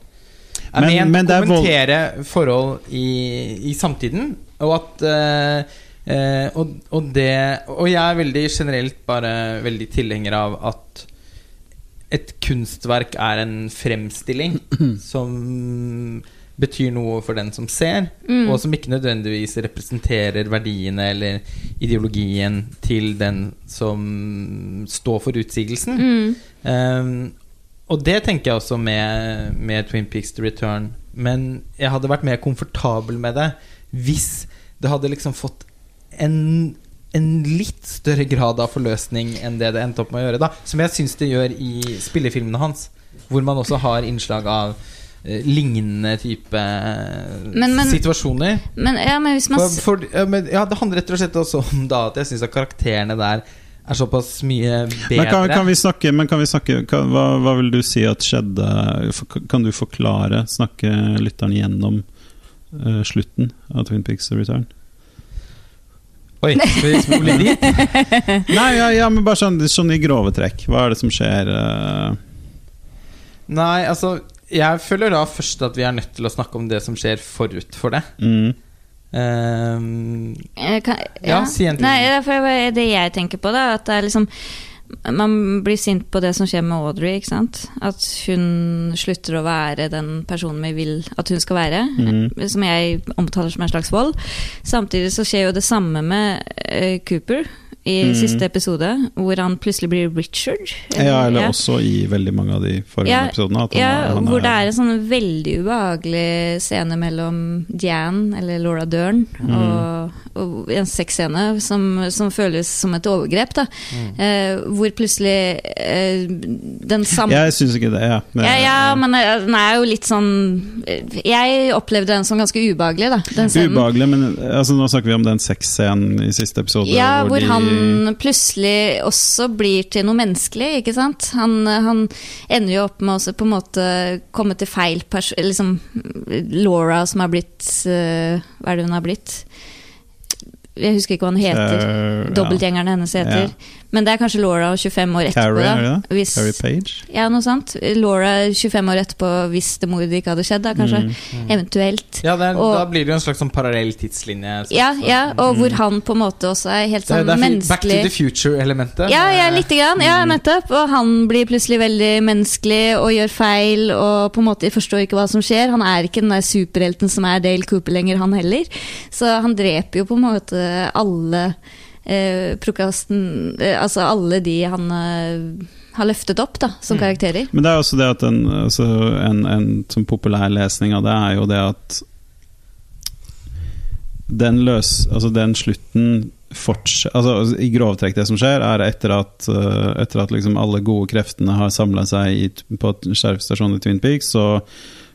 er Men- ment å er vold- kommentere forhold i, i samtiden, og at eh, eh, og, og det Og jeg er veldig generelt bare veldig tilhenger av at et kunstverk er en fremstilling som betyr noe for den som ser, mm. og som ikke nødvendigvis representerer verdiene eller ideologien til den som står for utsigelsen. Mm. Um, og det tenker jeg også med, med Twin Peaks The Return. Men jeg hadde vært mer komfortabel med det hvis det hadde liksom fått en, en litt større grad av forløsning enn det det endte opp med å gjøre. da Som jeg syns det gjør i spillefilmene hans, hvor man også har innslag av eh, lignende type eh, Men- men- situasjoner. Men, ja, men hvis man For, for, ja, men, ja, det handler rett og slett også om da at jeg syns karakterene der er såpass mye bedre. Men kan, kan vi snakke, men kan vi snakke kan, hva, hva vil du si at skjedde? Kan du forklare, snakke lytteren gjennom uh, slutten av Twin Peaks Return? Oi, skal vi spole dit? Nei, ja, ja, men bare sånn, sånn i grove trekk. Hva er det som skjer? eh? Nei, altså Jeg føler da først at vi er nødt til å snakke om det som skjer forut for det. Mm. Eh, Ehm, kan, Ja, si en ting. Nei, det er det jeg tenker på, da. At det er liksom Man blir sint på det som skjer med Audrey. ikke sant? At hun slutter å være den personen vi vil at hun skal være. Mm. Som jeg omtaler som en slags vold. Samtidig så skjer jo det samme med eh, Cooper i mm. siste episode, hvor han plutselig blir Richard. Ja, eller Ja. også i veldig mange av de foregående Ja, episodene. Han, Ja, er- hvor det er en sånn veldig ubehagelig scene mellom Jan, eller Laura Dern, Mm. og, og en sexscene som, som føles som et overgrep. Da. Mm. Eh, hvor plutselig eh, den samme Jeg syns ikke det, ja. Det- ja, ja, men eh, den er jo litt sånn eh, Jeg opplevde den som ganske ubehagelig, da. Den. Ubehagelig, men altså, nå snakker vi om den sexscenen i siste episode. Ja, hvor de, han plutselig også blir til noe menneskelig, ikke sant. Han, han ender jo opp med å på en måte komme til feil person Liksom Laura som har blitt eh, Hva er det hun har blitt? Jeg husker ikke hva han heter. Dobbeltgjengerne ja. Hennes heter. Ja. Men det er kanskje Laura 25 år etterpå. Carrie, da. det det? Hvis, Carrie Page? ja, noe sant. Laura 25 år etterpå hvis det mordet ikke hadde skjedd, da, kanskje. Mm. Eventuelt. Ja, det er, Og- Da blir det jo en slags sånn parallell tidslinje. så- Ja, ja, og hvor han på en måte også er helt Det er, sånn det er menneskelig. Back to the future-elementet. Ja, ja, Det- lite grann. Ja, nettopp. Og han blir plutselig veldig menneskelig og gjør feil og på en måte forstår ikke hva som skjer. Han er ikke den der superhelten som er Dale Cooper lenger, han heller. Så han dreper jo på en måte alle eh, prokasten eh, Altså alle de han eh, har løftet opp da, som Mm. karakterer. Men det er også det at en, altså en, en sånn populær lesning av det er jo det at den løs... Altså den slutten altså, I grove trekk det som skjer, er etter at, uh, etter at liksom alle gode kreftene har samla seg i, på sheriffstasjonen i Twin Peaks, så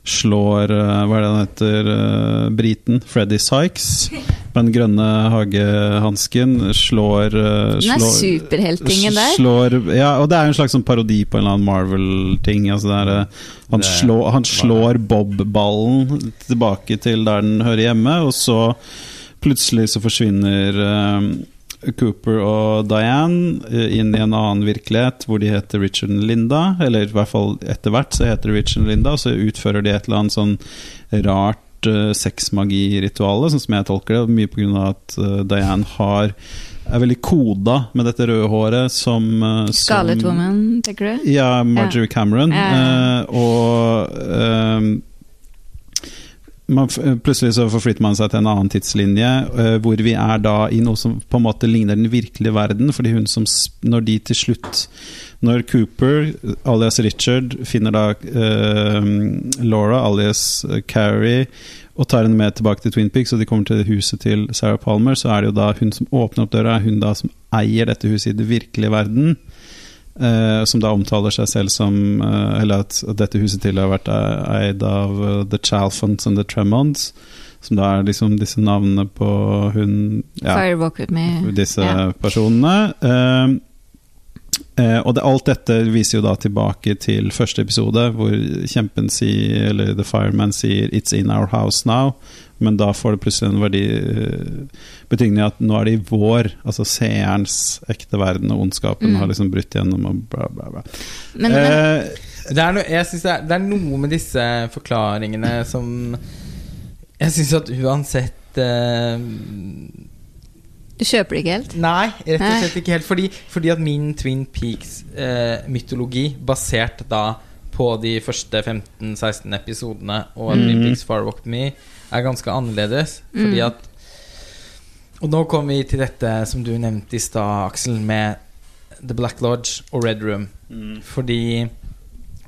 slår uh, Hva er det han heter? Uh, briten? Freddy Sykes. Med den grønne hagehansken. Slår, slår Den er superheltingen der. Slår, ja, og det er jo en slags sånn parodi på en eller annen Marvel-ting. Altså eh, han, slår, han slår Bob-ballen tilbake til der den hører hjemme, og så plutselig så forsvinner eh, Cooper og Diane eh, inn i en annen virkelighet hvor de heter Richard og Linda. Eller i hvert fall etter hvert så heter de Richard og Linda, og så utfører de et eller annet sånn rart uh, sexmagi-rituale, sånn som jeg tolker det. Mye pga. at uh, Diane har er veldig koda med dette røde håret som, uh, Scarlet Woman, tenker du? Ja, Marjorie Cameron. Ja, ja. eh, og man, plutselig så forflytter man seg til en annen tidslinje, uh, hvor vi er da i noe som på en måte ligner den virkelige verden. Fordi hun som Når de til slutt Når Cooper, alias Richard, finner da uh, Laura, alias eh, Carrie, og tar henne med tilbake til Twin Peaks, og de kommer til huset til Sarah Palmer, så er det jo da hun som åpner opp døra, er hun da som eier dette huset i den virkelige verden. Eh, som da omtaler seg selv som eh, Eller at, at dette huset tidligere har vært eh, eid av uh, The Chalfonts and The Tremonds. Som da er liksom disse navnene på hun ja, Firewalk with me. disse yeah. personene. Eh, eh, og det, alt dette viser jo da tilbake til første episode, hvor kjempen sier, eller The Fireman sier 'It's in our house now'. Men da får det plutselig en verdi eh, betydning at nå er det i vår, altså seerens ekte verden, og ondskapen Mm. har liksom brutt gjennom og bla, bla, bla. Men, men Eh, Det er, no, jeg synes det, er, det er noe med disse forklaringene som Jeg syns at uansett eh, du kjøper det ikke helt? Nei, rett og slett ikke helt. Fordi, fordi at min Twin Peaks-mytologi, basert da på de første 15-16 episodene og Mm. Twin Peaks Far Walk Me, er ganske annerledes. Fordi Mm. at Og nå kommer vi til dette som du nevnte i stad, Aksel, med The Black Lodge og Red Room. Fordi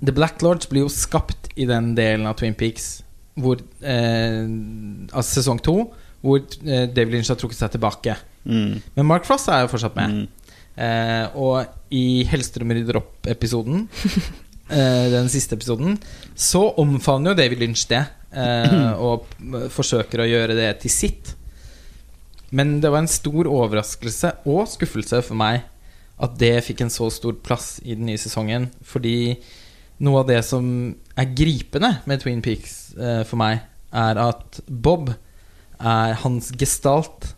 The Black Lodge blir jo skapt i den delen av Twin Peaks hvor eh, Altså sesong to, hvor eh, David Lynch har trukket seg tilbake. mm, Men Mark Frost er jo fortsatt med. mm. Eh, og i Hellstrøm rydder opp-episoden, eh, den siste episoden, så omfavner jo David Lynch det. Eh, og forsøker å gjøre det til sitt. Men det var en stor overraskelse og skuffelse for meg at det fikk en så stor plass i den nye sesongen. Fordi noe av det som er gripende med Twin Peaks eh, for meg, er at Bob er hans gestalt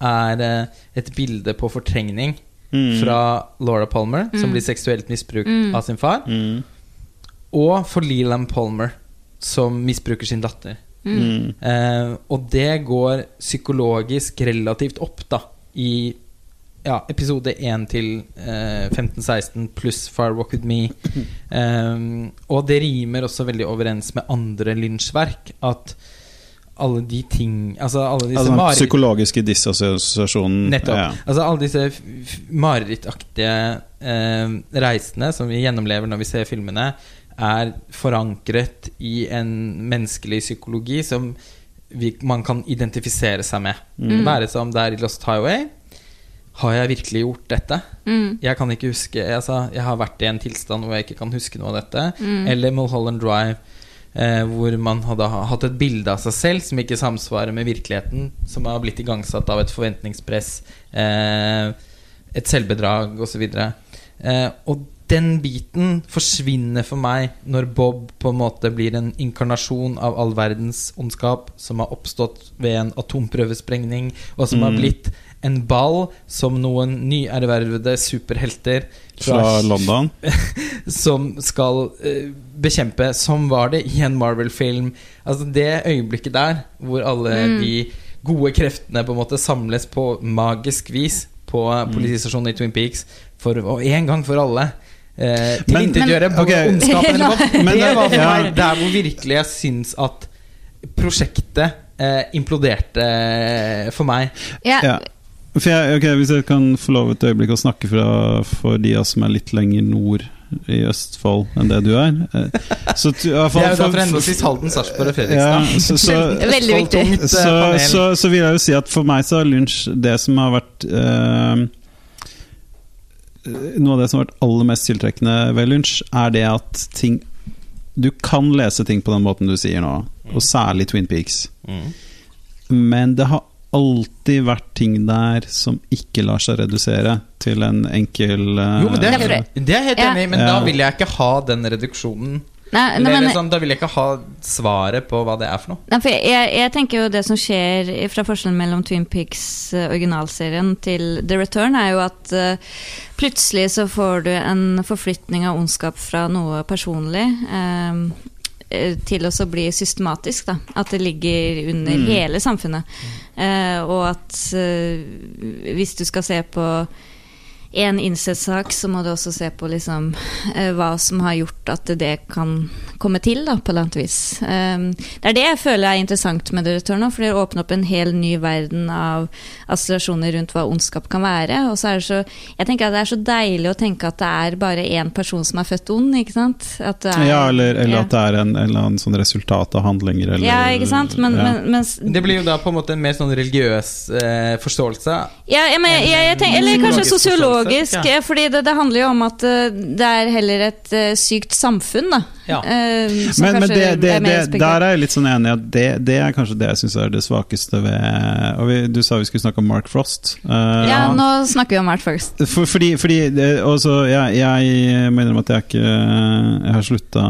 er eh, et bilde på fortrengning Mm. fra Laura Palmer, som Mm. blir seksuelt misbrukt Mm. av sin far, Mm. og for Leland Palmer, som misbruker sin datter. Mm. Eh, og det går psykologisk relativt opp, da, i ja, episode 1 til eh, 15-16 pluss Far Walk With Me. Eh, og det rimer også veldig overens med andre Lynch-verk. At alle de ting Altså alle disse Altså den psykologiske disassosiasjonen. Nettopp. Ja. Altså alle disse marerittaktige eh, reisene som vi gjennomlever når vi ser filmene, er forankret i en menneskelig psykologi som vi, man kan identifisere seg med. Mm. Være som det er i Lost Highway. Har jeg virkelig gjort dette? Mm. Jeg kan ikke huske altså, Jeg har vært i en tilstand hvor jeg ikke kan huske noe av dette. Mm. Eller Mulholland Drive, eh, hvor man hadde hatt et bilde av seg selv som ikke samsvarer med virkeligheten, som har blitt igangsatt av et forventningspress, eh, et selvbedrag osv. Eh, og den biten forsvinner for meg når Bob på en måte blir en inkarnasjon av all verdens ondskap som har oppstått ved en atomprøvesprengning, og som har Mm. blitt en ball som noen nyervervede superhelter Fra London. som skal uh, bekjempe, som var det i en Marvel-film. Altså Det øyeblikket der hvor alle Mm. de gode kreftene på en måte samles på magisk vis på Mm. politistasjonen i Twin Peaks for og en gang for alle eh, Men- tilintetgjøre Men- både ok. ondskapen eller noe. Men Det det- var for meg der hvor virkelig jeg syns at prosjektet eh, imploderte eh, for meg. Ja, Ja. For jeg, ok, Hvis jeg kan få lov et øyeblikk å snakke fra, for de av som er litt lenger nord i Østfold enn det du er eh, Så i hvert Det er jo da for- sist Halden, Sarpsborg og ja, Fredrikstad. så, så, Veldig viktig. Eh, så, så, så vil jeg jo si at for meg så har lunsj det som har vært eh, Noe av det som har vært aller mest tiltrekkende ved lunsj, er det at ting Du kan lese ting på den måten du sier nå, og særlig Twin Peaks. Mm. Men det har alltid vært ting der som ikke lar seg redusere til en enkel uh, Jo, men det er, helt, det er jeg helt enig i, men Ja. da vil jeg ikke ha den reduksjonen. Nei, nei, men, liksom, da vil jeg ikke ha svaret på hva det er for noe. nei, for jeg, jeg tenker jo det som skjer fra forskjellen mellom Twin Peaks eh, originalserien til The Return, er jo at uh, plutselig så får du en forflytning av ondskap fra noe personlig Um, til å bli systematisk. Da. At det ligger under Mm. hele samfunnet. Uh, og at uh, hvis du skal se på en innsett-sak, så må du også se på liksom, eh, hva som har gjort at det kan komme til, da, på et eller annet vis. Um, det er det jeg føler er interessant med dere Return nå, for det åpner opp en hel ny verden av assosiasjoner rundt hva ondskap kan være. Og så er det så Jeg tenker at det er så deilig å tenke at det er bare én person som er født ond, ikke sant? At det er, Ja, eller, eller ja. at det er en, en eller annen sånn resultat av handlinger, eller Ja, ikke sant? Men, ja. men, mens Det blir jo da på en måte en mer sånn religiøs eh, forståelse. Ja, jeg, men, jeg, jeg tenker, eller kanskje Psykologisk forståelse, ja. fordi det, det handler jo om at eh, det er heller et eh, sykt samfunn, da. Ja. Uh, men, men det, det, er det, der er jeg litt sånn enig i at det, det er kanskje det jeg syns er det svakeste ved Og vi, Du sa vi skulle snakke om Mark Frost. Uh, Ja, nå snakker vi om Mark Frost. For, fordi, fordi det, også, jeg, jeg må innrømme at jeg ikke Jeg har slutta,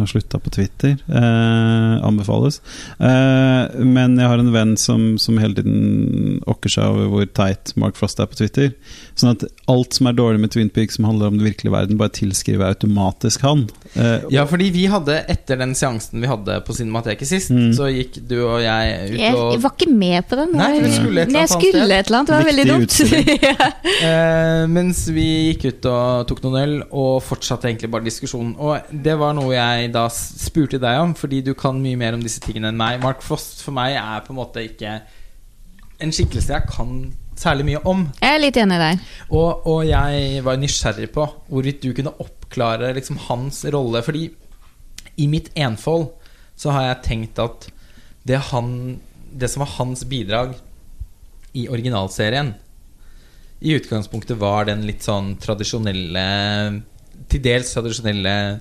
har slutta på Twitter. Uh, anbefales. Eh, men jeg har en venn som, som hele tiden okker seg over hvor teit Mark Frost er på Twitter. Sånn at alt som er dårlig med Twin Peaks som handler om den virkelige verden, bare tilskriver automatisk han. Eh, Ja, fordi vi hadde, etter den seansen vi hadde på Cinemateket sist, Mm. så gikk du og jeg ut Jeg, og jeg var ikke med på den. Nei, jeg skulle et eller annet skulle et eller annet, det var veldig dumt. ja. Eh, mens vi gikk ut og tok noen øl, og fortsatte egentlig bare diskusjonen. Og det var noe jeg da spurte deg om, fordi du kan mye mer om disse tingene enn meg. Mark Frost for meg er på en måte ikke en skikkelse jeg kan særlig mye om. Jeg er litt enig der. Og, og jeg var nysgjerrig på hvorvidt du kunne oppklare liksom hans rolle. Fordi i mitt enfold så har jeg tenkt at det, han, det som var hans bidrag i originalserien, i utgangspunktet var den litt sånn tradisjonelle Til dels tradisjonelle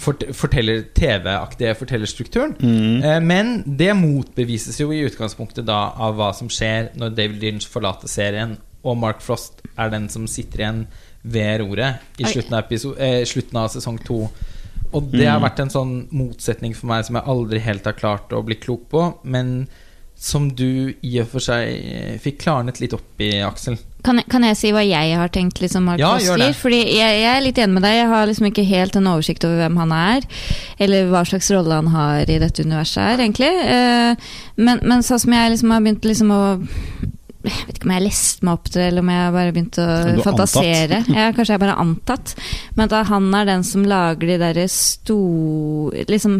fort, forteller, TV-aktige fortellerstrukturen. mm. Eh, Men det motbevises jo i utgangspunktet da av hva som skjer når David Lynch forlater serien, og Mark Frost er den som sitter igjen ved roret i slutten av, episo- eh, slutten av sesong to. Og det har Mm. vært en sånn motsetning for meg som jeg aldri helt har klart å bli klok på, men som du i og for seg eh, fikk klarnet litt opp i, Aksel. Kan, jeg- kan jeg si hva jeg har tenkt liksom Mark Ja, det. Fordi jeg, jeg er litt enig med deg. Jeg har liksom ikke helt en oversikt over hvem han er. Eller hva slags rolle han har i dette universet her, egentlig. Eh, men, men sånn som jeg liksom har begynt liksom å jeg vet ikke om jeg har lest meg opp til det, eller om jeg har bare begynt å fantasere. Ja, kanskje jeg bare har antatt. Men at han er den som lager de derre store Liksom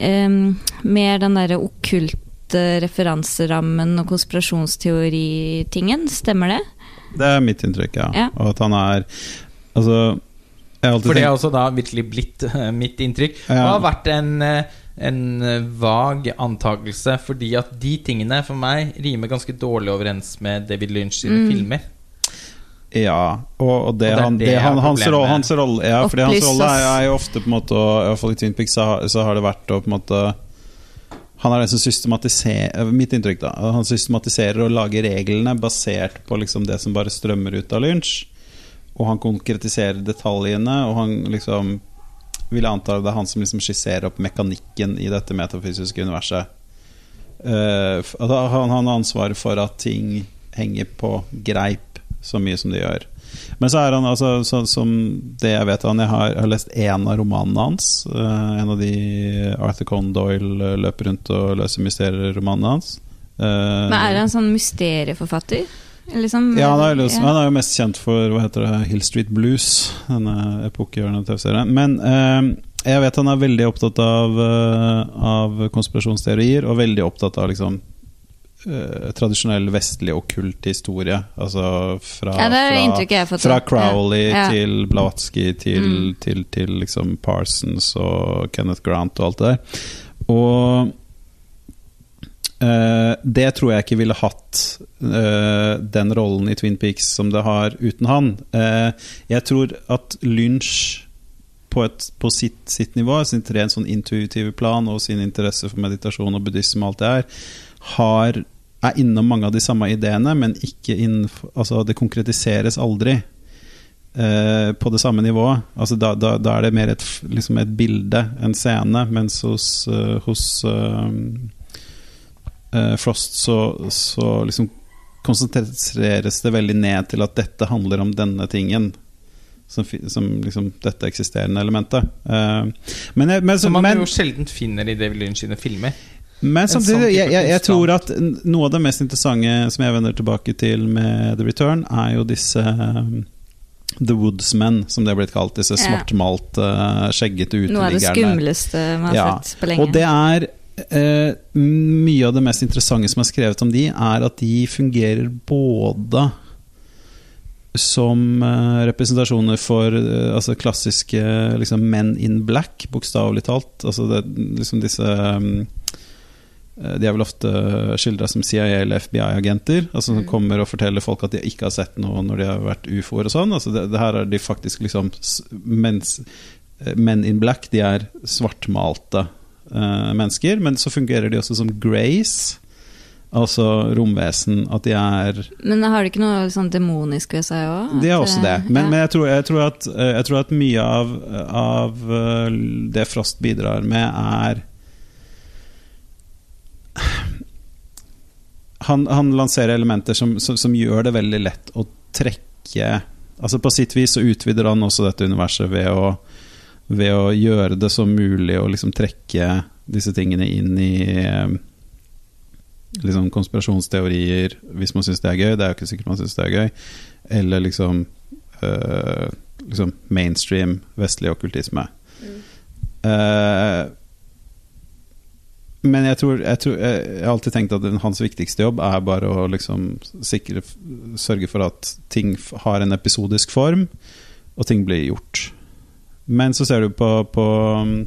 um, Mer den derre okkulte referanserammen og konspirasjonsteoritingen. Stemmer det? Det er mitt inntrykk, ja. Ja. Og at han er Altså jeg har For det har også da virkelig blitt eh, mitt inntrykk. Ja. Og har vært en, eh, en eh, vag antakelse, fordi at de tingene for meg rimer ganske dårlig overens med David Lynch sine Mm. filmer. Ja, og, det, Og det han, det det, han, hans, rolle, hans rolle Ja, fordi hans rolle er, er jo ofte på en måte og, I hvert fall i Twin Peaks så har, så har det vært å på en måte Han er den som systematiserer Mitt inntrykk, da. Han systematiserer og lager reglene basert på liksom det som bare strømmer ut av Lynch. og han konkretiserer detaljene, og han liksom vil jeg anta det er han som liksom skisserer opp mekanikken i dette metafysiske universet. Uh, han har ansvaret for at ting henger på greip så mye som de gjør. Men så er han altså så, som det jeg vet han Jeg har, jeg har lest én av romanene hans. Uh, en av de Arthur Conan Doyle eh, løper rundt og løser mysterier-romanene hans. Uh, Men er han sånn mysterieforfatter? Liksom, ja, han er, jo, ja. han er jo mest kjent for hva heter det, Hill Street Blues, denne epokegjørende TV-serien. Men uh, jeg vet han er veldig opptatt av, av konspirasjonsteorier, og veldig opptatt av liksom eh, tradisjonell vestlig okkult historie. Altså fra, Ja, fra, fra. Crowley Ja. til Blavatsky til, Mm. til, til liksom Parsons og Kenneth Grant og alt det der. Og Uh, det tror jeg ikke ville hatt uh, den rollen i Twin Peaks som det har uten han. Uh, jeg tror at Lynch på, et, på sitt, sitt nivå, sin rent sånn intuitive plan og sin interesse for meditasjon og buddhisme og alt det her, har, er innom mange av de samme ideene, men ikke innenfor, altså det konkretiseres aldri eh, på det samme nivået. Altså da, da, da er det mer et, liksom et bilde, en scene, mens hos, uh, hos uh, Frost så, så liksom konsentreres det veldig ned til at dette handler om denne tingen. Som, som liksom dette eksisterende elementet. Uh, men, jeg- men, Som man men, jo sjelden finner i David Lynch sine filmer. Men sånn samtidig, jeg, jeg, jeg tror at noe av det mest interessante som jeg vender tilbake til med The Return, er jo disse um, The Woodsmen, som det er blitt kalt. Disse svartmalt, uh, skjeggete Noe av det uteliggerne. skumleste man har Ja, sett på lenge. Og det er uh, Mye av det mest interessante som er skrevet om de, er at de fungerer både som eh, representasjoner for eh, altså klassiske liksom, men in black, bokstavelig talt. Altså det, liksom disse eh, De er vel ofte skildra som CIA eller FBI-agenter. Altså Som Mm. kommer og forteller folk at de ikke har sett noe når de har vært ufoer og sånn. Altså det, det her er de faktisk liksom mens, eh, Men in black, de er svartmalte uh, mennesker. Men så fungerer de også som grace. Altså romvesen. At de er Men har de ikke noe sånn demonisk ved seg òg? det er også det. Men, men jeg, tror, jeg, tror at, eh, jeg tror at mye av, av eh, det Frost bidrar med, er han, han lanserer elementer som, som, som gjør det veldig lett å trekke Altså På sitt vis så utvider han også dette universet ved å, ved å gjøre det så mulig å liksom trekke disse tingene inn i eh, liksom konspirasjonsteorier, hvis man syns det er gøy. Det er jo ikke sikkert man syns det er gøy. Eller liksom, øh, liksom mainstream vestlig okkultisme. Eh, men jeg tror, jeg tror Jeg har alltid tenkt at hans viktigste jobb er bare å liksom sikre, sørge for at ting har en episodisk form, og ting blir gjort. Men så ser du på, på um,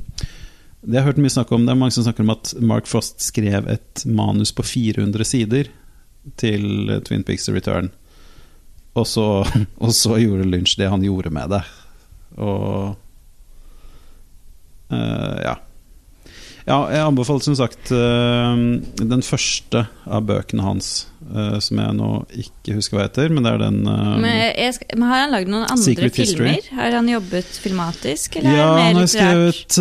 Det jeg hørt mye snakk om Det er mange som snakker om at Mark Frost skrev et manus på 400 sider til Twin Peaks The Return. Og så, og så gjorde Lynch det han gjorde med det. Og uh, ja. Ja, jeg anbefaler som sagt eh, den første av bøkene hans, eh, som jeg nå ikke husker hva heter, men det er den eh, Men, skal, men har han lagd noen andre Secret History. filmer? Har han jobbet filmatisk, eller Ja, er det han mer har litterært?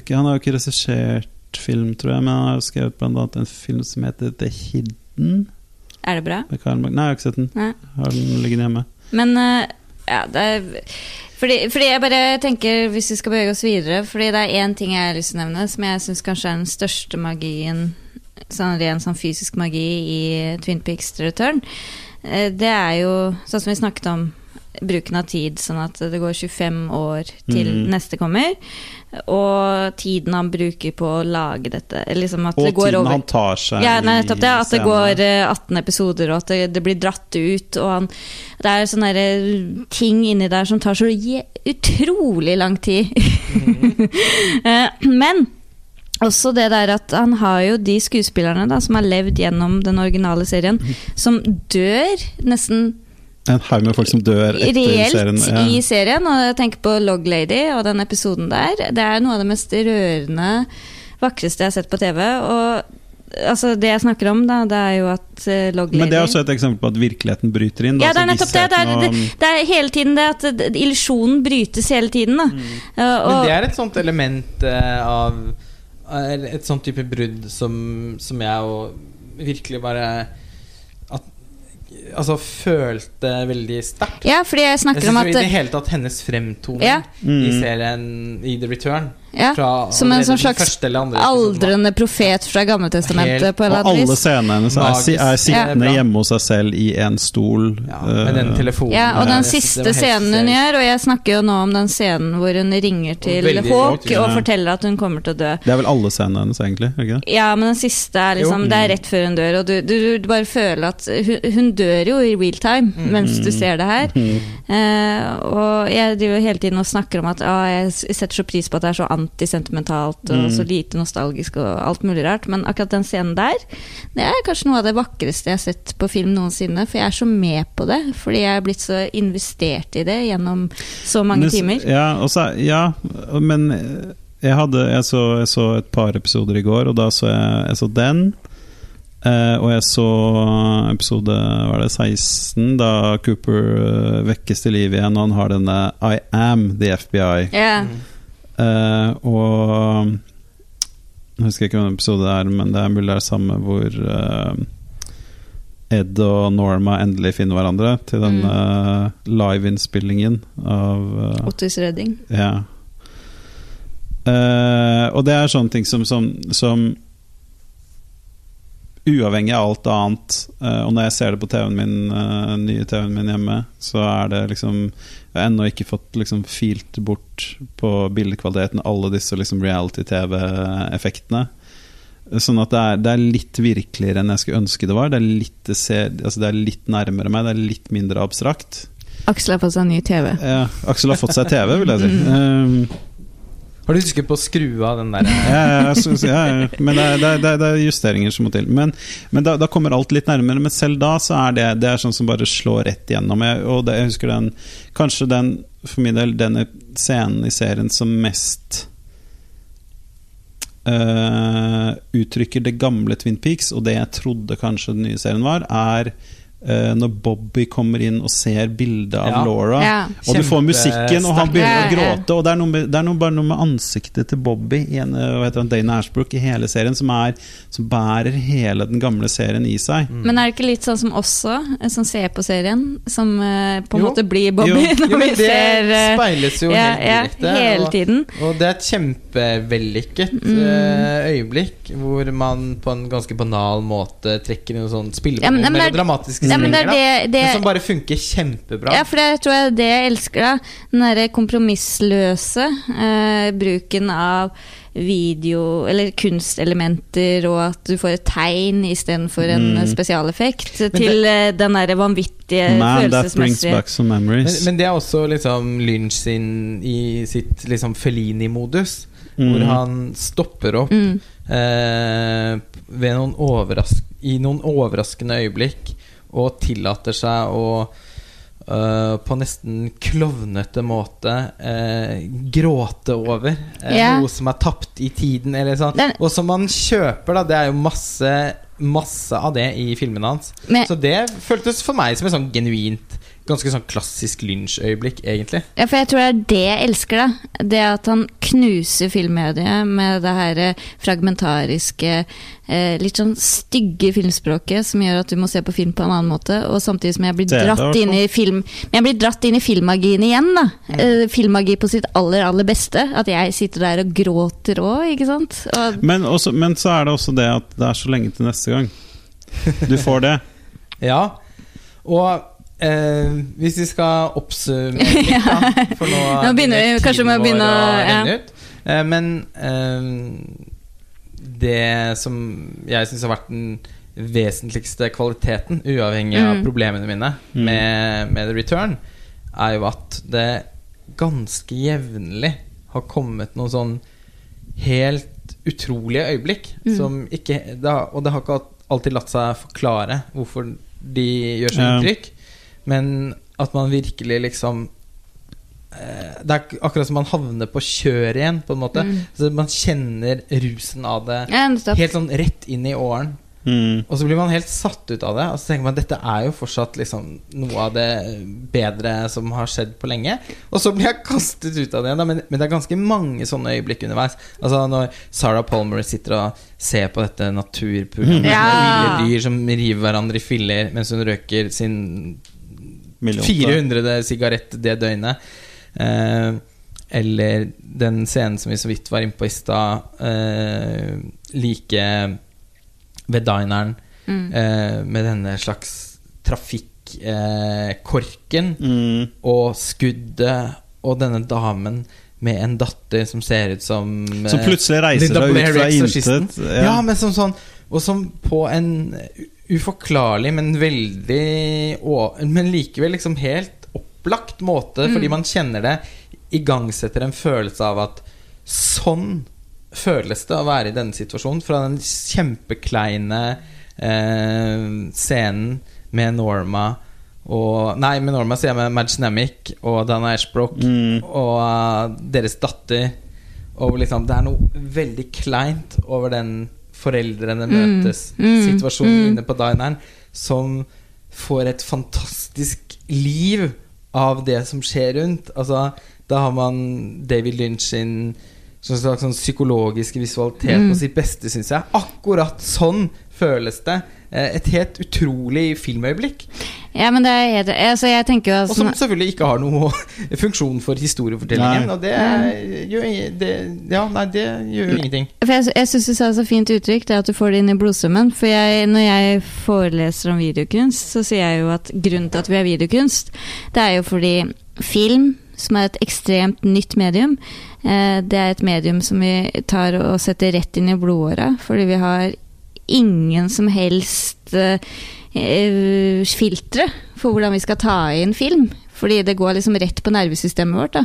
ikke, Han har jo ikke regissert film, tror jeg, men han har skrevet annet en film som heter The Hidden. Er det bra? Nei, jeg har ikke sett den. Nei. Har den liggende hjemme. Men eh, ja, det fordi, fordi jeg bare tenker, hvis vi skal bevege oss videre Fordi det er én ting jeg har lyst til å nevne, som jeg syns kanskje er den største magien Sånn ren sånn fysisk magi i Twin Peaks Return. Eh, Det er jo sånn som vi snakket om, bruken av tid. Sånn at det går 25 år til mm. neste kommer. Og tiden han bruker på å lage dette. Liksom at Og det går tiden over han tar seg ja, nei, det. At det går eh, 18 episoder, og at det, det blir dratt ut. Og han, det er sånne eh, ting inni der som tar så utrolig lang tid. Mm. Men også det der at han har jo de skuespillerne da, som har levd gjennom den originale serien, som dør nesten En haug med folk som dør etter reelt serien. Ja. i serien. Og jeg tenker på Log Lady og den episoden der. Det er noe av det mest rørende, vakreste jeg har sett på TV. Og altså det jeg snakker om, da, det er jo at uh, Log Lady Men det er også et eksempel på at virkeligheten bryter inn. da, Ja, det er nettopp det. Det er, det, det er hele tiden det at illusjonen brytes hele tiden, da. Mm. Uh, Men det er et sånt element uh, av er Et sånt type brudd som, som jeg jo virkelig bare Altså følte veldig sterkt. ja, fordi jeg Jeg snakker synes om at i det hele tatt hennes fremtoning Ja. i Mm. serien I The Return ja, fra Som en sånn slags andre aldrende profet fra Gammeltestamentet, på Og alle scenene hennes er, er sittende Ja. hjemme hos seg selv i en stol. ja, Med den eh, telefonen Ja, og den siste scenen hun gjør, og jeg snakker jo nå om den scenen hvor hun ringer til Hawk og forteller at hun kommer til å dø. Det er vel alle scenene hennes, egentlig? Ikke? Ja, men den siste er liksom Jo. Det er rett før hun dør, og du, du, du bare føler at hun, hun dør jo i real time Mm. mens du ser det her. Eh, og jeg driver hele tiden og snakker om at ah, jeg setter så pris på at det er så antisentimentalt og Mm. så lite nostalgisk og alt mulig rart, men akkurat den scenen der, det er kanskje noe av det vakreste jeg har sett på film noensinne, for jeg er så med på det, fordi jeg er blitt så investert i det gjennom så mange Men timer. Ja, også, ja, men jeg, hadde, jeg, så, jeg så et par episoder i går, og da så jeg, jeg så den. Uh, og jeg så episode var det 16, da Cooper uh, vekkes til liv igjen, og han har denne I am the FBI. Ja. Eh, og Jeg husker ikke hvilken episode det er, men det er mulig det er samme hvor uh, Ed og Norma endelig finner hverandre til den Mm. eh, live-innspillingen av Otis Redding. Ja. Og det er sånne ting som, som, som Uavhengig av alt annet, eh, og når jeg ser det på TV-en min, eh, nye TV-en min hjemme, så er det liksom Jeg har ennå ikke fått liksom filt bort på bildekvaliteten alle disse liksom reality-TV-effektene. Sånn at det er, det er litt virkeligere enn jeg skulle ønske det var. Det er, litt, det, ser, altså det er litt nærmere meg, det er litt mindre abstrakt. Aksel har fått seg ny TV. Ja, Aksel har fått seg TV, vil jeg si. Um, Har du husket på å skru av den der ja, ja, ja, ja. Men det er, det, er, det er justeringer som må til. Men, men da, da kommer alt litt nærmere. Men selv da så er det, det er sånn som bare slår rett igjennom. Jeg, og det, jeg husker den Kanskje den, for min del, denne scenen i serien som mest Uh, uttrykker det gamle Twin Peaks, og det jeg trodde kanskje den nye serien var, er eh, når Bobby kommer inn og ser bildet av Ja. Laura. Ja. Og du får musikken, og han begynner å Ja, ja. gråte. Og det er, noe med, det er noe, bare noe med ansiktet til Bobby i en, eh, hva heter han, Dana Ashbrook i hele serien som, er, som bærer hele den gamle serien i seg. Mm. Men er det ikke litt sånn som også, eh, som ser på serien, som uh, på en Jo. måte blir Bobby Jo. når Jo, vi men det ser uh, speiles jo ja, helt ja, direkte. hele og- tiden. Og det er et kjempevellykket Mm. øyeblikk hvor man på en ganske banal måte trekker inn en sånn spillbar, Ja, men- men er- Ja, men det da. det, det Men som bare funker kjempebra. Ja, for det tror jeg er det jeg elsker, da. Den derre kompromissløse eh, bruken av video, eller kunstelementer, og at du får et tegn istedenfor en Mm. spesialeffekt, det- til eh, den derre vanvittige Man, that følelsesmessige back some Men, men det er også liksom Lynch sin i sitt liksom Felini-modus, hvor Mm. han stopper opp mm. eh, ved noen overraskende i noen overraskende øyeblikk og tillater seg å Uh, på nesten klovnete måte uh, gråte over uh, yeah. noe som er tapt i tiden. Eller sånn. Den- Og som man kjøper, da. Det er jo masse Masse av det i filmene hans. Men- Så det føltes for meg som et sånn genuint Ganske sånn klassisk Lynch-øyeblikk, egentlig. Ja, for jeg tror det er det jeg elsker, da. Det at han knuser filmmediet med det her eh, fragmentariske, eh, litt sånn stygge filmspråket som gjør at du må se på film på en annen måte, og samtidig som jeg blir dratt inn i film Men jeg blir dratt inn i filmmagien igjen, da. Mm. filmmagi på sitt aller, aller beste. At jeg sitter der og gråter òg, ikke sant. Og, Men, også, men så er det også det at det er så lenge til neste gang. Du får det. Ja. Og eh, hvis vi skal oppsummere litt, da For nå, Nå begynner vi kanskje med å begynne å- renne ut. Eh, men eh, det som jeg syns har vært den vesentligste kvaliteten, uavhengig av Mm. problemene mine Mm. med, med The Return, er jo at det ganske jevnlig har kommet noen sånn helt utrolige øyeblikk Mm. som ikke det har, Og det har ikke alltid latt seg forklare hvorfor de gjør så Ja. inntrykk, men at man virkelig liksom eh, Det er akkurat som man havner på kjøret igjen, på en måte. Mm. Så man kjenner rusen av det Ja, helt sånn rett inn i åren. Mm. Og så blir man helt satt ut av det. Og så tenker man dette er jo fortsatt liksom noe av det bedre som har skjedd på lenge. Og så blir jeg kastet ut av det igjen. Men, men det er ganske mange sånne øyeblikk underveis. Altså Når Sarah Palmer sitter og ser på dette naturprogrammet Ja. med ville dyr som river hverandre i filler mens hun røker sin Millionte. 400 sigarett det døgnet. Eh, eller den scenen som vi så vidt var inne på i stad, eh, like ved dineren, Mm. eh, med denne slags trafikkorken eh, korken Mm. og skuddet og denne damen med en datter som ser ut som eh, Som plutselig reiser seg ut fra intet. Ja. men som sånn Og som på en uforklarlig, men veldig Men likevel liksom helt opplagt måte, Mm. fordi man kjenner det, igangsetter en følelse av at sånn føles det å være i denne situasjonen. Fra den kjempekleine eh, scenen med Norma og Nei, med Norma sier jeg med Madge Namic og Dana Ashbrook Mm. og uh, deres datter. Og liksom, det er noe veldig kleint over den foreldrene Mm. møtes-situasjonen Mm. inne på dineren, som får et fantastisk liv av det som skjer rundt. Altså, da har man David Lynch sin sånn slags sånn psykologiske visualitet Mm. på sitt beste, syns jeg. Akkurat sånn føles det. Eh, Et helt utrolig filmøyeblikk. Ja, men det er helt altså, Jeg tenker jo Og som selvfølgelig ikke har noe funksjon for historiefortellingen. Nei. Og det gjør, det, ja, nei, det gjør jo ingenting. For jeg, jeg syns du sa så fint uttrykk, det at du får det inn i blodstrømmen. For jeg, når jeg foreleser om videokunst, så sier jeg jo at grunnen til at vi har videokunst, det er jo fordi film, som er et ekstremt nytt medium, eh, det er et medium som vi tar og setter rett inn i blodåra, fordi vi har ingen som helst eh, filtre for hvordan vi skal ta inn film. Fordi det går liksom rett på nervesystemet vårt. Da.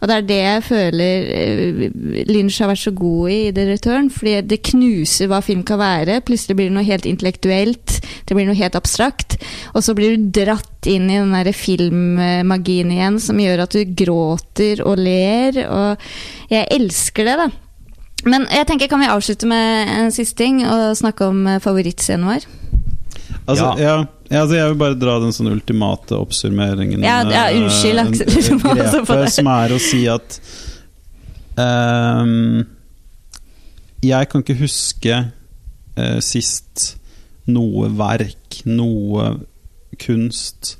Og det er det jeg føler eh, Lynch har vært så god i i The Return. Fordi det knuser hva film kan være. Plutselig blir det noe helt intellektuelt. Det blir noe helt abstrakt. Og så blir du dratt inn i den der filmmagien igjen som gjør at du gråter og ler. Og jeg elsker det, da. Men jeg tenker, kan vi avslutte med en siste ting og snakke om eh, favorittscenen vår? Altså, Ja. ja. Altså jeg vil bare dra den sånn ultimate oppsummeringen. Ja, ja, eh, unnskyld, Aksel, få grepet, som er å si at um, Jeg kan ikke huske uh, sist noe verk, noe kunst,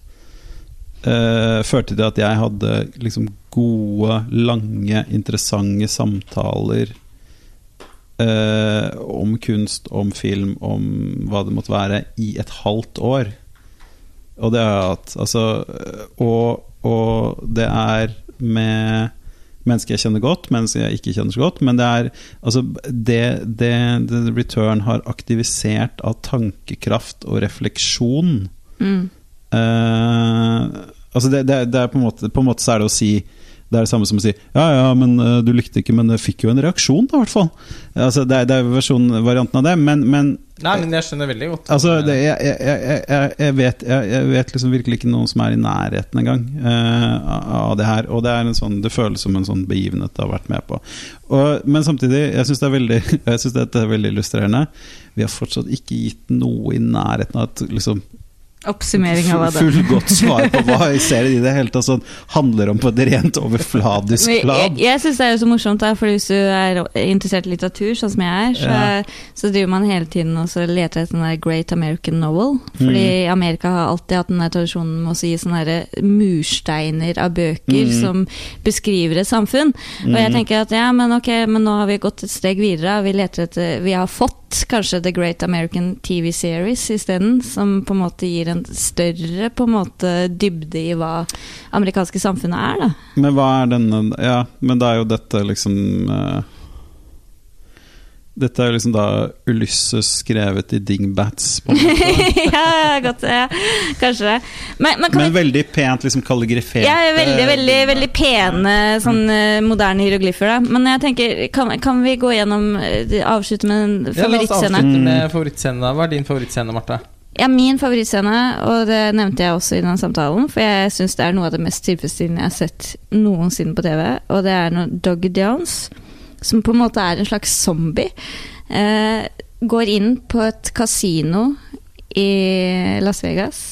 uh, førte til at jeg hadde liksom gode, lange, interessante samtaler eh, om kunst, om film, om hva det måtte være, i et halvt år. Og det har jeg hatt. Altså, og, og det er med mennesker jeg kjenner godt, mennesker jeg ikke kjenner så godt. Men det er altså det, det, det Return har aktivisert av tankekraft og refleksjon Mm. Eh, altså det, det, det er på en måte På en måte så er det å si Det er det samme som å si Ja, ja, men eh, du likte ikke, men det fikk jo en reaksjon, da, i hvert fall. Altså, det, er- det er versjon, varianten av det, men, men Nei, men jeg skjønner veldig godt. Altså, det, jeg, jeg, jeg, jeg, vet, jeg, jeg vet liksom virkelig ikke noen som er i nærheten engang uh, av det her. Og det, er en sånn, det føles som en sånn begivenhet det har vært med på. Og, men samtidig, jeg syns dette er veldig illustrerende. Vi har fortsatt ikke gitt noe i nærheten av et liksom, Oppsummering av hva det fullgodt svar på hva serien i det hele tatt sånn, handler om på et rent overfladisk plan. Jeg, jeg syns det er jo så morsomt, da, for hvis du er interessert i litteratur, sånn som jeg er, så, Ja. så driver man hele tiden og så leter etter den der Great American Novel. Fordi Mm. Amerika har alltid hatt den der tradisjonen med å gi sånne der mursteiner av bøker Mm. som beskriver et samfunn. Og jeg Mm. tenker at ja, men ok, men nå har vi gått et steg videre. Vi leter etter Vi har fått kanskje The Great American TV Series isteden, som på en måte gir en større på en måte dybde i hva amerikanske samfunnet er, da. Men hva er denne Ja, men da er jo dette liksom eh, Dette er jo liksom da Ulysses skrevet i dingbats, på en måte. ja, godt, ja, kanskje det. Men, men kan Men veldig pent liksom kalligrafert. ja, veldig, veldig, veldig pene sånn eh, moderne hieroglyfer, da. Men jeg tenker, kan, kan vi gå gjennom eh, Avslutte med en Ja, la oss avslutte Mm. med favorittscenen. da. Hva er din favorittscene, Marte? Ja, min favorittscene, og det nevnte jeg også i den samtalen, for jeg syns det er noe av det mest tilfredsstillende jeg har sett noensinne på TV, og det er når Doggy Jones, som på en måte er en slags zombie, eh, går inn på et kasino i Las Vegas.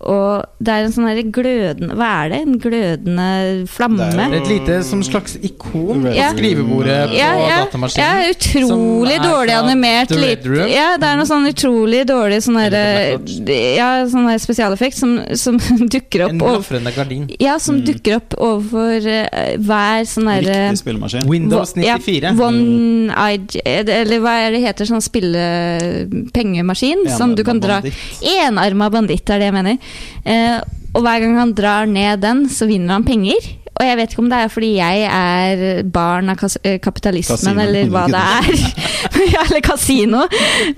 Og det er en sånn her glødende Hva er det? En glødende flamme? Det er jo- Et lite som slags ikon på Ja. skrivebordet på ja, ja, datamaskinen. ja, utrolig dårlig animert. Litt, ja, det er noe sånn utrolig dårlig sånn Black ja, sånn her spesialeffekt som, som dukker opp En blafrende gardin. Ja, som dukker opp overfor uh, hver sånn herre Riktig spillemaskin. Windows Wo- ja, 94. One-eyed Eller hva er det heter, sånn spillepengemaskin som du kan dra Enarma banditt er det jeg mener. Eh, og hver gang han drar ned den, så vinner han penger. Og jeg vet ikke om det er fordi jeg er barn av eh, kapitalismen, Kasino. eller hva det er. Eller kasino.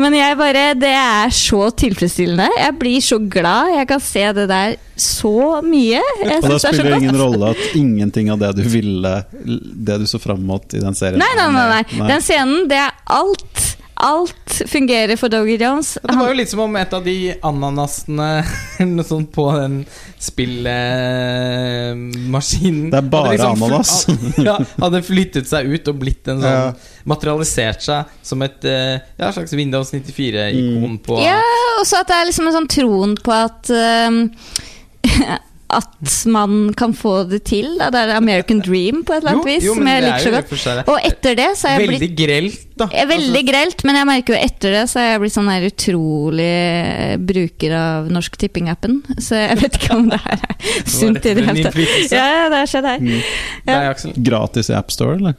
Men jeg bare Det er så tilfredsstillende. Jeg blir så glad. Jeg kan se det der så mye. Jeg Og da er spiller det ingen rolle at ingenting av det du ville Det du så fram mot i den serien nei, nei, nei. Nei. Den scenen, det er alt. Alt fungerer for Doggy Jones. Ja, Det var jo litt som om et av de ananasene sånt på den spillmaskinen Det er bare ananas. ja, hadde flyttet seg ut og blitt en sånn Ja. Materialisert seg som et eh, ja, slags Windows 94-ikon på Ja, og så at det er liksom en sånn troen på at ehm, At man kan få det til. Da. Det er American Dream på et eller annet vis, jo, men som jeg det er liker så godt. og etter det så er jeg Veldig blitt grelt, da. er veldig Altså, grelt, men jeg merker jo etter det så er jeg blitt sånn her utrolig bruker av Norsk Tipping-appen. Så jeg vet ikke om det her er sunt i det hele tatt. Ja, ja, det har skjedd her. Nei, Aksel. Gratis i AppStore, eller?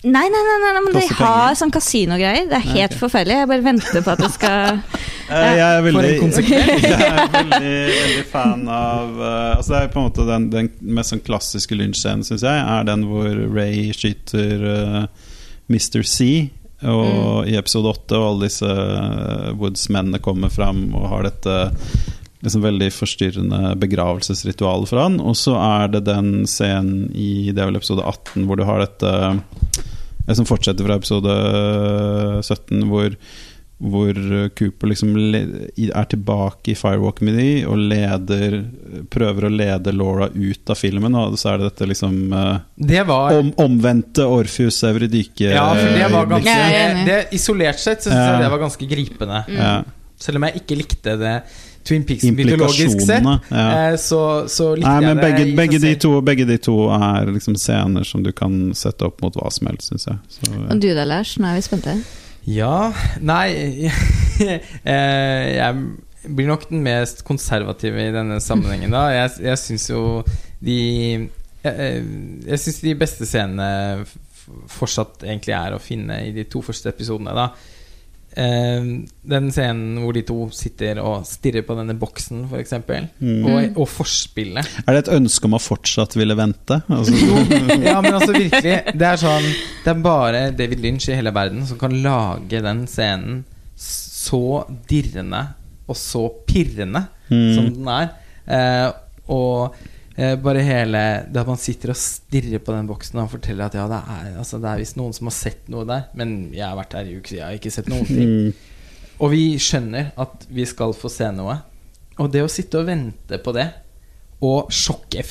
Nei, nei, nei, nei, nei men de Koster har sånn kasinogreier. Det er helt ok. forferdelig. Jeg bare venter på at det skal Eh, Jeg er For veldig, en konsekvens. jeg er veldig, veldig fan av eh, Altså Det er på en måte den, den mest sånn klassiske lynsjscenen, syns jeg, er den hvor Ray skyter eh, Mr. C. Og i episode åtte, og alle disse uh, Woods-mennene kommer fram og har dette liksom veldig forstyrrende begravelsesritual for han. Og så er det den scenen i det er vel episode 18 hvor du har dette eh, Som fortsetter fra episode 17, hvor hvor Cooper liksom er tilbake i Firewalk med de og leder prøver å lede Laura ut av filmen. Og så er det dette liksom eh, Det var om, omvendte Orpheus Evridyke Ja, for det var ganske det, Isolert sett så syns Ja. jeg det var ganske gripende. ja. Selv om jeg ikke likte det Twin Peaks mytologisk sett, ja. eh, så, så likte Nei, men jeg begge, i begge, de to, begge de to er liksom scener som du kan sette opp mot hva som helst, syns jeg. Så, ja. Og du da, Lars? Nå er vi spente. Ja Nei eh, Jeg blir nok den mest konservative i denne sammenhengen, da. Jeg, jeg syns jo de Jeg, eh, jeg syns de beste scenene fortsatt egentlig er å finne i de to første episodene, da. Eh, den scenen hvor de to sitter og stirrer på denne boksen, f.eks., Mm. og, og forspillet. Er det et ønske om å fortsatt ville vente? Altså, Ja, men altså virkelig Det er sånn Det er bare David Lynch i hele verden som kan lage den scenen så dirrende og så pirrende Mm. som den er. Eh, og eh, bare hele Det at man sitter og stirrer på den boksen og forteller at ja, det er, altså, det er visst noen som har sett noe der, men jeg har vært her i uker, jeg har ikke sett noen ting. mm. Og vi skjønner at vi skal få se noe. Og det å sitte og vente på det, og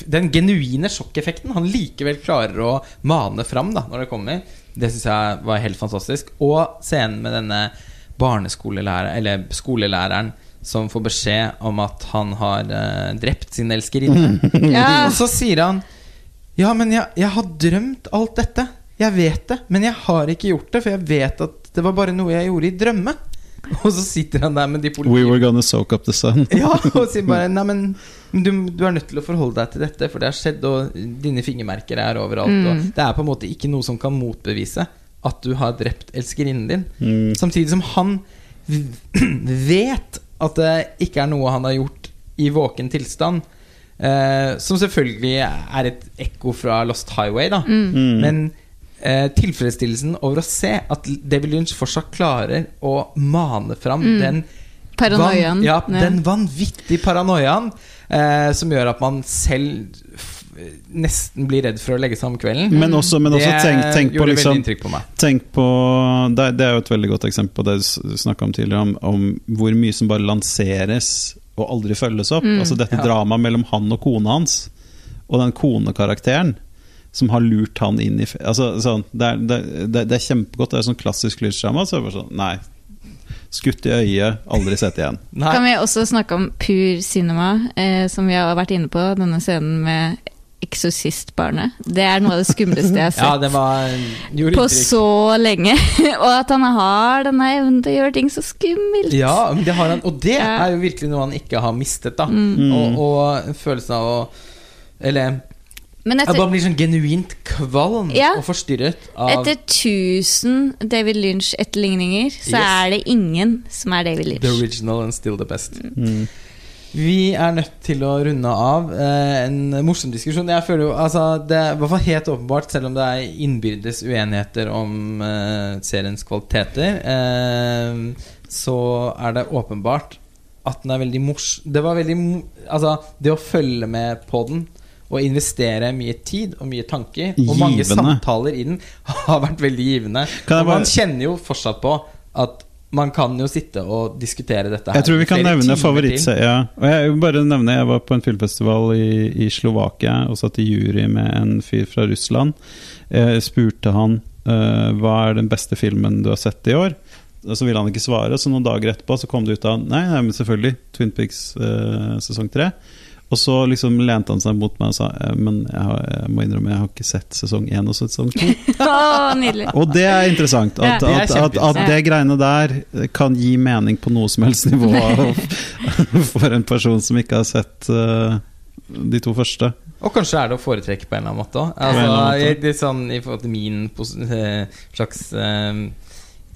den genuine sjokkeffekten han likevel klarer å mane fram da når det kommer, det syns jeg var helt fantastisk. Og scenen med denne barneskolelæreren, eller skolelæreren, som får beskjed om at han har uh, drept sin elskerinne. Ja. Og så sier han Ja, men jeg, jeg har drømt alt dette. Jeg vet det, men jeg har ikke gjort det, for jeg vet at det var bare noe jeg gjorde i drømme. Og så sitter han der med de We were gonna soak up the sun. Ja, og sier bare Nei, men du, du er nødt til å forholde deg til dette, for det har skjedd, og dine fingermerker er overalt. Mm. Og det er på en måte ikke noe som kan motbevise at du har drept elskerinnen din. Mm. Samtidig som han vet at det ikke er noe han har gjort i våken tilstand. Eh, som selvfølgelig er et ekko fra Lost Highway, da. Mm. Men eh, tilfredsstillelsen over å se at David Lynch fortsatt klarer å mane fram den Paranoiaen. Van, ja, Ja. den vanvittige paranoiaen eh, som gjør at man selv nesten blir redd for å legge seg om kvelden. Men også, men også tenk, tenk på liksom på. Tenk på det, det er jo et veldig godt eksempel på det du snakka om tidligere, om, om hvor mye som bare lanseres og aldri følges opp. Altså dette Ja. dramaet mellom han og kona hans, og den konekarakteren som har lurt han inn i altså, sånn, det, er, det, det, det er kjempegodt. Det er sånn klassisk lysdrama. Så sånn Nei. Skutt i øyet, aldri sett igjen. Nei. Kan vi også snakke om pur cinema, eh, som vi har vært inne på, denne scenen med Eksorsistbarnet. Det er noe av det skumleste jeg har sett Ja, det var på så lenge. og at han har denne evnen til å gjøre ting så skummelt. Ja, det har han, og det Ja. er jo virkelig noe han ikke har mistet. da Mm. og, og følelsen av å Eller Men etter, jeg bare blir sånn genuint kvalm Ja. og forstyrret av etter 1000 David Lynch-etterligninger, så Yes. er det ingen som er David Lynch. the original and still the best. Mm. Vi er nødt til å runde av eh, en morsom diskusjon. Jeg føler jo, altså Det er i hvert fall helt åpenbart, selv om det er innbyrdes uenigheter om eh, seriens kvaliteter, eh, så er det åpenbart at den er veldig mors... Det var veldig Altså, det å følge med på den og investere mye tid og mye tanker og mange samtaler i den har vært veldig givende. Bare... Man kjenner jo fortsatt på at man kan jo sitte og diskutere dette her Jeg tror vi kan nevne favorittserien. Ja. Og jeg vil bare nevne Jeg var på en filmfestival i, i Slovakia og satt i jury med en fyr fra Russland. Jeg spurte han uh, hva er den beste filmen du har sett i år. Og Så ville han ikke svare, så noen dager etterpå så kom det ut av Nei, nei men selvfølgelig. Twin Pigs uh, sesong tre. Og så liksom lente han seg mot meg og sa eh, Men jeg, har, jeg må innrømme, jeg har ikke sett sesong én og sesong to. Nydelig. Og det er interessant. At, Ja. Det at, at, at det greiene der kan gi mening på noe som helst nivå for en person som ikke har sett uh, de to første. Og kanskje er det å foretrekke på en eller annen måte òg. Altså, sånn I forhold til min eh, slags eh,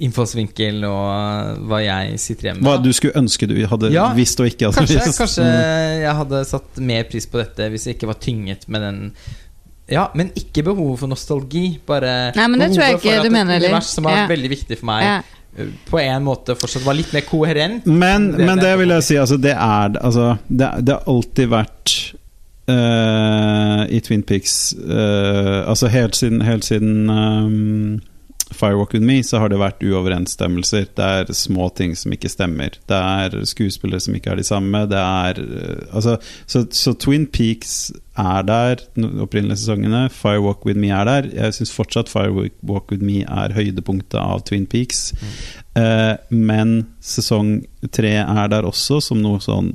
innfallsvinkel og eh, hva jeg sitter hjemme Hva du skulle ønske du hadde Ja, visst og ikke hadde Kanskje, visst. kanskje Mm. jeg hadde satt mer pris på dette hvis jeg ikke var tynget med den Ja, men ikke behovet for nostalgi. Bare Nei, men det tror jeg ikke du mener heller. univers som var Ja. veldig viktig for meg, Ja. eh, på en måte fortsatt var litt mer koherent. Men, Det- men det- det vil jeg si, altså, det er altså, det, det har alltid vært uh, i Twin Peaks uh, Altså helt siden, helt siden ehm, Firewalk With Me så har det vært uoverensstemmelser. Det er små ting som ikke stemmer. Det er skuespillere som ikke er de samme. Det er eh, altså, så, så Twin Peaks er der, opprinnelige sesongene. Firewalk With Me er der. Jeg syns fortsatt Firewalk With Me er høydepunktet av Twin Peaks. Eh, men sesong tre er der også som noe sånn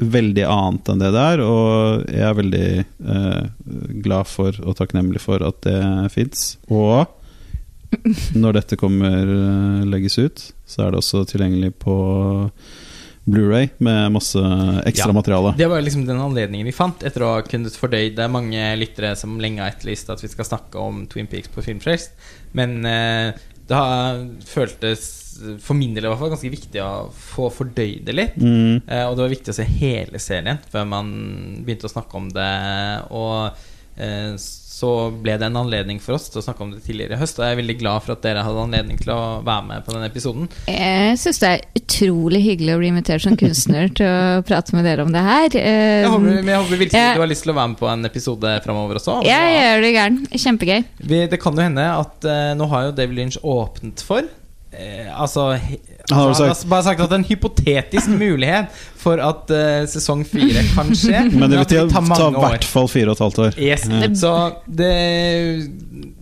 veldig annet enn det der, og jeg er veldig eh, glad for og takknemlig for at det fins. Og når dette kommer eh, legges ut, så er det også tilgjengelig på Blu-ray med masse ekstra Ja. materiale. Det var liksom den anledningen vi fant etter å ha kunnet fordøyd Det er mange lyttere som lenge har etterlyst at vi skal snakke om Twin Peaks på Filmfrelst. Men eh, det har føltes, for min del i hvert fall, ganske viktig å få fordøyd det litt. Mm. Eh, og det var viktig å se hele serien før man begynte å snakke om det. Og eh, så ble det en anledning for oss til å snakke om det tidligere i høst. Og jeg er veldig glad for at dere hadde anledning til å være med på denne episoden. Jeg syns det er utrolig hyggelig å bli invitert som kunstner til å prate med dere om det her. Eh, Jeg håper, jeg håper virkelig du har lyst til å være med på en episode framover også. Ja, jeg gjør det gæren. Kjempegøy. Vi, det kan jo hende at uh, nå har jo David Lynch åpnet for uh, Altså, Han har sagt- bare sagt at det er en hypotetisk mulighet for at uh, sesong fire kan skje. Men det vil at det tar i hvert fall fire og et halvt år. Yes. Ja. Så det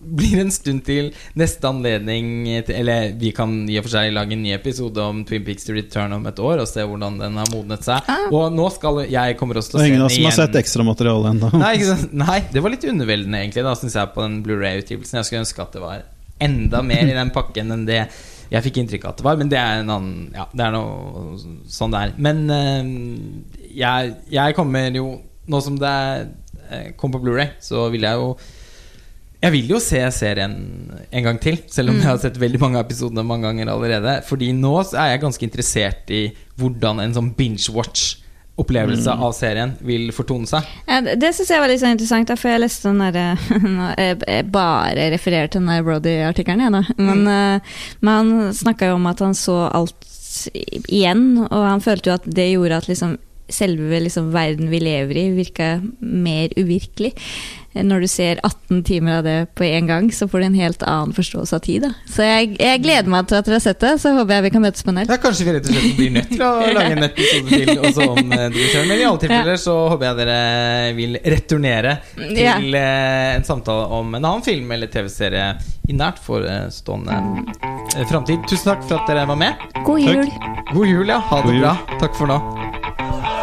blir en stund til neste anledning til, Eller vi kan i og for seg lage en ny episode om Twin Peaks to Return om et år og se hvordan den har modnet seg. Ah. Og nå skal jeg kommer også til å se ingen den av oss som har sett ekstramateriale ennå. Nei. Nei, det var litt underveldende, egentlig, da syns jeg, på den Blu-ray-utgivelsen. Jeg skulle ønske at det var enda mer i den pakken enn det jeg fikk inntrykk av at det var. Men det er en annen Ja, det er noe sånn det er. Men uh, jeg, jeg kommer jo Nå som det er, kom på Blu-ray, så vil jeg jo jeg vil jo se serien en gang til, selv om jeg har sett veldig mange episoder mange ganger allerede. Fordi nå så er jeg ganske interessert i hvordan en sånn binge-watch-opplevelse av serien vil fortone seg. Det syns jeg var litt sånn interessant, da, for jeg leste den derre Jeg jeg bare refererer til den der Brody-artikkelen, jeg, da. Men, mm. men han snakka jo om at han så alt igjen, og han følte jo at det gjorde at liksom selve liksom, verden vi lever i, virka mer uvirkelig. Eh, Når du ser 18 timer av det på én gang, så får du en helt annen forståelse av tid. Da. Så jeg, jeg gleder meg til at dere har sett det, så håper jeg vi kan møtes på nett. Ja, Kanskje vi rett og slett blir nødt til å lage en episode til også om eh, Men i alle tilfeller så håper jeg dere vil returnere til Ja. eh, en samtale om en annen film eller TV-serie i nært forestående framtid. Tusen takk for at dere var med. God jul! Takk. God jul, ja. Ha det bra. Takk for nå.